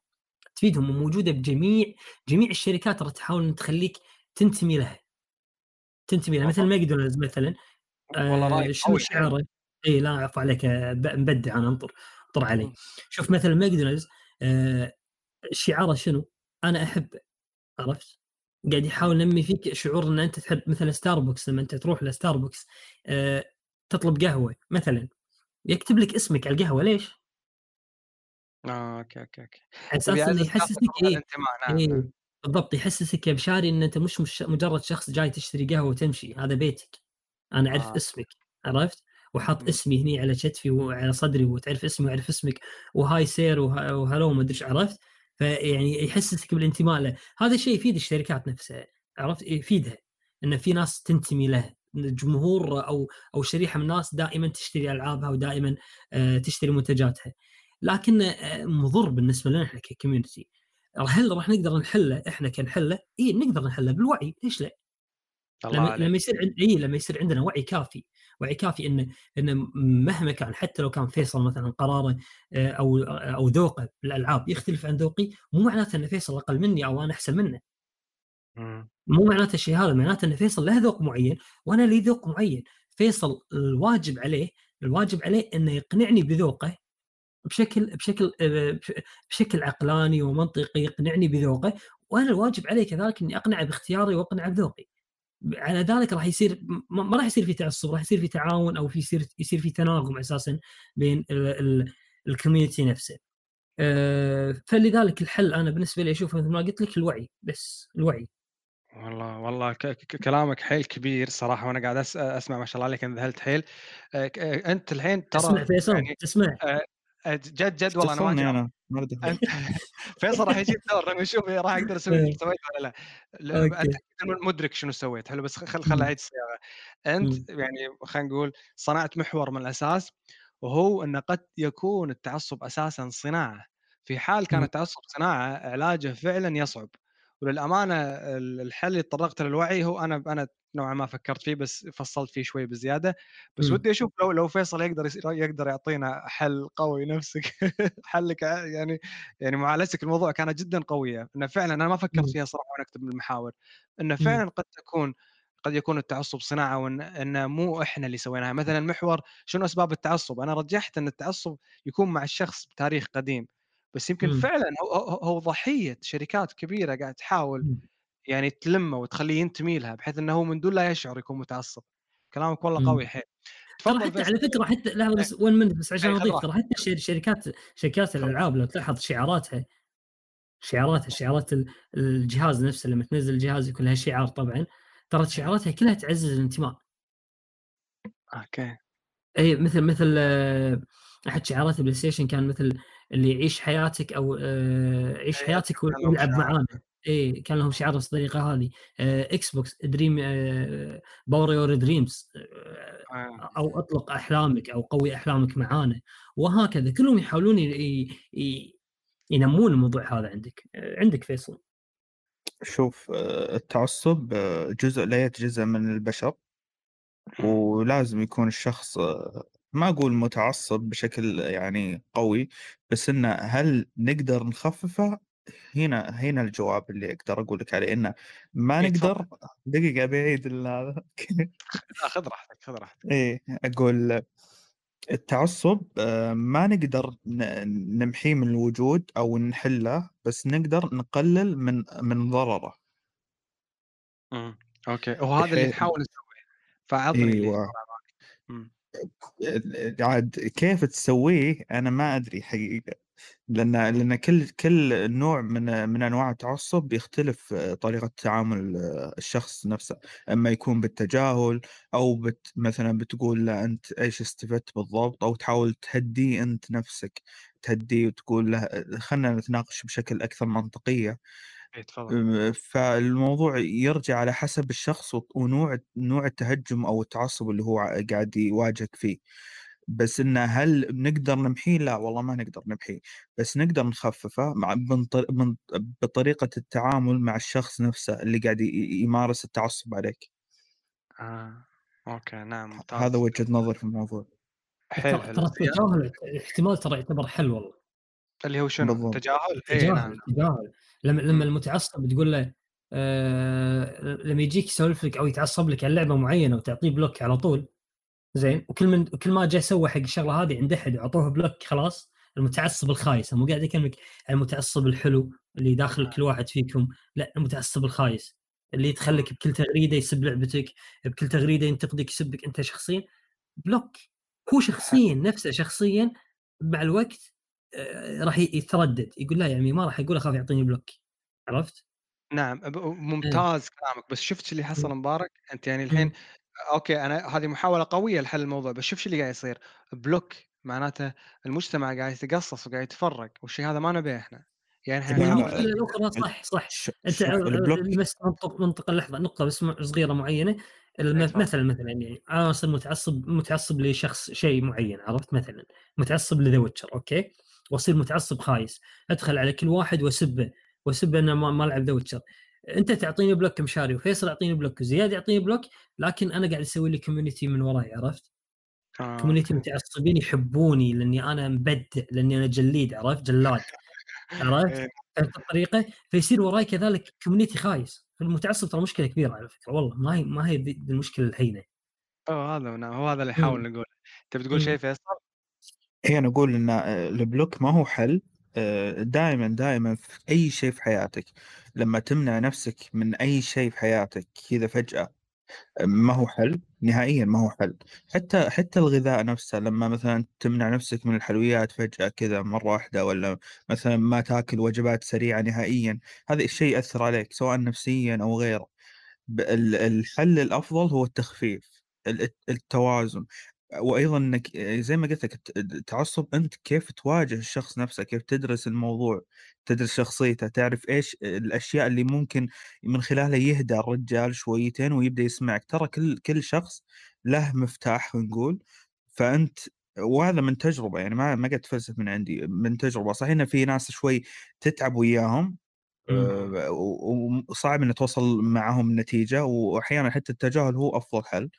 تفيدهم وموجودة بجميع جميع الشركات ترى تحاول تخليك تنتمي لها. تنتمي لها مثل ماكدونالدز مثلا والله آه شنو شعاره؟ إي لا عفوا عليك آه، مبدع أنا أنطر أنطر علي. شوف مثلا ماكدونالدز آه شعاره شنو؟ أنا أحبه عرفت؟ قاعد يحاول ينمي فيك شعور إن أنت تحب مثلا ستاربكس لما أنت تروح لستاربكس آه تطلب قهوة مثلا يكتب لك اسمك على القهوة ليش؟ آه okay okay okay أساس إنه بيعزز يحسسك نقطة إيه الانتماء نعم إيه نعم. بالضبط يحسسك يا مشاري إن أنت مش, مش مجرد شخص جاي تشتري قهوة وتمشي هذا بيتك. أنا أعرف آه. اسمك عرفت؟ وحاط. اسمي هني على كتفي وعلى صدري وتعرف اسمي ويعرف اسمك و hi sir وه- و hello ما أدري عرفت؟ فيعني يحسسك بالانتماء له. هذا الشيء يفيد الشركات نفسها عرفت؟ يفيدها. إن في ناس تنتمي له إن الجمهور أو أو شريحة من الناس دائما تشتري ألعابها ودائما آه، تشتري منتجاتها. لكن آه، مضر بالنسبة لنا إحنا ك community هل راح نقدر نحله؟ إحنا نحله؟ إي نقدر نحله بالوعي. ليش لا؟ الله لما, عليك. لما يصير عند إي لما يصير عندنا وعي كافي. وعي كافي ان إن مهما كان حتى لو كان فيصل مثلا قراره آه، أو أو ذوقه بالألعاب يختلف عن ذوقي مو معناته إن فيصل أقل مني أو أنا أحسن منه. مو معناته الشيء هذا. معناته إن فيصل له ذوق معين وأنا لي ذوق معين. فيصل الواجب عليه الواجب عليه إنه يقنعني بذوقه بشكل بشكل آه، بشكل عقلاني ومنطقي يقنعني بذوقه وأنا الواجب علي كذلك إني أقنعه باختياري وأقنعه بذوقي. على ذلك راح يصير ما راح يصير في تعصب راح يصير في تعاون أو في يصير يصير في تناغم أساسا بين الكوميونتي نفسه. آه، فلذلك الحل أنا بالنسبة لي أشوفه مثل ما قلت لك الوعي بس الوعي. والله والله كلامك حيل كبير صراحة وأنا قاعد أسمع ما شاء الله عليك انذهلت حيل. آه، أنت الحين تسمع ترى فيصل؟ يعني تسمع. جد جد والله أنا ما. أنا أنت فيصل راح يجيب دور لما يشوف راح أقدر أسوي اللي. سويته ولا لا. انت مدرك شنو سويت حلو بس خل خل. أعيد الصياغة أنت يعني خلينا نقول صنعت محور من الأساس وهو أن قد يكون التعصب أساسا صناعة في حال كان. التعصب صناعة علاجه فعلا يصعب وللأمانة ال- الحل اللي تطرقت للوعي هو أنا أنا نوعا ما فكرت فيه بس فصلت فيه شوي بزيادة بس مم. ودي أشوف لو لو فيصل يقدر يقدر يعطينا حل قوي نفسك حلك يعني يعني معالجتك الموضوع كانت جدا قوية إنه فعلا أنا ما فكرت مم. فيها صراحة وأنا أكتب المحاور إنه مم. فعلا قد تكون قد يكون التعصب صناعة وان مو إحنا اللي سويناها مثلا محور شنو أسباب التعصب أنا رجحت إن التعصب يكون مع الشخص بتاريخ قديم بس يمكن مم. فعلا هو, هو ضحية شركات كبيرة قاعد تحاول مم. يعني تلمه وتخليه ينتمي لها بحيث إنه هو من دون لا يشعر يكون متعصب كلامك والله مم. قوي حيل ترى حتى على فكرة حتى لحظة بس 1 منت بس عشان إيه، أضيف. ترى حتى شركات شركات الألعاب لو تلاحظ شعاراتها شعاراتها شعارات ال- الجهاز نفسه لما تنزل الجهاز يكون لها شعار طبعا ترى شعاراتها كلها تعزز الانتماء okay اي مثل مثل آه، أحد شعارات ال PlayStation كان مثل اللي يعيش حياتك أو آه، عيش حياتك شعار. معانا. إي كان لهم شعار بالطريقة هذه. آه، Xbox dream power your dreams. أو أطلق أحلامك أو قوي أحلامك معانا. وهكذا كلهم يحاولون ينمون الموضوع هذا عندك. آه، عندك فيصل. شوف آه، التعصب جزء لا يتجزأ من البشر ولازم يكون الشخص ما أقول متعصب بشكل يعني قوي بس إنه هل نقدر نخففه؟ هنا هنا الجواب اللي أقدر أقول لك عليه إنه ما إيه، نقدر دقيقة بعيد هذا. خذ راحتك خذ راحتك. إيه أقول التعصب آه، ما نقدر نمحيه من الوجود أو نحله بس نقدر نقلل من من ضرره. مم. أوكي. وهذا اللي نحاول نسويه فعطني اللي إيوه. عاد كيف تسويه أنا ما أدري حقيقة. لأن لأن كل كل نوع من من أنواع التعصب بيختلف طريقة تعامل الشخص نفسه. أما يكون بالتجاهل أو بت مثلا بتقول له أنت إيش استفدت بالضبط أو تحاول تهديه أنت نفسك تهديه وتقول له خلينا نتناقش بشكل أكثر منطقية. إيه، تفضل. فالموضوع يرجع على حسب الشخص ونوع نوع التهجم أو التعصب اللي هو قاعد يواجهك فيه. بس انه هل نقدر نمحيه؟ لا والله ما نقدر نمحيه. بس نقدر نخففه مع من طر- من بطريقة التعامل مع الشخص نفسه اللي قاعد يمارس التعصب عليك. آه. أوكي نعم ممتاز. هذا وجهة نظري في الموضوع. حلو ترى حلو. ترى زين. التجاهل احتمال ترى يعتبر حل والله. اللي هو شنو؟ بالضبط. تجاهل؟ اي تجاهل نعم. تجاهل. لما لما. المتعصب تقول له آه لما يجيك يسولف لك أو يتعصب لك على لعبة معينة وتعطيه block على طول زين وكل من كل ما جاء سوى حق الشغلة هذه عند أحد وعطوه block خلاص المتعصب الخايس. مو قاعد اكلمك عن المتعصب الحلو اللي داخل كل واحد فيكم لا المتعصب الخايس اللي يدخلك بكل تغريدة يسب لعبتك بكل تغريدة ينتقدك يسبك أنت شخصيا. block. هو شخصيا نفسه شخصيا مع الوقت راح يتردد. يقول لا يا عمي ما راح أقول أخاف يعطيني block عرفت؟ نعم ب- ممتاز كلامك. بس شفت اللي حصل مم. مبارك؟ أنت يعني الحين okay أنا هذه محاولة قوية لحل الموضوع بس شوف شو اللي قاعد يصير. block معناته المجتمع قاعد يتقصص وقاعد يتفرق والشيء هذا ما نبيه إحنا. يعني إحنا للاخرى صح صح. أنت بس منطق منطقة لحظة نقطة بس صغيرة معينة. إيه،. مثلا مثلا يعني أنا اصير متعصب متعصب لشخص شيء معين عرفت؟ مثلا متعصب ل The Witcher okay؟ واصير متعصب خايس ادخل على كل واحد واسبه واسبه إنه ما, ما لعب The Witcher أنت تعطيني block مشاري وفيصل يعطيني block وزياد يعطيني block لكن أنا قاعد أسوي لي community من وراي عرفت؟ آه، community. متعصبين يحبوني لأني أنا مبدع لأني أنا جلاد عرفت؟ جلاد عرفت؟ إيه، فهمت الطريقة؟ فيصير وراي كذلك community خايس المتعصب ترى مشكلة كبيرة على فكرة والله ما هي ما هي المشكلة الهينة هو هذا هو هذا اللي نحاول نقوله تبي تقول. شيء فيصل؟ هي نقول إن آه، ال block ما هو حل. دائما دائما في أي شيء في حياتك لما تمنع نفسك من أي شيء في حياتك كذا فجأة آه، ما هو حل. نهائيا ما هو حل. حتى حتى الغذاء نفسه لما مثلا تمنع نفسك من الحلويات فجأة كذا مرة واحدة ولا مثلا ما تاكل وجبات سريعة نهائيا هذا الشيء يأثر عليك سواء نفسيا أو غيره الحل الأفضل هو التخفيف ال- التوازن. وأيضا إنك زي ما قلت لك الت- التعصب أنت كيف تواجه الشخص نفسه كيف تدرس الموضوع تدرس شخصيته تعرف إيش الأشياء اللي ممكن من خلالها يهدى الرجال شويتين ويبدأ يسمعك. ترى كل كل شخص له مفتاح نقول. فأنت وهذا من تجربة يعني ما ما قد اتفلسف من عندي من تجربة. صحيح إن في ناس شوي تتعب وياهم و- وصعب إن توصل معهم نتيجة واحيانا حتى التجاهل هو أفضل حل.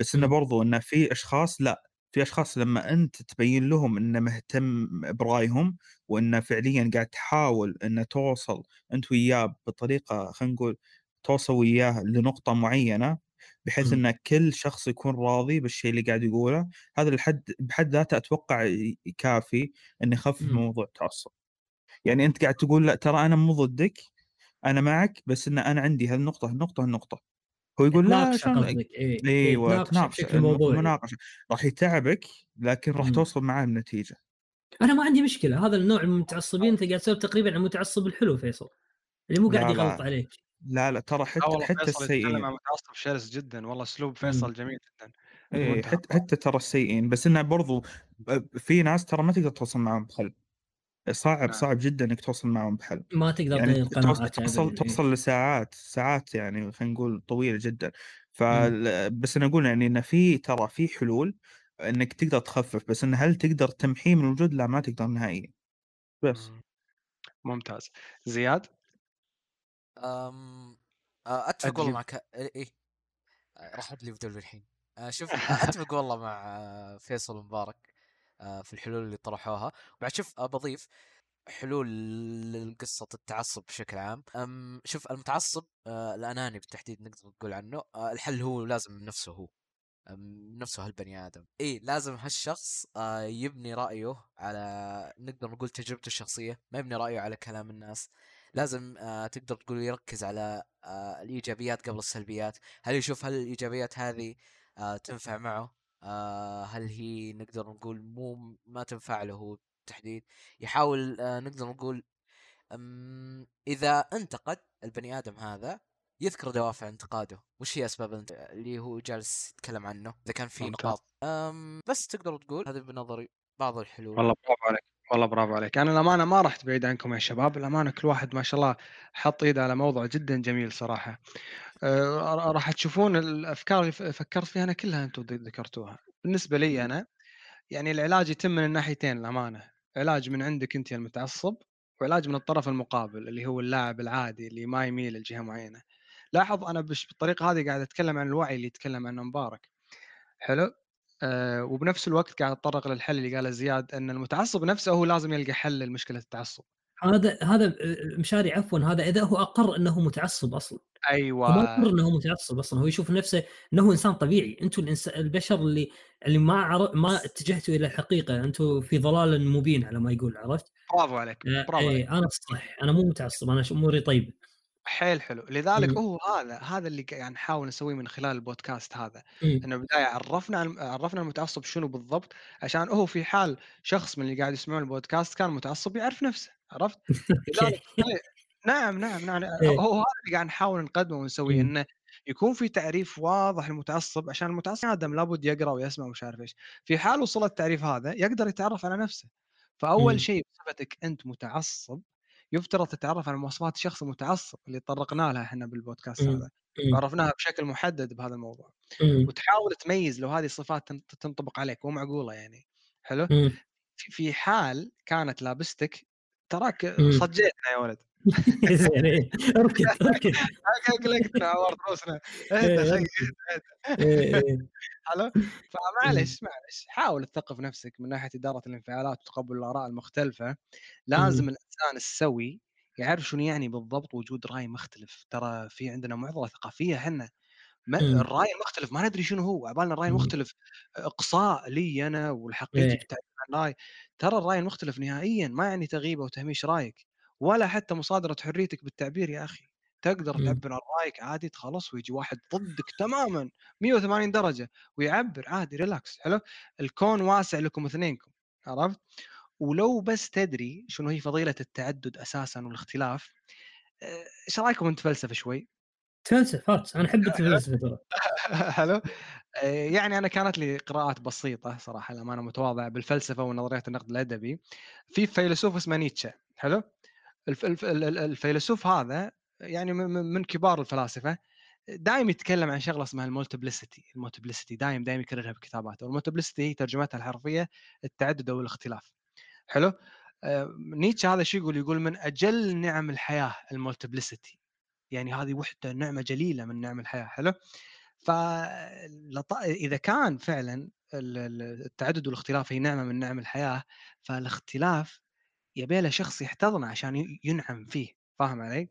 بس إنه. برضو إنه في أشخاص لا في أشخاص لما أنت تبين لهم إنه مهتم برأيهم وإنه فعليا قاعد تحاول إنه توصل أنت وياه بطريقة خلينا نقول توصل وياه لنقطة معينة بحيث. إن كل شخص يكون راضي بالشيء اللي قاعد يقوله هذا الحد بحد ذاته أتوقع كافي إنه يخفف مم. موضوع التعصب يعني أنت قاعد تقول لا ترى أنا مو ضدك أنا معك بس إن أنا عندي هالنقطة هالنقطة هالنقطة هو يقول لا شلون؟ اي أيوه تناقشه تناقش المناقشه راح يتعبك لكن راح. توصل معاه بنتيجه أنا ما عندي مشكلة هذا النوع من المتعصبين أنت قاعد تسولف تقريبا عن المتعصب الحلو فيصل اللي مو قاعد يغلط. عليك. لا لا ترى حتى حتى السيئين. متعصب شرس جدا والله أسلوب. فيصل جميل جدا. إيه حتى. حتى ترى السيئين بس إنه برضو في ناس ترى ما تقدر توصل معهم بحل صعب نعم. صعب جدا إنك توصل معهم بحل ما تقدر يعني تغير توصل قناعاته توصل, لساعات ساعات يعني خلينا نقول طويلة جدا ف. بس أنا أقول يعني انه في ترى في حلول إنك تقدر تخفف بس انه هل تقدر تمحيه من الوجود؟ لا ما تقدر نهائيا بس مم. ممتاز زياد أم... آه، أتفق والله. معك اي إيه. آه، راح بدل الحين آه، شوف آه، أتفق والله مع آه، فيصل مبارك آه، في الحلول اللي طرحوها. وبعد شوف آه، بضيف حلول لقصة التعصب بشكل عام. أم شوف المتعصب آه، الأناني بالتحديد نقدر نقول عنه آه، الحل هو لازم نفسه هو. نفسه هالبني آدم. إيه لازم هالشخص آه، يبني رأيه على نقدر نقول تجربته الشخصية. ما يبني رأيه على كلام الناس. لازم آه، تقدر تقول يركز على آه، الإيجابيات قبل السلبيات. هل يشوف هل الإيجابيات هذه آه، تنفع معه؟ آه، هل هي نقدر نقول مو ما تنفع له هو بالتحديد؟ يحاول آه، نقدر نقول إذا انتقد البني آدم هذا يذكر دوافع انتقاده. وش هي أسباب. اللي هو جالس يتكلم عنه؟ إذا كان في. نقاط. بس تقدر تقول هذا بنظري بعض الحلول. والله برافو عليك. والله برافو عليك. أنا الأمانة ما رحت بعيد عنكم يا شباب. الأمانة كل واحد ما شاء الله حط إيده على موضوع جدا جميل صراحة. أه راح تشوفون الأفكار اللي فكرت فيها أنا كلها أنتم ذكرتوها. بالنسبة لي أنا يعني العلاج يتم من الناحيتين الأمانة. علاج من عندك أنت المتعصب وعلاج من الطرف المقابل اللي هو اللاعب العادي اللي ما يميل لجهة معينة. لاحظ أنا بالطريقة هذه قاعد أتكلم عن الوعي اللي يتكلم عنه مبارك. حلو؟ أه وبنفس الوقت قاعد أتطرق للحل اللي قاله زياد إن المتعصب نفسه هو لازم يلقى حل لمشكلة التعصب. هذا هذا آه، مشاري عفوا هذا إذا هو أقر إنه متعصب أصلا. هو ما أيوه يقر إنه متعصب أصلا هو يشوف نفسه إنه إنسان طبيعي. أنتم الإنس... البشر اللي اللي ما عر... ما اتجهتوا إلى الحقيقة أنتم في ضلال مبين على ما يقول عرفت؟ برافو عليك آه، برافو عليك. إيه أنا الصح أنا مو متعصب أنا أموري طيبة. حيل حلو لذلك مم. هو هذا هذا اللي قاعد نحاول نسويه من خلال البودكاست هذا مم. إنه بدايه عرفنا عرفنا المتعصب شنو بالضبط عشان هو في حال شخص من اللي قاعد يسمعون البودكاست كان متعصب يعرف نفسه عرفت؟ لذلك إيه، نعم نعم نعم إيه. هو هذا اللي قاعد نحاول نقدمه ونسويه مم. إنه يكون في تعريف واضح للمتعصب عشان المتعصب آدم لابد يقرأ ويسمع ومش عارف إيش في حال وصل التعريف هذا يقدر يتعرف على نفسه فأول مم. شيء بصفتك أنت متعصب يفترض تتعرف على مواصفات الشخص المتعصب اللي طرقنا لها إحنا بالبودكاست مم. هذا مم. وعرفناها بشكل محدد بهذا الموضوع مم. وتحاول تميز لو هذه الصفات تن- تنطبق عليك مو معقولة يعني حلو. في- حال كانت لابستك تراك. صجيتنا يا ولد إيه. اركض اركض قلقتنا عورت روسنا إيه، إيه، إيه. حلو فمعلش معلش حاول تثقف نفسك من ناحية إدارة الانفعالات وتقبل الآراء المختلفة لازم مم. الإنسان السوي يعرف شنو يعني بالضبط وجود رأي مختلف ترى في عندنا معضلة ثقافية إحنا ما مم. الرأي المختلف ما ندري شنو هو عبالنا الرأي. المختلف اقصاء لي أنا والحقيقي إيه. بالتعبير عن راي ترى الرأي المختلف نهائيا ما يعني تغيبه وتهميش رأيك ولا حتى مصادرة حريتك بالتعبير يا أخي. تقدر مم. تعبر عن رايك عادي تخلص ويجي واحد ضدك تماما 180 درجة ويعبر عادي ريلاكس حلو؟ الكون واسع لكم اثنينكم عرفت؟ ولو بس تدري شنو هي فضيلة التعدد أساسا والاختلاف آه، إيش رأيكم نتفلسف شوي؟ تفلسفات أنا أحب التفلسفه ترى. حلو؟ آه، يعني أنا كانت لي قراءات بسيطة صراحة لما أنا متواضع بالفلسفة ونظريات النقد الأدبي. في فيلسوف اسمه نيتشه حلو؟ الف- الف- ال- ال- الفيلسوف هذا يعني من- كبار الفلاسفة دائما يتكلم عن شغلة اسمها ال multiplicity ال multiplicity دائما دائما يكررها بكتاباته. ال multiplicity هي ترجمتها الحرفية التعدد أو الاختلاف. حلو؟ آه، نيتشه هذا شو يقول؟ يقول من أجل نعم الحياة المولتبلسيتي يعني هذه وحدة نعمة جليلة من نعم الحياة. حلو؟ فاذا كان فعلا ال- ال- التعدد والاختلاف هي نعمة من نعم الحياة فالاختلاف يبي له شخص يحتضنه عشان ينعم فيه فاهم علي؟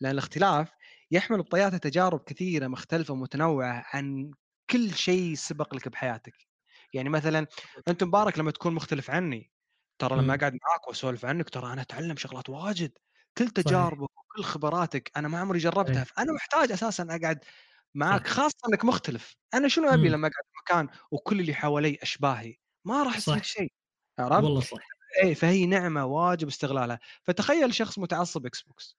لأن الاختلاف يحمل بطياته تجارب كثيرة مختلفة ومتنوعة عن كل شيء سبق لك بحياتك يعني مثلا أنت مبارك لما تكون مختلف عني ترى لما. اقعد معاك وأسولف عنك ترى أنا أتعلم شغلات واجد كل. تجاربك وكل خبراتك أنا ما عمري جربتها. فأنا محتاج أساسا أقعد معاك صح. خاصة إنك مختلف أنا شنو أبي. لما أقعد في مكان وكل اللي حوالي أشباهي ما راح يصير. شيء عرفت والله صح اي فهي نعمة واجب استغلالها. فتخيل شخص متعصب إكس بوكس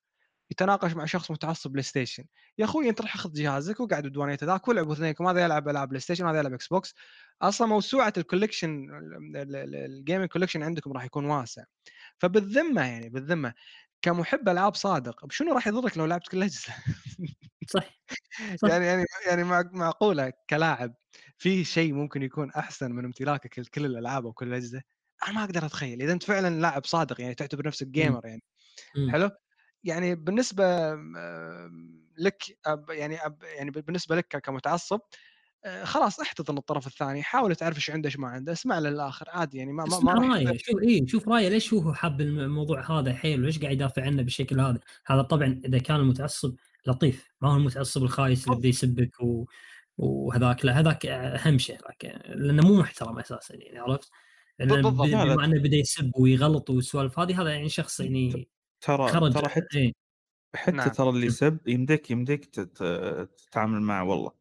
يتناقش مع شخص متعصب بلاي ستيشن يا أخوي أنت راح اخذ جهازك وقاعد بديوانيه ذاك والعبوا اثنينكم هذا يلعب ألعاب بلاي ستيشن وهذا يلعب إكس بوكس أصلا موسوعة ال collection ال gaming collection عندكم راح يكون واسع. فبالذمة يعني بالذمة كمحب ألعاب صادق بشنو راح يضرك لو لعبت كل الاجهزه؟ صح صح. يعني يعني يعني مع- معقولة كلاعب في شيء ممكن يكون أحسن من امتلاكك لكل الألعاب وكل الاجهزه أنا ما أقدر أتخيل إذا أنت فعلا لاعب صادق يعني تعتبر نفسك gamer يعني مم. حلو؟ يعني بالنسبة آم، لك أب- يعني أب- يعني بالنسبة لك كمتعصب آه، خلاص احتضن الطرف الثاني حاول تعرف إيش عنده إيش ما عنده اسمع للآخر عادي يعني ما ما, رايه شوف اي شوف رايه ليش هو حاب الم- الموضوع هذا حيل؟ وليش قاعد يدافع عنه بالشكل هذا؟ هذا طبعا إذا كان المتعصب لطيف ما هو المتعصب الخايس اللي بده يسبك و... وهذاك لا هذاك أهم شيء هذاك لأنه مو محترم أساسا يعني عرفت؟ لأن بالضبط. بما إنه بدا يسب ويغلط والسوالف هذه هذا يعني شخص يعني ترى خرج ترى حتى إيه. حتى نعم. ترى اللي يسب يمديك يمديك تت- تتعامل معه والله.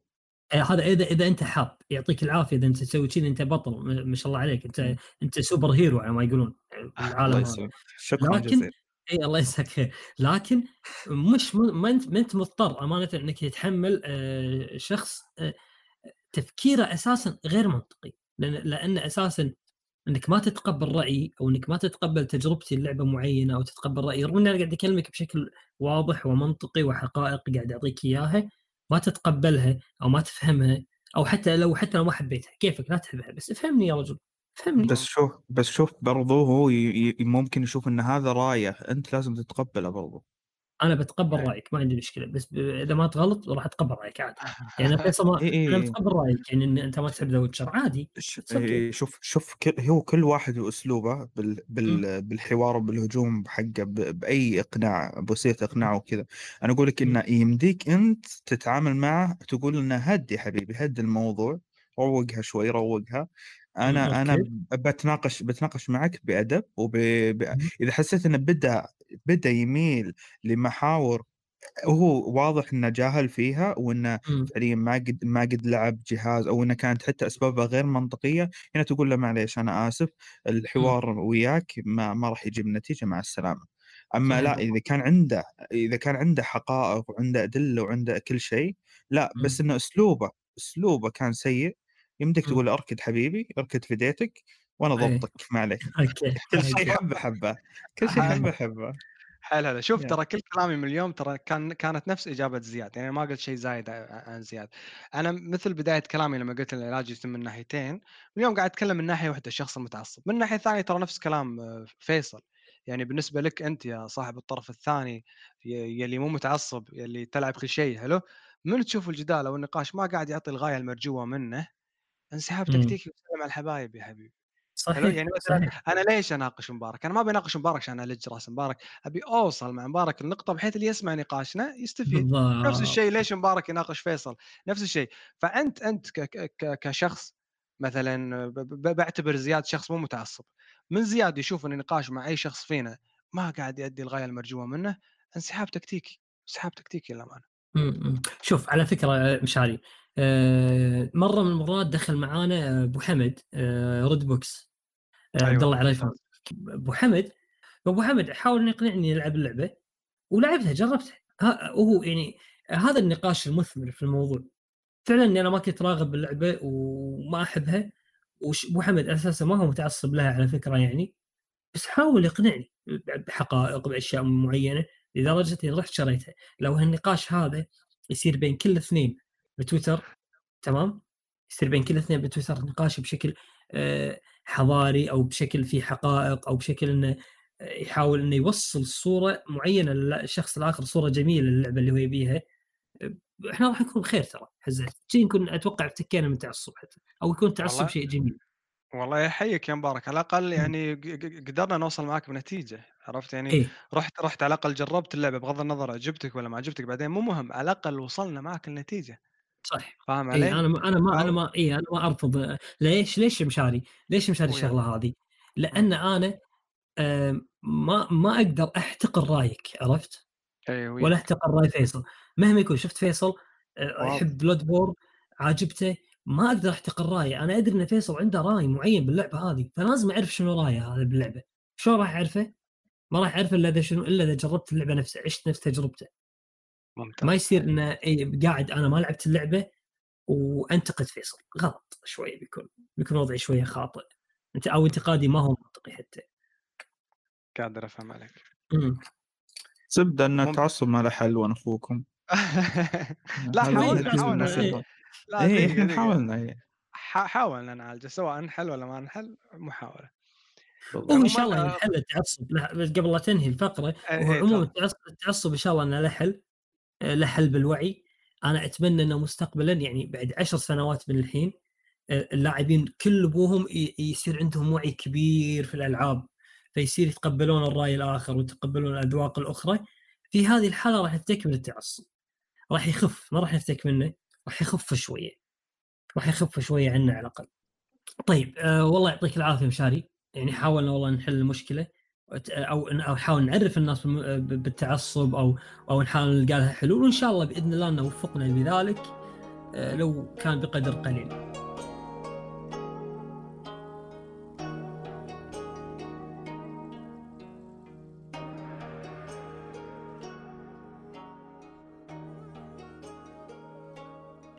إيه، هذا اذا إذا أنت حاب يعطيك العافية. إذا أنت تسوي كذي أنت بطل ما شاء الله عليك. انت أنت سوبر هيرو على ما يقولون. العالم الله شكرا لكن- جزيلا. اي الله يجزاك خير لكن مش ما انت ما أنت مضطر امانه إنك تتحمل آه، شخص آه، تفكيره أساسا غير منطقي. لأن لأن أساسا إنك ما تتقبل رأيي أو إنك ما تتقبل تجربتي لعبه معينة أو تتقبل رأيي رغم إني أنا قاعد أكلمك بشكل واضح ومنطقي وحقائق قاعد أعطيك إياها ما تتقبلها أو ما تفهمها أو حتى لو حتى لو ما حبيتها كيفك لا تحبها بس افهمني يا رجل فهمني بس شوف بس شوف برضو هو. ممكن يشوف إن هذا رأيه أنت لازم تتقبله برضو أنا بتقبل أي. رأيك ما عندي مشكلة بس إذا ما تغلط راح أتقبل رأيك عادي يعني فيصل ما إي إي أنا إي. متقبل رأيك يعني إن أنت ما تحب ذا ويتشر عادي. إيه، شوف شوف. هو كل واحد وأسلوبه بال... بال... بالحوار وبالهجوم حقه ب... بأي إقناع بوسيله إقناع وكذا أنا أقول لك إنه يمديك أنت تتعامل معه تقول إنه هد يا حبيبي هد الموضوع روقها شوي روقها أنا أنا بتناقش بتناقش معك بأدب وب... ب... إذا حسيت إنه بدأ بدأ يميل لمحاور هو واضح إنه جاهل فيها وإنه مم. فعليا ما قد ما قد لعب جهاز أو إنه كانت حتى اسبابها غير منطقية هنا تقول له معليش أنا آسف الحوار وياك ما ما راح يجيب نتيجة مع السلامة أما لا. إذا كان عنده إذا كان عنده حقائق وعنده أدلة وعنده كل شيء لا بس إنه أسلوبه أسلوبه كان سيء يمديك مم. تقول اركد حبيبي اركد في ديتك وأنا إيه. ضبطك ما عليك. أوكي كل شيء. حبه حبه. كل شيء حبه حبه. حلو هلا شوف. ترى كل كلامي من اليوم ترى كان كانت نفس إجابة زياد. يعني ما قلت شيء زايد عن زياد. أنا مثل بداية كلامي لما قلت العلاج يتم من ناحيتين اليوم قاعد أتكلم من ناحية واحدة الشخص المتعصب. من ناحية ثانية ترى نفس كلام آه، فيصل. يعني بالنسبة لك أنت يا صاحب الطرف الثاني ي- يلي مو متعصب يلي تلعب كل شيء حلو؟ من تشوف الجدال أو النقاش ما قاعد يعطي الغاية المرجوة منه انسحاب. تكتيكي وسلم على الحبايب يا حبيبي. حلو صحيح يعني مثلا صحيح. أنا ليش أناقش مبارك؟ أنا ما بناقش مبارك عشان ألج رأس مبارك، أبي أوصل مع مبارك النقطة بحيث اللي يسمع نقاشنا يستفيد، نفس الشيء ليش مبارك يناقش فيصل؟ نفس الشيء، فأنت أنت ك ك ك كشخص مثلا ب- ب- بعتبر زياد شخص مو متعصب، من زياد يشوف إن النقاش مع أي شخص فينا ما قاعد يؤدي الغاية المرجوة منه، انسحاب تكتيكي، انسحاب تكتيكي للأمانة. شوف على فكرة مشاري آه، مرة من المرات دخل معانا أبو حمد آه، Red Box. آه، عبد أيوة، الله عريفان ممتاز. أبو حمد أبو حمد حاول يقنعني العب اللعبة ولعبتها جربتها. ها- وهو يعني هذا النقاش المثمر في الموضوع. فعلا اني أنا ما كنت راغب باللعبة وما أحبها وش- أبو حمد أساسا ما هو متعصب لها على فكرة يعني بس حاول يقنعني بحقائق بأشياء معينة. لدرجة إني رحت شريتها. لو هالنقاش هذا يصير بين كل اثنين بتويتر تمام؟ يصير بين كل اثنين بتويتر نقاش بشكل آه، حضاري أو بشكل فيه حقائق أو بشكل إنه آه، يحاول إنه يوصل صورة معينة للشخص الآخر صورة جميلة للعبة اللي هو يبيها. آه، إحنا راح نكون بخير ترى حزين شي نكون أتوقع افتكينا من التعصب حتى أو يكون التعصب شيء جميل. والله يحييك يا مبارك. على الأقل يعني قدرنا نوصل معك بنتيجة عرفت؟ يعني إيه. رحت رحت على الأقل جربت اللعبة بغض النظر عجبتك ولا ما عجبتك بعدين مو مهم على الأقل وصلنا معك النتيجه صح فاهم اي علي؟ أنا ما أنا ما أنا ما اي أنا ما أرفض ليش ليش مشاري؟ ليش مشاري. الشغلة هذه؟ لأن أنا آم، ما ما أقدر أحتقر رأيك عرفت؟ إي ولا أحتقر رأي فيصل مهما يكون شفت فيصل آه،. يحب بلود بور عاجبته ما أقدر أحتقر رأيه أنا أدري إن فيصل عنده رأي معين باللعبة هذه فلازم أعرف شنو رأيه هذا باللعبة شلون راح أعرفه؟ ما راح أعرفه إلا إذا شنو إلا إذا جربت اللعبة نفسها عشت نفس تجربته ممتاز. ما يصير إن إيه قاعد أنا ما لعبت اللعبة وأنتقد فيصل. غلط شوي بيكون بيكون وضعي شوية خاطئ. أنت أو انتقادي ما هو منطقي حتى. قادر أفهم عليك. مم. زبدة إن التعصب ما له حل وأنا أخوكم. لا حاولنا حاولنا إحنا دقيقة. حاولنا حاولنا نعالجه سواء نحل ولا ما نحل محاولة. هو إن شاء الله ينحل التعصب. قبل لا تنهي الفقرة إيه، إيه، عموما التعصب إن شاء الله إنه له حل. آه، له حل بالوعي. أنا أتمنى إنه مستقبلا يعني بعد عشر سنوات من الحين آه، اللاعبين كل أبوهم يصير عندهم وعي كبير في الألعاب. فيصير يتقبلون الرأي الآخر ويتقبلون الأذواق الأخرى. في هذه الحالة راح يفتك من التعصب. راح يخف ما راح يفتك منه راح يخف شوية. راح يخف شوية عنا على الأقل. طيب آه والله يعطيك العافية مشاري. يعني حاولنا والله نحل المشكلة. أو أو نحاول نعرف الناس بالتعصب أو أو نحاول نلقى لها حلول وإن شاء الله بإذن الله انه وفقنا بذلك آه، لو كان بقدر قليل.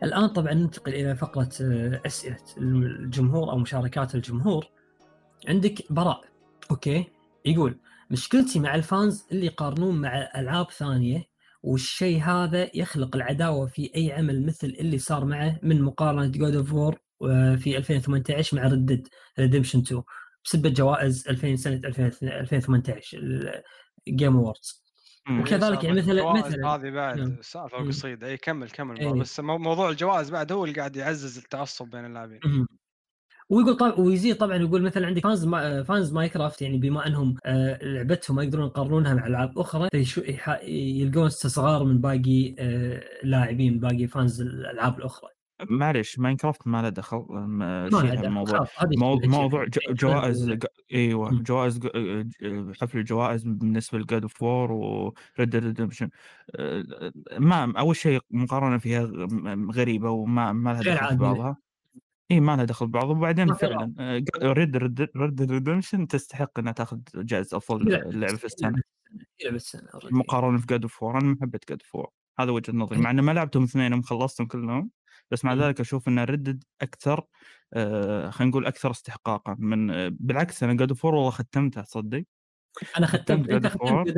الآن طبعا ننتقل إلى فقرة آه، أسئلة الجمهور أو مشاركات الجمهور. عندك براء أوكي يقول مشكلتي مع ال fans اللي يقارنون مع ألعاب ثانية والشيء هذا يخلق العداوة في أي عمل مثل اللي صار معه من مقارنة God of War في 2018 مع Red Dead Redemption 2 بسبب جوائز 2000 سنة 2018 ال Game Awards. وكذلك يعني مثلا مثلا هذه بعد. سالفه مم. قصيده اي كمل كمل إيه. بس مو- موضوع الجوائز بعد هو اللي قاعد يعزز التعصب بين اللاعبين. ويقول طبعا ويزيد طبعا يقول مثلا عندك fans ما fans Minecraft يعني بما أنهم آه، لعبتهم ما يقدرون يقارنونها مع ألعاب أخرى يلقون استصغار من باقي آه، اللاعبين من باقي fans الألعاب الأخرى معليش Minecraft ما له دخل ما شيلها الموضوع موضوع. ج- جوائز إيوه. جوائز حفل الجوائز بالنسبة ل God of War و Red Redemption ما أول شيء مقارنة فيها غريبة وما ما لها دخل في. بعضها اي ما لها دخل ببعض وبعدين فعلا Red Red Redemption تستحق إنها تاخذ جائزة أفضل لعبة في السنة. السنة already. مقارنة في God of War أنا ما حبيت God of War هذا وجهة نظري مع إني ما لعبتهم اثنينهم خلصتهم كلهم بس مع مم. ذلك أشوف إن Red Dead أكثر آه خلينا نقول أكثر استحقاقا. من آه بالعكس أنا God of War والله ختمتها تصدق؟ أنا ختمت أنت ختمت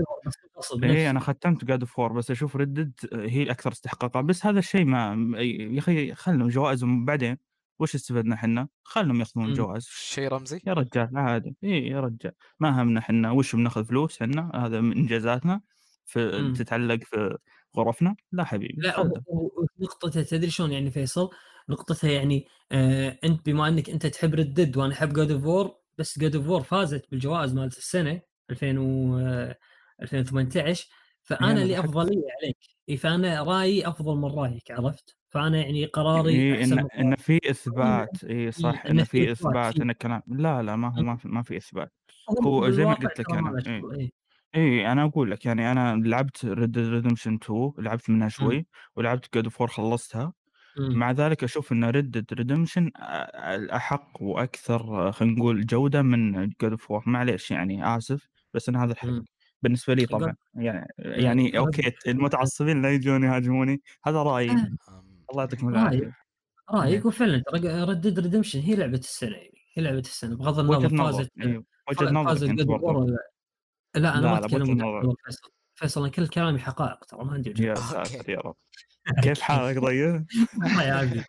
اي. أنا ختمت God of War بس أشوف Red Dead هي الاكثر استحقاقا. بس هذا الشيء ما يا أخي خلهم جوائزهم بعدين. وش استفدنا إحنا؟ خلهم ياخذون مم. جوائز شيء رمزي؟ يا رجال عادي. إي يا رجال. ما همنا إحنا وش بناخذ فلوس إحنا هذا من إنجازاتنا في مم. تتعلق في غرفنا. لا حبيبي لا نقطته تدري شلون يعني فيصل؟ نقطتها يعني آه أنت بما أنك أنت تحب Red Dead وأنا أحب God of War بس God of War فازت بالجوائز مالت السنة 2000 و آه، 2018 فأنا أنا لي بحب- أفضلية عليك. فأنا رأيي أفضل من رأيك عرفت؟ فأنا يعني قراري إيه أحسن إن في إثبات اي صح إنه إن في في إثبات، إثبات في. إن الكلام لا لا ما هو ما في, ما في إثبات. هو زي ما قلت لك أنا، له إيه. إيه. اي أنا أقول لك يعني أنا لعبت Red Redemption 2 لعبت منها شوي ولعبت God of خلصتها مم. مع ذلك أشوف إن Red Redemption الأحق وأكثر خلينا نقول جودة من God of معليش يعني آسف بس أنا هذا الحق. بالنسبة لي طبعا يعني يعني God- أوكي المتعصبين لا يجون يهاجموني هذا رأيي آه. الله يعطيكم. العافية. رايك؟ وفعلا ترى Red Dead Redemption هي لعبة السنة يعني هي لعبة السنة بغض النظر نظر فازت إيه، وجهة برضو. ولا لا؟ أنا ما أتكلم. فيصل. فيصل أنا كل كلامي حقائق ترى ما عندي يا نظر. ساتر يا رب. كيف حالك طيب؟ الله يعافيك.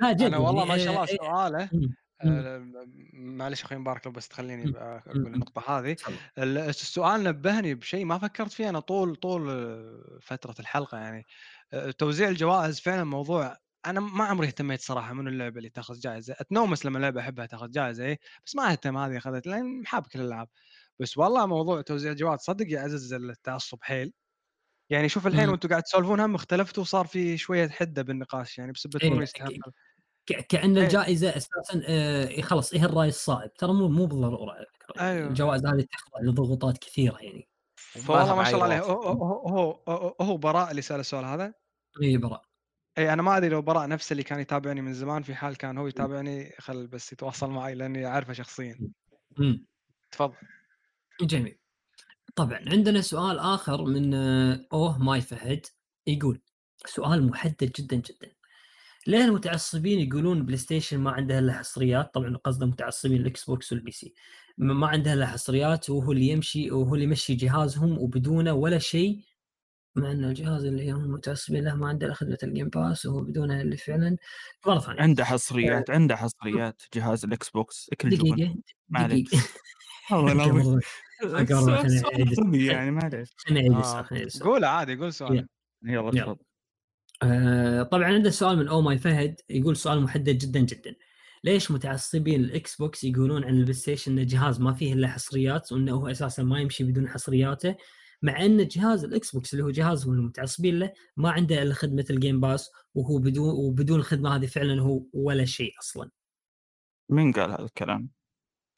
لا جد أنا والله ما شاء الله سؤاله. آه، معلش أخوي مبارك لو بس تخليني. أقول النقطة هذه. السؤال نبهني بشيء ما فكرت فيه أنا طول طول آه، فترة الحلقة يعني. توزيع الجوائز فعلا موضوع أنا ما عمري اهتميت صراحة من اللعبة اللي تاخذ جائزه أتنومس لما لعبة أحبها تاخذ جائزه إيه بس ما أهتم هذه أخذت لأن محاب كل الألعاب. بس والله موضوع توزيع الجوائز صدق يعزز التعصب حيل. يعني شوف الحين. وأنتم قاعد تسولفون هم اختلفتوا وصار في شوية حدة بالنقاش يعني بسبه إيه، كأن إيه. الجائزة أساسا آه، خلاص إيه الرأي الصائب. ترى مو مو بالضرورة فكره أيوه. الجوائز هذه تخضع لضغوطات كثيرة يعني. فوالله ما شاء الله عليه. هو هو, هو براء اللي سال السؤال هذا؟ اي براء. اي أنا ما أدري لو براء نفسه اللي كان يتابعني من زمان في حال كان هو يتابعني خل بس يتواصل معي لأني أعرفه شخصيا. مم. تفضل. جميل. طبعا عندنا سؤال آخر من آه، Oh My فهد يقول سؤال محدد جدا جدا. ليه المتعصبين يقولون بلاي ستيشن ما عندها إلا حصريات؟ طبعا قصده متعصبين الاكس بوكس وال PC ما ما عندها إلا حصريات وهو اللي يمشي وهو اللي يمشي جهازهم وبدونه ولا شيء مع إن الجهاز اللي هم متعصبين له ما عنده إلا خدمة ال Game Pass وهو بدونها اللي فعلا. مره ثانية عنده حصريات عنده حصريات جهاز الاكس بوكس كل جبن دقيقة. معليش. دقيقه والله العظيم. يعني معليش. آه. قول عادي قول سؤال. يلا. يلا يلا. تفضل. آه، طبعا عنده سؤال من oh my فهد يقول سؤال محدد جدا جدا. ليش متعصبين ال Xbox يقولون عن ال PlayStation انه جهاز ما فيه إلا حصريات وإنه هو أساسا ما يمشي بدون حصرياته؟ مع أن جهاز ال Xbox اللي هو جهازهم المتعصبين له ما عنده إلا خدمة ال Game Pass وهو بدون وبدون الخدمة هذه فعلا هو ولا شيء أصلا. مين قال هذا الكلام؟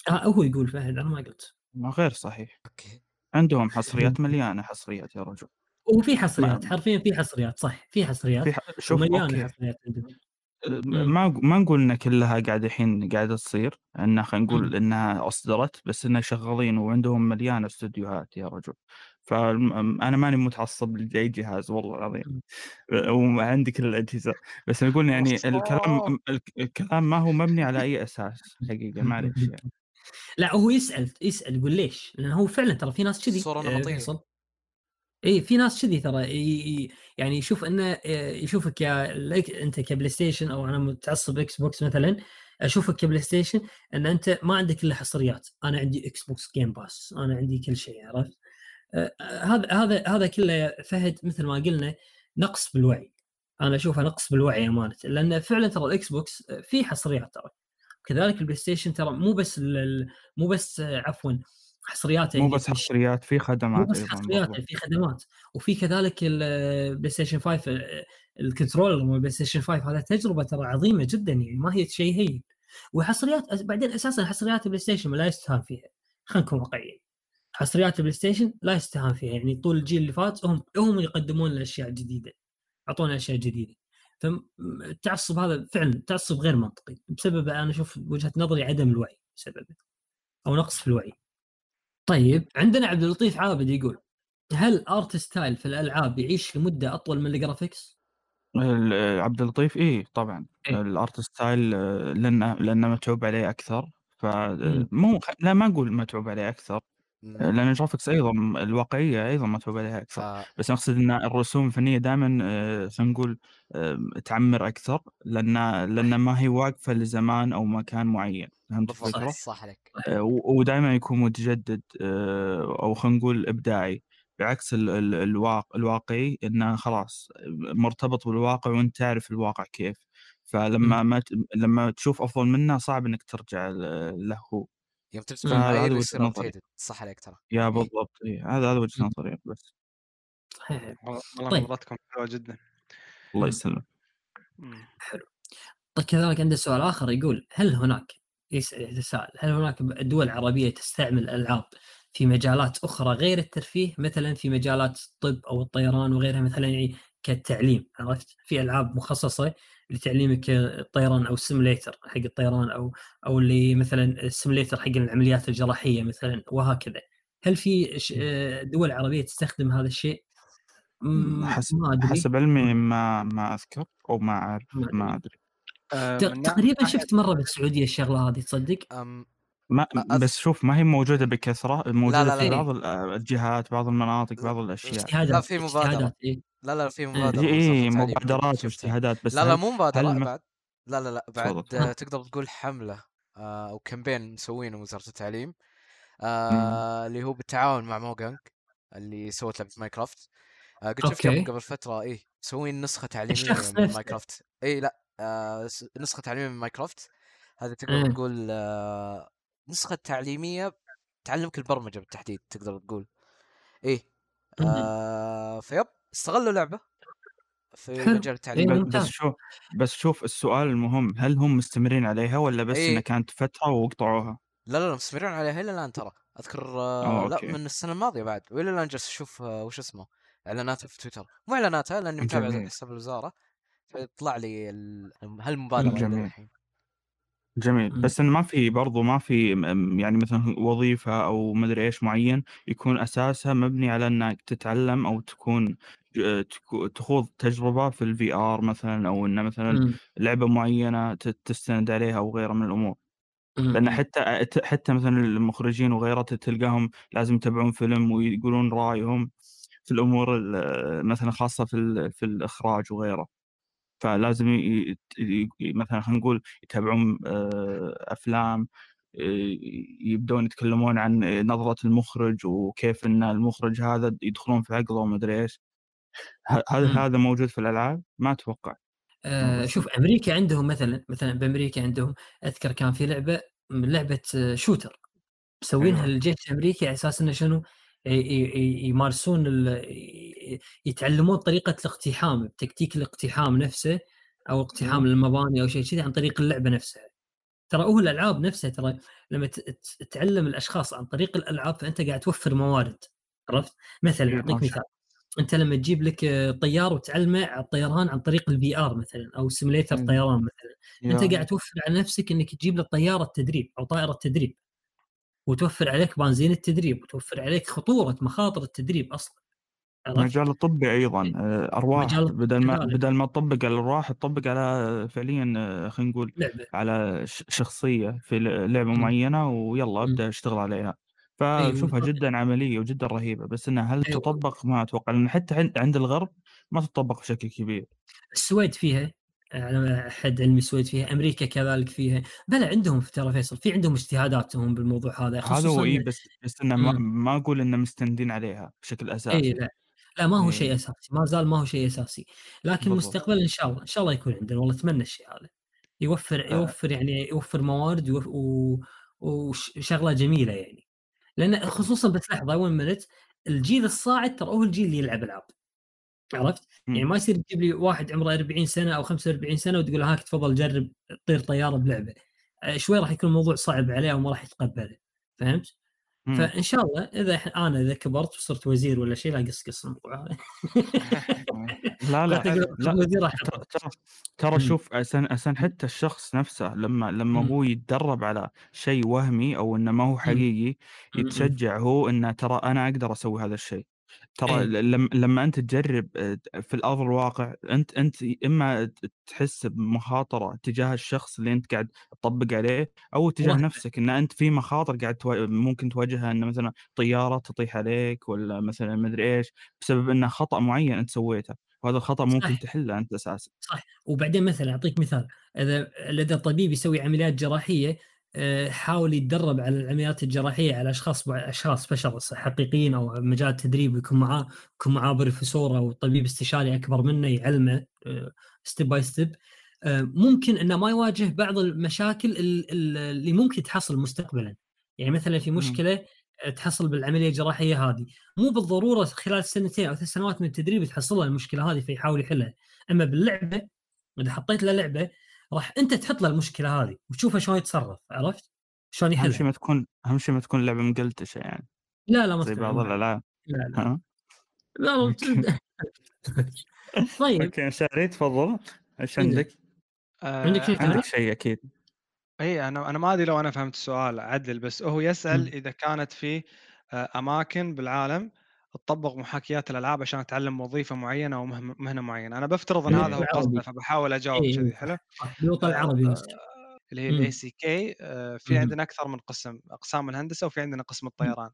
آه هو يقول فهد أنا ما قلت. ما غير صحيح. okay. عندهم حصريات مليانة حصريات يا رجل. وفي حصريات حرفيا في حصريات صح في حصريات. في ح... شوف ومليانة okay. حصريات عندهم. ما ما نقول إن كلها قاعدة الحين قاعدة تصير إنها خلينا نقول. إنها أصدرت بس إنها شغالين وعندهم مليانه استديوهات يا رجل. فانا ماني متعصب لأي جهاز والله العظيم وعندي كل الأجهزة بس نقول يعني الكلام الك- الكلام ما هو مبني على أي أساس حقيقة معلش يعني. لا هو يسأل يسأل يقول ليش؟ لأن هو فعلا ترى في ناس كذي آه،. اي في ناس كذي ترى يعني يشوف إنه آه، يشوفك يا لك- أنت ك PlayStation أو أنا متعصب Xbox مثلا أشوفك ك PlayStation إن أنت ما عندك إلا حصريات، أنا عندي Xbox Game Pass، أنا عندي كل شيء عرفت؟ آه، هذا هذا هذا كله يا فهد مثل ما قلنا نقص بالوعي. أنا أشوفه نقص بالوعي امانه لأن فعلا ترى ال Xbox آه، فيه حصريات ترى. كذلك ال PlayStation ترى مو بس مو بس آه، عفوا حصرياته مو بس في حصريات في مو خدمات بس أيضا حصريات. في خدمات وفي كذلك ال PlayStation 5 ال- ال controller مال ال PlayStation 5 هذا تجربة ترى عظيمة جدا يعني ما هي شيء هين وحصريات بعدين أساسا حصريات ال PlayStation لا يستهان فيها خلينا نكون واقعيين حصريات ال PlayStation لا يستهان فيها يعني طول الجيل اللي فات هم هم يقدمون لنا أشياء جديدة أعطونا أشياء جديدة فالتعصب هذا فعلا تعصب غير منطقي بسبب أنا أشوف وجهة نظري عدم الوعي بسببه أو نقص في الوعي طيب عندنا عبد اللطيف عابد يقول هل art style في الألعاب يعيش لمدة أطول من ال graphics؟ ال- عبد اللطيف إيه طبعا إيه. ال art style آه، لأنه لأنه متعوب عليه أكثر. فمو لا ما أقول متعوب عليه أكثر. لأن الجرافكس أيضا الواقعية أيضا متعوب عليها أكثر. بس أقصد إن الرسوم الفنية دائما خلينا نقول آه، تعمر أكثر لأن لأن ما هي واقفة لزمان أو مكان معين. فهمت الفكرة؟ صح عليك. آه، ودائما يكون متجدد آه، أو خلينا نقول إبداعي. بعكس ال- ال- الواقع الواقعي انه خلاص مرتبط بالواقع وأنت تعرف الواقع كيف. فلما ما ت- لما تشوف أفضل منه صعب إنك ترجع له. يوم تبي مم. تكون فهذا معايير وجهة يصير نظري. صح عليك ترى يا إيه. بالضبط إيه. هذا هذا وجهة. نظري بس صحيح والله طيب. نظرتكم حلوة جدا الله. يسلمك مم. طيب كذلك عنده سؤال آخر يقول هل هناك يسال يتساءل هل هناك دول عربية تستعمل الالعاب في مجالات أخرى غير الترفيه مثلا في مجالات الطب أو الطيران وغيرها مثلا يعني كالتعليم عرفت في ألعاب مخصصة لتعليمك الطيران أو ال simulator حق الطيران أو أو اللي مثلا ال simulator حق العمليات الجراحية مثلا وهكذا هل في دول عربية تستخدم هذا الشيء؟ حسب ما أدري حسب علمي ما ما أذكر أو ما أعرف ما أدري. ما أدري ناحية- تقريبا شفت مرة بالسعودية الشغلة هذه تصدق؟ ما بس شوف ما هي موجودة بكثرة موجودة لا، في لا. بعض ال- الجهات بعض المناطق بعض الأشياء اجتهادات في مبادرة. إيه. لا لا في إيه، مبادرة اي إيه مبادرات. واجتهادات بس لا لا مو مبادرة هل بعد لا لا لا بعد تفضل. آه، تقدر تقول حملة آه، أو campaign مسوينه وزارة التعليم آه، اللي هو بالتعاون مع Mojang اللي سوت لعبة Minecraft آه، قد شفت. قبل فترة إيه مسوين نسخة تعليمية الشخص من. Minecraft اي لا آه، نسخة تعليمية من Minecraft هذه تقدر إيه. تقول آه، نسخة تعليمية تعلمك البرمجة بالتحديد تقدر تقول إيه. آه فيب استغلوا لعبة في حلو. مجال التعليم إيه، بس شوف بس شوف السؤال المهم هل هم مستمرين عليها ولا بس إيه. إنها كانت فترة وقطعوها؟ لا لا لا مستمرين عليها إلى الآن ترى أذكر آه أوه، لا أوكي. من السنة الماضية بعد وإلى الآن جالس أشوف آه وش اسمه إعلاناتها في تويتر مو إعلاناتها لأني متابع. حساب الوزارة فيطلع لي ال... هالمبادره إلى جميل. الحين جميل. بس انه ما في برضو ما في يعني مثلا وظيفة أو مدري إيش معين يكون أساسها مبني على إنك تتعلم أو تكون تخوض تجربة في ال VR مثلا أو انه مثلا مم. لعبة معينة ت- تستند عليها أو غيرها من الأمور لأن مم. حتى حتى مثلا المخرجين وغيره تلقاهم لازم يتابعون فيلم ويقولون رأيهم في الأمور ال- مثلا خاصة في في الإخراج وغيره فلازم ي... مثلا خلينا نقول يتابعون آه، أفلام آه، يبدون يتكلمون عن نظرة المخرج وكيف إن المخرج هذا يدخلون في عقله وما أدري إيش هذا مم. هذا موجود في الألعاب؟ ما أتوقع. آه شوف أمريكا عندهم مثلا مثلا بأمريكا عندهم أذكر كان في لعبة من لعبة آه، شوتر. مسوينها. للجيش الأمريكي على أساس إنه شنو؟ يمارسون يتعلمون طريقة الاقتحام تكتيك الاقتحام نفسه أو اقتحام. المباني أو شيء كذي عن طريق اللعبة نفسها. ترى هو الألعاب نفسها ترى لما تعلم الأشخاص عن طريق الألعاب فأنت قاعد توفر موارد عرفت؟ مثلا أعطيك مثال. انت لما تجيب لك طيار وتعلمه على الطيران عن طريق ال VR مثلا أو simulator. طيران مثلا أنت يا- قاعد توفر على نفسك إنك تجيب له طيارة تدريب أو طائرة تدريب وتوفر عليك بنزين التدريب وتوفر عليك خطورة مخاطر التدريب أصلا عرفت؟ مجال الطبي أيضا آه، أرواح مجال بدل ما. بدل ما تطبق على الأرواح تطبق على فعليا آه، خلينا نقول لعبة على ش- شخصية في ل- لعبة مم. معينة ويلا مم. أبدأ أشتغل عليها فشوفها. جدا عملية وجدا رهيبة بس إنها هل أيوة. تطبق ما أتوقع لأن حتى عند الغرب ما تطبق بشكل كبير السويد فيها على حد علمي السويد فيها أمريكا كذلك فيها بلى عندهم في ترى فيصل في عندهم اجتهاداتهم بالموضوع هذا هذا هو إي بس بس إنه ما. ما أقول إنه مستندين عليها بشكل إي أساسي لا لا ما هو إيه. شيء أساسي ما زال ما هو شيء أساسي لكن بالضبط. مستقبلا إن شاء الله إن شاء الله يكون عندنا والله أتمنى الشيء هذا يوفر آه. يوفر يعني يوفر موارد و- وشغله جميلة يعني لأن خصوصا بتلاحظ وين منت الجيل الصاعد ترى هو الجيل اللي يلعب ألعاب عرفت؟ يعني ما يصير تجيب لي واحد عمره 40 سنة أو 45 سنة وتقول هاك تفضل جرب طير طيارة بلعبة آه، شوي راح يكون الموضوع صعب عليه وما راح يتقبله فهمت؟ فإن شاء الله إذا أنا إذا كبرت وصرت وزير ولا شيء لا قص قص الموضوع. هذا لا لا. ترى ترى. شوف أسن أسن حتى الشخص نفسه لما لما مم. هو يتدرب على شيء وهمي أو إنه ما هو حقيقي. يتشجع هو إنه ترى أنا أقدر أسوي هذا الشيء. ترى إيه. لما لما أنت تجرب آه، في الأرض الواقع أنت أنت إما تحس بمخاطرة تجاه الشخص اللي أنت قاعد تطبق عليه أو تجاه واحد. نفسك إن أنت في مخاطر قاعد توا... ممكن تواجهها إن مثلا طيارة تطيح عليك ولا مثلا مدري إيش بسبب إنه خطأ معين أنت سويته وهذا الخطأ ممكن صح. تحله أنت أساسا صح وبعدين مثلا أعطيك مثال إذا إذا الطبيب يسوي عمليات جراحية حاول يتدرب على العمليات الجراحية على أشخاص أشخاص بشر حقيقيين أو مجال التدريب يكون معاه يكون معاه بروفيسور أو طبيب استشاري أكبر منه يعلمه step by step ممكن إنه ما يواجه بعض المشاكل ال- ال- اللي ممكن تحصل مستقبلا. يعني مثلا في. مشكلة آه، تحصل بالعملية الجراحية هذه. مو بالضرورة خلال سنتين أو ثلاث سنوات من التدريب تحصلها المشكلة هذه فيحاول يحلها. أما باللعبة إذا حطيت له لعبة راح أنت تحط له المشكلة هذه وتشوفه شلون يتصرف عرفت؟ شلون أهم شيء ما تكون أهم شيء ما تكون لعبة مقلتشة يعني لا لا ما زي تكون بعض لا الألعاب لا لا, ها لا. طيب okay شاري تفضل إيش عندك. عندك؟ عندك شيء آه،؟ عندك شيء أكيد اي أنا أنا ما أدري لو أنا فهمت السؤال عدل بس هو يسأل. إذا كانت في آه، أماكن بالعالم تطبق محاكيات الألعاب عشان أتعلم وظيفة معينة أو مهنة معينة أنا بفترض إن بالوطن هذا هو العربي. قصده فبحاول أجاوب إيه، كذي حلو صح بالوطن العربي آه، قصدي. اللي هي. الاي سي كي في مم. عندنا أكثر من قسم أقسام الهندسة وفي عندنا قسم الطيران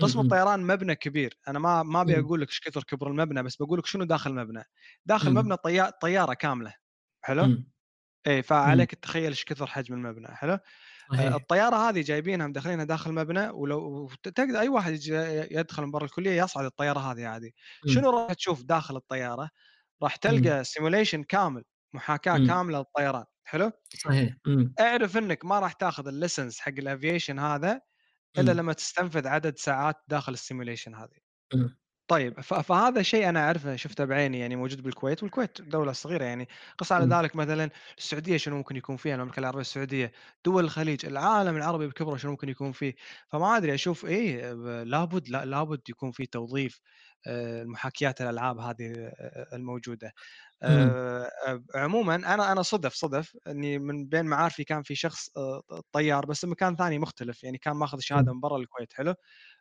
قسم مم. الطيران مبنى كبير أنا ما ما أبي. أقول لك إيش كثر كبر المبنى بس بقول لك شنو داخل المبنى داخل. المبنى طيا- طيارة كاملة حلو. اي فعليك تتخيل إيش كثر حجم المبنى حلو صحيح الطيارة هذه جايبينها مدخلينها داخل المبنى ولو تقدر أي واحد يدخل من برا الكلية يصعد الطيارة هذه عادي مم. شنو راح تشوف داخل الطيارة راح تلقى سيموليشن كامل محاكاة مم. كاملة للطيران حلو صحيح مم. اعرف إنك ما راح تاخذ ال license حق ال aviation هذا إلا مم. لما تستنفذ عدد ساعات داخل ال simulation هذه. طيب فهذا شيء أنا أعرفه شفته بعيني يعني موجود بالكويت والكويت دولة صغيرة يعني قس على مم. ذلك مثلا السعودية شنو ممكن يكون فيها المملكة العربية السعودية دول الخليج العالم العربي بكبره شنو ممكن يكون فيه فما أدري أشوف إيه لابد لا لابد يكون في توظيف المحاكيات الألعاب هذه الموجودة مم. آه، عموما أنا أنا صدف صدف إني من بين معارفي كان في شخص طيار بس مكان ثاني مختلف يعني كان ماخذ شهادة من برا الكويت حلو.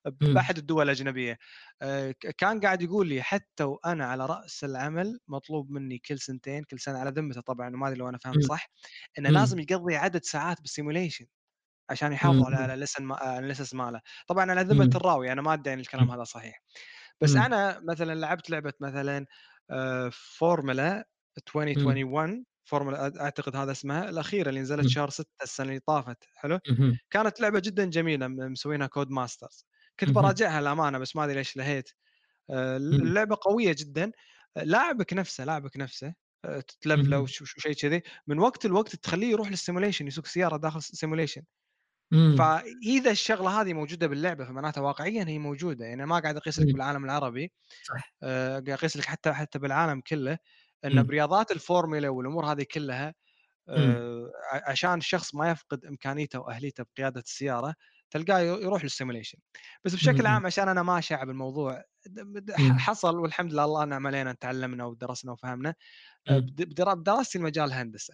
باحد الدول الأجنبية آه، كان قاعد يقول لي حتى وأنا على رأس العمل مطلوب مني كل سنتين كل سنة على ذمته طبعا وما أدري لو أنا فهمت مم. صح إنه مم. لازم يقضي عدد ساعات بالسيموليشن عشان يحافظوا على مم. على اللسن ما- على اللسن ماله طبعا على ذمة. الراوي أنا ما ادعي ان الكلام هذا صحيح بس. أنا مثلا لعبت لعبة مثلا آه، فورمولا 2021 فورمولا أعتقد هذا اسمها الأخيرة اللي نزلت. شهر 6 السنة اللي طافت حلو. كانت لعبة جدا جميلة مسوينها Codemasters كنت. براجعها الامانه بس ما أدري ليش لهيت آه،. اللعبه قوية جدا آه، لاعبك نفسه لاعبك نفسه آه، تتلفله وشيء كذي من وقت لوقت تخليه يروح لل simulation يسوق سيارة داخل ال simulation. فإذا الشغلة هذه موجودة باللعبة فمعناتها واقعيا هي موجودة يعني ما قاعد أقيس لك. بالعالم العربي صح آه، قاعد أقيس لك حتى حتى بالعالم كله إن. برياضات الفورمولا والأمور هذه كلها. آه، عشان الشخص ما يفقد إمكانيته وأهليته بقيادة السيارة تلقاه يروح لل simulation بس بشكل. عام عشان أنا ما أشعب الموضوع. حصل والحمد لله الله نعم علينا تعلمنا ودرسنا وفهمنا آه، بدراستي المجال هندسة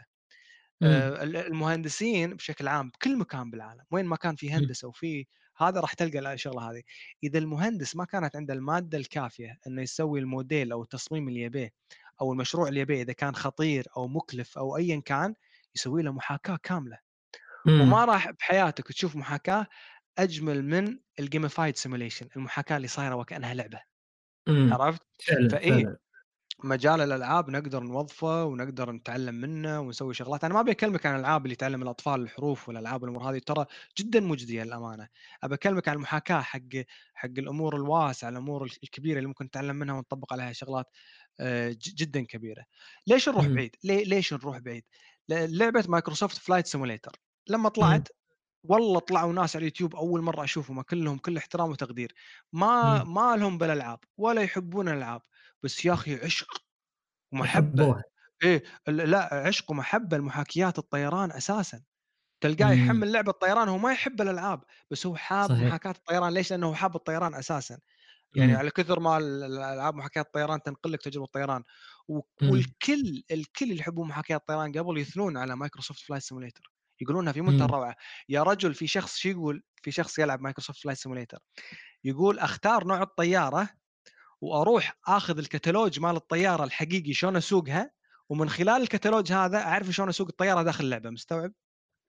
مم. آه، ال- المهندسين بشكل عام بكل مكان بالعالم وين ما كان في. هندسة وفي هذا راح تلقى الشغلة هذه إذا المهندس ما كانت عنده المادة الكافية إنه يسوي الموديل أو التصميم اللي يبيه أو المشروع اللي يبيه إذا كان خطير أو مكلف أو ايا كان يسوي له محاكاة كاملة وما مم. راح بحياتك تشوف محاكاة أجمل من ال gamified simulation المحاكاة اللي صايرة وكأنها لعبة. مم. عرفت؟ فاي مجال الألعاب نقدر نوظفه ونقدر نتعلم منه ونسوي شغلات. أنا ما أبي أكلمك عن الألعاب اللي تعلم الأطفال الحروف والألعاب والأمور هذه ترى جدا مجديه للأمانة. ابى أكلمك عن المحاكاة حق حق الأمور الواسعة الأمور الكبيرة اللي ممكن نتعلم منها ونطبق عليها شغلات آه، جدا كبيرة. ليش نروح مم. بعيد؟ ليش نروح بعيد؟ لعبة Microsoft Flight Simulator لما مم. طلعت والله طلعوا ناس على اليوتيوب أول مرة أشوفهم كلهم كل احترام وتقدير ما مم. ما لهم بالألعاب ولا يحبون الألعاب بس يا أخي عشق ومحبة إيه لا عشق ومحبة لمحاكيات الطيران أساسا تلقاه مم. يحمل لعبة طيران هو ما يحب الألعاب بس هو حاب محاكاة الطيران ليش؟ لأنه هو حاب الطيران أساسا يعني مم. على كثر ما ال- الألعاب محاكاة الطيران تنقل لك تجربة الطيران. والكل الكل اللي يحبون محاكاة الطيران قبل يثنون على Microsoft Flight Simulator يقولونها في منتهى مم. الروعة يا رجل في شخص شو يقول في شخص يلعب Microsoft Flight Simulator يقول أختار نوع الطيارة وأروح آخذ الكتالوج مال الطيارة الحقيقي شلون أسوقها ومن خلال الكتالوج هذا أعرف شلون أسوق الطيارة داخل اللعبة مستوعب؟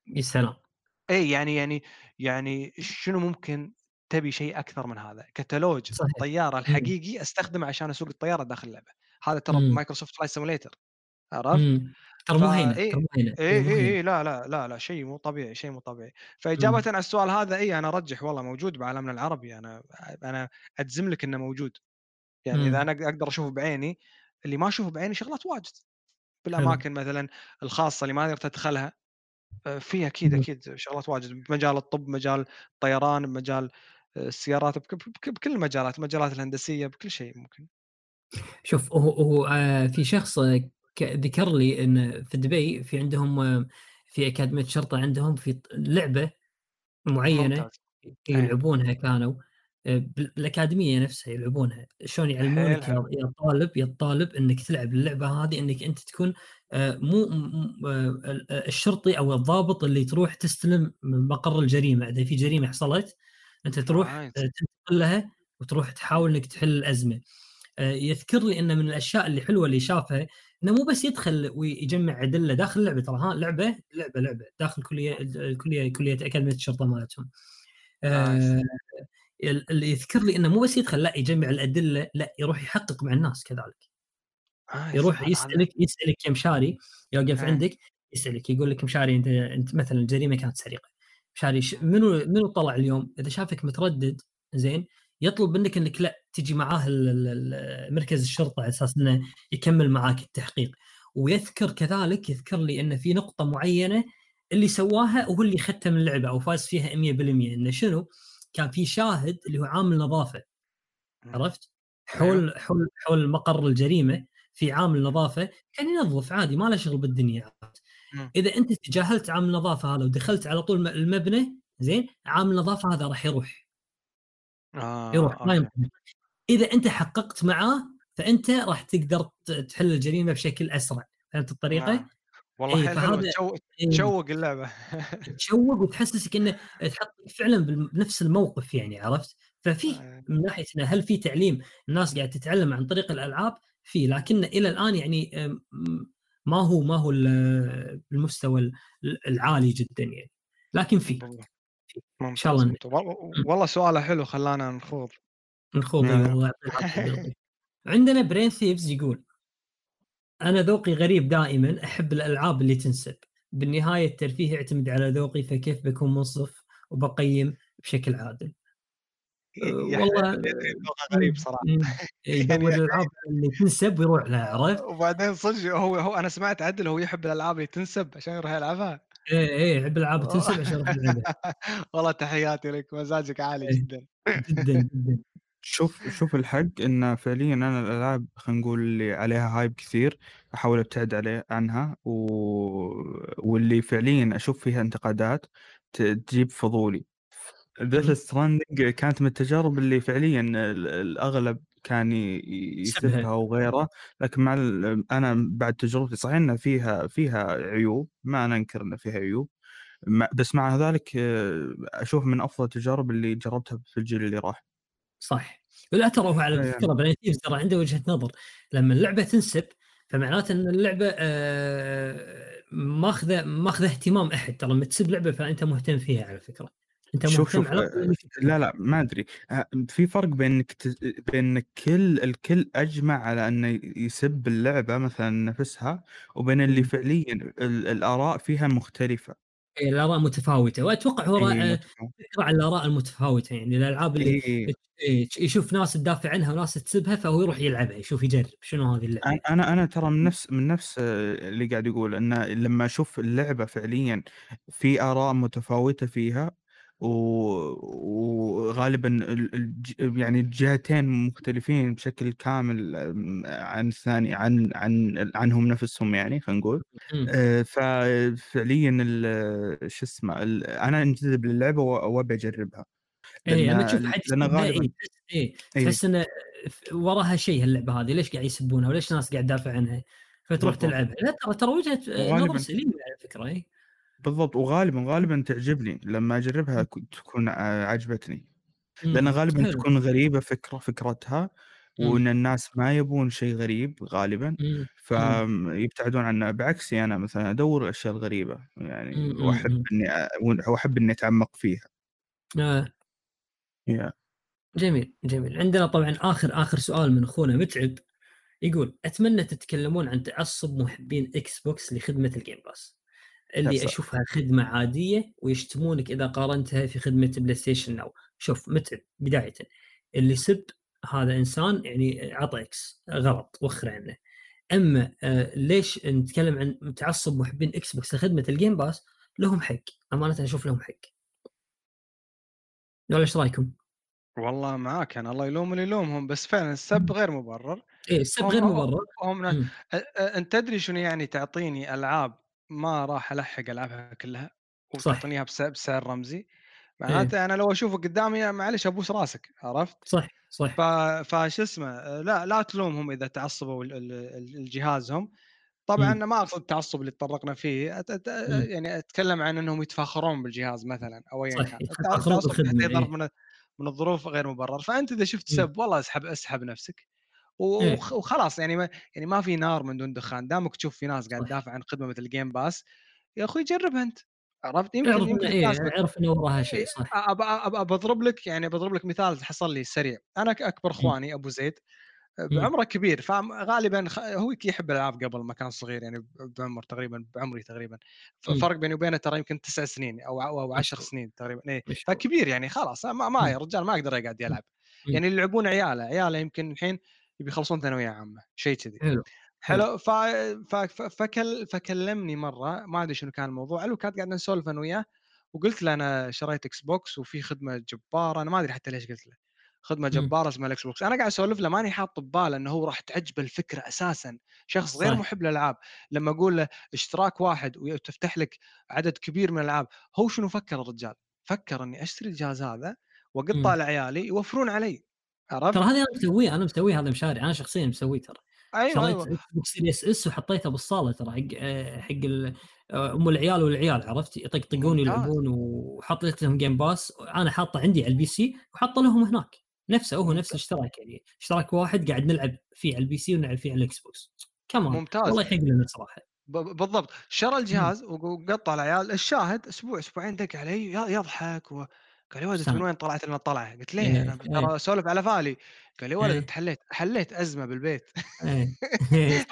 يا سلام إي يعني يعني يعني شنو ممكن تبي شيء أكثر من هذا؟ كتالوج صحيح الطيارة مم. الحقيقي أستخدمه عشان أسوق الطيارة داخل اللعبة هذا ترى مم. ب Microsoft Flight Simulator عرفت؟ ترى مو هينه ترى مو هينه إي إي لا لا لا لا شيء مو طبيعي شيء مو طبيعي فإجابة مم. على السؤال هذا إي أنا أرجح والله موجود بعالمنا العربي أنا أنا أجزم لك إنه موجود يعني إذا مم. أنا أقدر أشوفه بعيني اللي ما أشوفه بعيني شغلات واجد بالأماكن مثلا الخاصة اللي ما أقدر ادخلها آه، في أكيد مم. أكيد شغلات واجد بمجال الطب مجال الطيران بمجال السيارات بك- بك- بكل المجالات المجالات الهندسية بكل شيء ممكن شوف هو هو في شخص ذكر لي إن في دبي في عندهم في أكاديمية شرطة عندهم في لعبة معينة ممتاز. إيه. يلعبونها كانوا آه، بال- بالأكاديمية نفسها يلعبونها. شلون يعلمونك يا حلو يا طالب يا طالب إنك تلعب اللعبة هذه إنك أنت تكون آه، مو آه، ال- الشرطي أو الضابط اللي تروح تستلم من مقر الجريمة. إذا في جريمة حصلت أنت تروح تنتقل لها وتروح تحاول إنك تحل الأزمة. يذكر لي انه من الأشياء اللي حلوة اللي شافها إنه مو بس يدخل ويجمع أدلة داخل اللعبة ترى ها لعبة لعبة لعبة داخل كلية الكليه كلية أكاديمية الشرطة مالتهم. nice آه، اللي يذكر لي إنه مو بس يدخل لا يجمع الأدلة لا يروح يحقق مع الناس كذلك. nice يروح يسألك يسألك يا مشاري يوقف إيه عندك يسألك يقول لك مشاري أنت أنت مثلا الجريمه كانت سرقة. مشاري ش- منو منو طلع اليوم؟ إذا شافك متردد زين يطلب منك إنك لا تجي معاه مركز الشرطة على أساس إنه يكمل معاك التحقيق ويذكر كذلك يذكر لي ان في نقطة معينة اللي سواها وهو اللي ختم اللعبة أو فاز فيها 100% إنه شنو؟ كان في شاهد اللي هو عامل نظافة. عرفت؟ حول حول حول مقر الجريمة في عامل نظافة كان ينظف عادي ما له شغل بالدنيا مم. إذا أنت تجاهلت عامل النظافه هذا ودخلت على طول المبنى زين عامل النظافه هذا راح يروح آه يروح ما. يمكن إذا أنت حققت معاه فأنت راح تقدر تحل الجريمة بشكل أسرع فهمت الطريقة؟ نعم. والله إيه، حلوة فهذا- إيه. تشوق اللعبة تشوق وتحسسك إنه تحطك فعلا بنفس الموقف يعني عرفت؟ ففي آه. من ناحية إنه هل في تعليم الناس قاعدة تتعلم عن طريق الألعاب؟ في لكن إلى الآن يعني ما هو ما هو ال- المستوى ال- العالي جدا يعني لكن في. ان شاء الله. والله- سؤاله حلو خلانا نخوض نخوض بالطيب. عندنا برين ثيفز يقول أنا ذوقي غريب دائما أحب الألعاب اللي تنسب بالنهاية الترفيه يعتمد على ذوقي فكيف بكون منصف وبقيم بشكل عادل يا والله- ذوقة غريب صراحة. يدور يعني- الألعاب اللي تنسب ويروح لها عرفت؟ وبعدين صدق هو هو أنا سمعت عدل هو يحب الألعاب اللي تنسب عشان يروح يلعبها إيه إيه يحب الالعاب تنسب عشان والله تحياتي لك مزاجك عالي إيه. جدا جدا جدا شوف شوف الحق إن فعليا أنا الألعاب خلينا نقول اللي عليها هايب كثير أحاول أبتعد عليه عنها و... واللي فعليا أشوف فيها انتقادات تجيب فضولي Death مم. Stranding كانت من التجارب اللي فعليا ال- الأغلب كان ي- يسبها. يسبها وغيره لكن مع أنا بعد تجربتي صحيح ان فيها فيها عيوب ما ننكر ان فيها عيوب بس مع ذلك آه، أشوف من أفضل التجارب اللي جربتها في الجيل اللي راح. صح لا ترى هو على إيه. فكرة Thieves ترى عنده وجهة نظر. لما اللعبة تنسب فمعناته إن اللعبة آه، ماخذة ماخذة اهتمام أحد. ترى لما تسب لعبة فأنت مهتم فيها على فكرة. أنت شوف شوف آه، لا لا ما أدري. آه، في فرق بين إنك ت... بين إنك كل الكل أجمع على إنه يسب اللعبة مثلا نفسها وبين اللي. فعليا ال... الآراء فيها مختلفة. إيه، الآراء متفاوتة. وأتوقع هو إيه، آه،. فكره على الآراء المتفاوتة يعني. الألعاب اللي إيه. إيه، يشوف ناس تدافع عنها وناس تسبها فهو يروح يلعبها يشوف يجرب. شنو هذه اللعبة؟ أنا أنا ترى من نفس من نفس اللي قاعد يقول إن لما أشوف اللعبة فعليا في آراء متفاوتة فيها وغالبا يعني الجهتين مختلفين بشكل كامل عن الثاني عن عن عنهم نفسهم يعني خلينا نقول. آه، ففعليا شو اسمه أنا أنجذب للعبة وأبي أجربها لما لأن- تشوف حد غالباً- تحس إيه إيه. تحس إنه وراها شيء هاللعبة هذه ليش قاعد يسبونها وليش ناس قاعد تدافع عنها فتروح. تلعبها لا ترى ترى وجهة نظر سليمة على فكرة اي بالضبط وغالبا غالبا تعجبني لما أجربها ك- تكون عجبتني لأن مم. غالبا حلو. تكون غريبة فكره فكرتها مم. وإن الناس ما يبون شيء غريب غالبا. فيبتعدون عنه بعكسي أنا مثلا أدور الاشياء الغريبة يعني. وأحب. إني وأحب إني أتعمق فيها آه. يا. جميل جميل عندنا طبعا آخر آخر سؤال من أخونا متعب يقول أتمنى تتكلمون عن تعصب محبين Xbox لخدمة ال Game Pass اللي يا أشوفها خدمة عادية ويشتمونك إذا قارنتها في خدمة PlayStation Now شوف متعب بداية. اللي يسب هذا إنسان يعني عطى إكس غلط وخر عنه. أما آه ليش نتكلم عن تعصب محبين Xbox لخدمة ال Game Pass لهم حق. أمانة أشوف لهم حق. ولا إيش رأيكم؟ والله معاك. أنا الله يلوم اللي يلومهم. بس فعلا السب غير مبرر. إيه السب هم- غير هم- مبرر. هم أ- أنت تدري شنو يعني تعطيني ألعاب ما راح ألحق ألعبها كلها. وتعطيني إياها بس- بسعر رمزي معناته أنا لو أشوفه قدامي معلش أبوس راسك عرفت؟ صح صح ف... فش اسمه لا لا تلومهم إذا تعصبوا ال- ال- ال- الجهازهم طبعا مم. ما أقصد التعصب اللي تطرقنا فيه أت... أت... مم. يعني أتكلم عن إنهم يتفاخرون بالجهاز مثلا أو ايا كان التعصب إيه. من من الظروف غير مبرر فأنت إذا شفت. سب والله اسحب اسحب نفسك إيه. وخلاص يعني ما يعني ما في نار من دون دخان دامك تشوف في ناس قاعد. تدافع عن خدمة مثل ال Game Pass يا أخوي جربها أنت عرفت يمكن اعرف يمكن إنه تناسبك. اعرف إنه وراها شيء إيه، صح أب- أب- أب- بضرب لك يعني بضرب لك مثال حصل لي سريع أنا أكبر إخواني أبو زيد بعمره كبير فغالبا هو يحب الألعاب قبل ما كان صغير يعني بعمر تقريبا بعمري تقريبا مم. ففرق بيني وبينه ترى يمكن تسع سنين أو أو ما 10 شاء الله. سنين تقريبا إيه. فكبير يعني خلاص ما, ما يا رجال ما يقدر يقعد يلعب. يعني اللي يلعبون عياله عياله يمكن الحين يبي يخلصون ثانوية عامة شيء كذي. حلو حلو. ف... ف... ف... فكل... فكلمني مرة ما أدري شنو كان الموضوع علو كانت قاعد نسولف أنا وياه وقلت له أنا شريت Xbox وفي خدمة جبارة أنا ما أدري حتى ليش قلت له. خدمة. جبارة اسمها ال Xbox أنا قاعد أسولف له ماني حاط بباله إنه هو راح تعجبه الفكرة أساسا. شخص غير صح. محب للألعاب. لما أقول له اشتراك واحد وتفتح لك عدد كبير من الألعاب هو شنو فكر الرجال؟ فكر إني أشتري الجهاز هذا واقطه مم. لعيالي يوفرون علي. عرفت؟ ترى هذه أنا مسويه أنا مسويه هذا مشاري أنا شخصيا مسويه ترى. أيوه شريت Xbox Series S وحطيته بالصالة ترى حق حق أم العيال والعيال عرفت؟ يطقطقون. يلعبون وحطيت لهم Game Pass أنا حاطه عندي على ال PC وحاطه لهم هناك. نفسه هو نفس الاشتراك يعني. اشتراك واحد قاعد نلعب فيه على ال PC ونلعب فيه على ال Xbox كمان ممتاز. والله يحق لنا صراحة. بالضبط. شرى الجهاز وقطع العيال الشاهد أسبوع أسبوعين دق علي يضحك و... قال يا ولد. من وين طلعت لنا الطلعه؟ قلت ليه إيه، أنا إيه. ترى أسولف على فالي قال يا ولد إيه. انت حليت حليت أزمة بالبيت إيه. إيه،.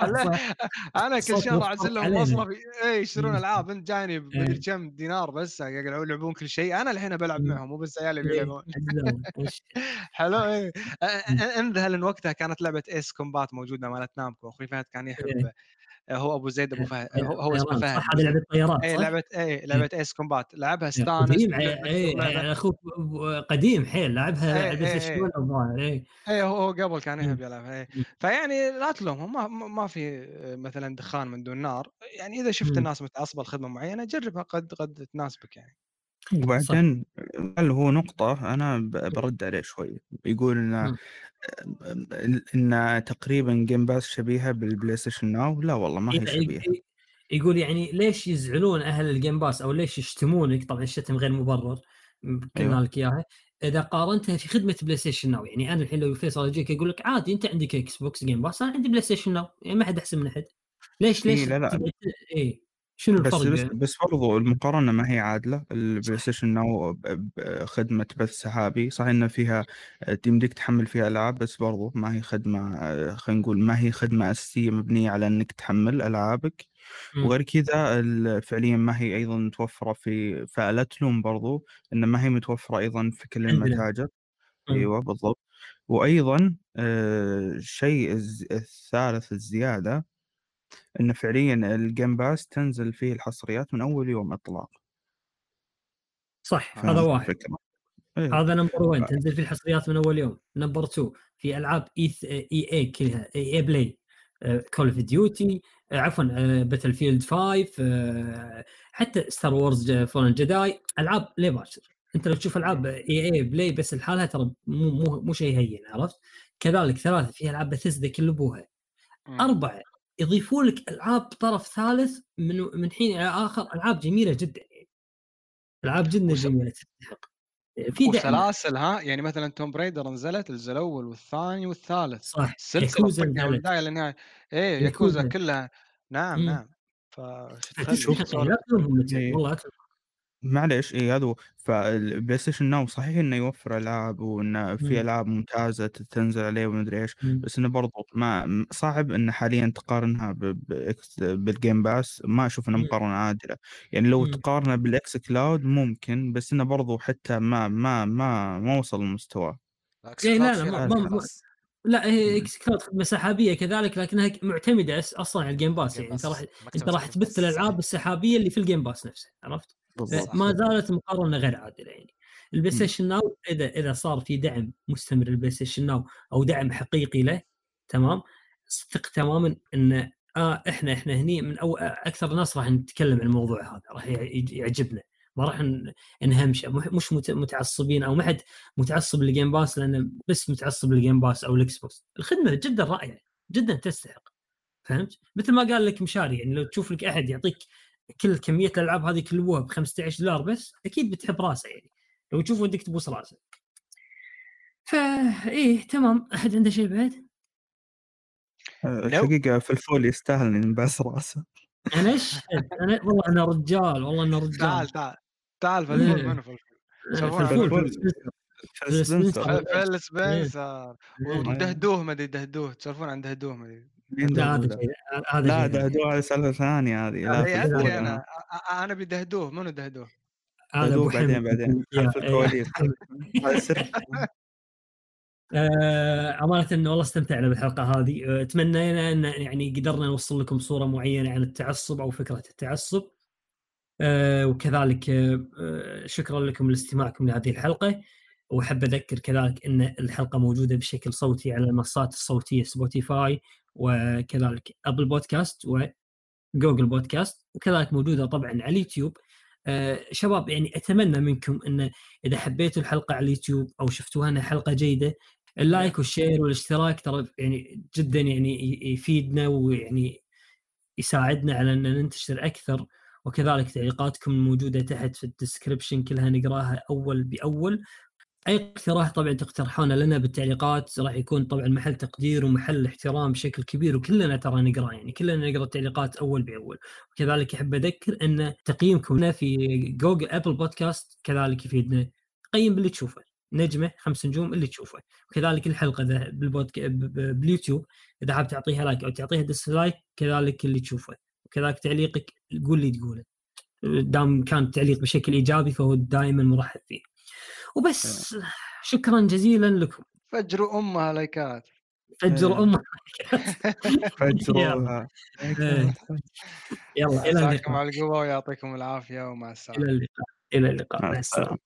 أنا كل شهر اعزل لهم. مصرفي اي يشترون. ألعاب أنت جايني بمدري إيه. كم دينار بس قاعد يلعبون كل شيء أنا الحين بلعب. معهم مو بس عيالي اللي إيه، يلعبون أجزاء. إيش. حلو. أنذهل إن وقتها كانت لعبة Ace Combat موجودة مالت Namco أخوي فهد كان يحب إيه. هو أبو زيد أبو فهد هو, هو اسمه. فهد صح هذه لعبة طيارات اي؟ لعبة اي لعبة Ace Combat لعبها استانس قديم لعبة- اي لعبة- أخوك قديم حيل لعبها إيه، على ال Play إيه، Station إيه. 1 الظاهر اي اي هو هو قبل كان يحب. يلعبها اي. فيعني لا تلومهم ما في آه، مثلا دخان من دون نار يعني إذا شفت. الناس متعصبة لخدمة معينة جربها قد قد تناسبك يعني وبعدين هل هو نقطة؟ أنا برد عليه شوي. يقول إن مم. إن تقريبا Game Pass شبيهة بال PlayStation Now لا والله ما هي إيه، شبيهة. ي- يقول يعني ليش يزعلون أهل ال Game Pass أو ليش يشتمونك؟ طبعا الشتم غير مبرر قلنا أيوة. لك إياها. إذا قارنتها في خدمة PlayStation Now يعني أنا الحين لو فيصل يجيك يقول لك عادي أنت عندك Xbox Game Pass أنا عندي PlayStation Now يعني ما حد أحسن من أحد. ليش إيه، ليش لا، لا. ت- إيه. شنو بس الفرق بس بس برضو المقارنة ما هي عادلة ال PlayStation Now بخدمة بث سحابي صحيح إن فيها يمديك تحمل فيها ألعاب بس برضو ما هي خدمة آه، خلينا نقول ما هي خدمة أساسية مبنية على إنك تحمل ألعابك مم. وغير كذا فعليا ما هي أيضا متوفرة في فلا تلوم برضو إن ما هي متوفرة أيضا في كل. المتاجر مم. أيوه بالضبط وأيضا آه، الشيء الثالث الزيادة انه فعليا الجيم باس تنزل فيه الحصريات من أول يوم إطلاق. صح هذا واحد. إيه. هذا number 1 تنزل في الحصريات من أول يوم. number 2 في ألعاب EA اي كلها EA Play Call of Duty عفوا Battlefield 5 آه، حتى Star Wars Fallen Jedi ألعاب ليه باكر أنت لو تشوف ألعاب EA Play بس لحالها ترى مو مو مو شيء هين عرفت؟ كذلك ثلاثة في ألعاب بثزدا كل أبوها. أربعة يضيفون لك ألعاب طرف ثالث من من حين إلى آخر ألعاب جميلة جدا يعني. ألعاب جدا جميلة. تستحق في وسلاسل ها؟ يعني مثلا توم بريدر نزلت الجزء الأول والثاني والثالث. صح سلسلة ياكوزا طقها من البدايه للنهايه إيه ياكوزا. كلها. نعم مم. نعم. فش تخلي تسوق شو لا تسولف تلومهم متى، إيه. والله لا. معليش اي هذا هو. فالبلاي ستيشن ناو صحيح إنه يوفر ألعاب وانه في مم. ألعاب ممتازة تنزل عليه ومدري إيش مم. بس إنه برضو ما صعب إنه حاليا تقارنها ب- بإكس- بالجيم باس ما أشوف إنه. مقارنة عادلة يعني لو مم. تقارنه بال xCloud ممكن بس إنه برضو حتى ما ما ما ما وصل لمستواه X إيه، لا، لا، ما-. لا هي. xCloud خدمه سحابيه كذلك لكنها معتمدة أصلا على ال Game Pass يعني أنت. راح أنت راح تبث. الألعاب السحابية اللي في ال Game Pass نفسه عرفت؟ بالضبط. ما زالت مقارنة غير عادلة يعني. ال Play. Station Now إذا إذا صار في دعم مستمر لل PlayStation Now أو دعم حقيقي له تمام؟ ثق تماما إن آه إحنا إحنا هني من أو أكثر ناس راح نتكلم عن الموضوع هذا راح يع- يعجبنا. ما راح ن- نهمش مح- مش مت- متعصبين أو ما حد متعصب لل Game Pass لأنه بس متعصب لل Game Pass أو ال Xbox الخدمة جدا رائعة جدا تستحق. فهمت؟ مثل ما قال لك مشاري يعني لو تشوف لك أحد يعطيك كل كمية الألعاب هذه كلها ب 15 دولار بس أكيد بتحب راسه يعني. لو تشوف ودك تبوس راسه فا إيه تمام. أحد عنده شيء بعد؟ آه، لو- الحقيقة في الفول يستاهل ينباس راسه. أنا إيش؟ أنا والله أنا رجال والله أنا رجال. تعال تعال. تعال إيه. آه، في الفول؟ فالفول. في السبنسر. فيل سبنسر. فيل سبنسر إيه. ودهدوه ما أدري دهدوه. تسولفون عن دهدوه ما أدري. هذا لا. دهدوه هذه سالفه ثانية هذه لا الفول أدري أنا. أنا. بدهدوه منو دهدوه؟ هذا أبو دهدوه بعدين. بعدين خلف إيه. الكواليس. هذا سر. آه، أمانة إنه والله استمتعنا بالحلقة هذه. آه، تمنينا أن يعني قدرنا نوصل لكم صورة معينة عن التعصب أو فكرة التعصب. آه، وكذلك آه، آه، شكرا لكم لاستماعكم لهذه الحلقة. وأحب أذكر كذلك إن الحلقة موجودة بشكل صوتي على المنصات الصوتية Spotify وكذلك Apple Podcast و Google Podcast وكذلك موجودة طبعا على اليوتيوب. آه شباب يعني أتمنى منكم إن إذا حبيتوا الحلقة على اليوتيوب أو شفتوها إنها حلقة جيدة ال like وال share والاشتراك ترى يعني جدا يعني يفيدنا ويعني يساعدنا على إن ننتشر أكثر. وكذلك تعليقاتكم الموجودة تحت في ال description كلها نقراها أول بأول. أي اقتراح طبعا تقترحونه لنا بالتعليقات راح يكون طبعا محل تقدير ومحل احترام بشكل كبير وكلنا ترى نقرأ يعني كلنا نقرأ التعليقات أول بأول. وكذلك أحب أذكر أن تقييمكم لنا في Google Apple Podcast كذلك يفيدنا. قيم باللي تشوفه نجمة خمس نجوم اللي تشوفه. وكذلك الحلقة إذا بالبودك... باليوتيوب إذا حاب تعطيها like أو تعطيها dislike كذلك اللي تشوفه. وكذلك تعليقك قول اللي تقوله. دام كان التعليق بشكل إيجابي فهو دائما مرحب فيه. وبس. شكرا جزيلا لكم. فجروا أمها لايكات. فجروا أمها فجروها يلا. إلى اللقاء. على القوه ويعطيكم العافية ومع السلامة. إلى اللقاء. إلى اللقاء. مع السلامة.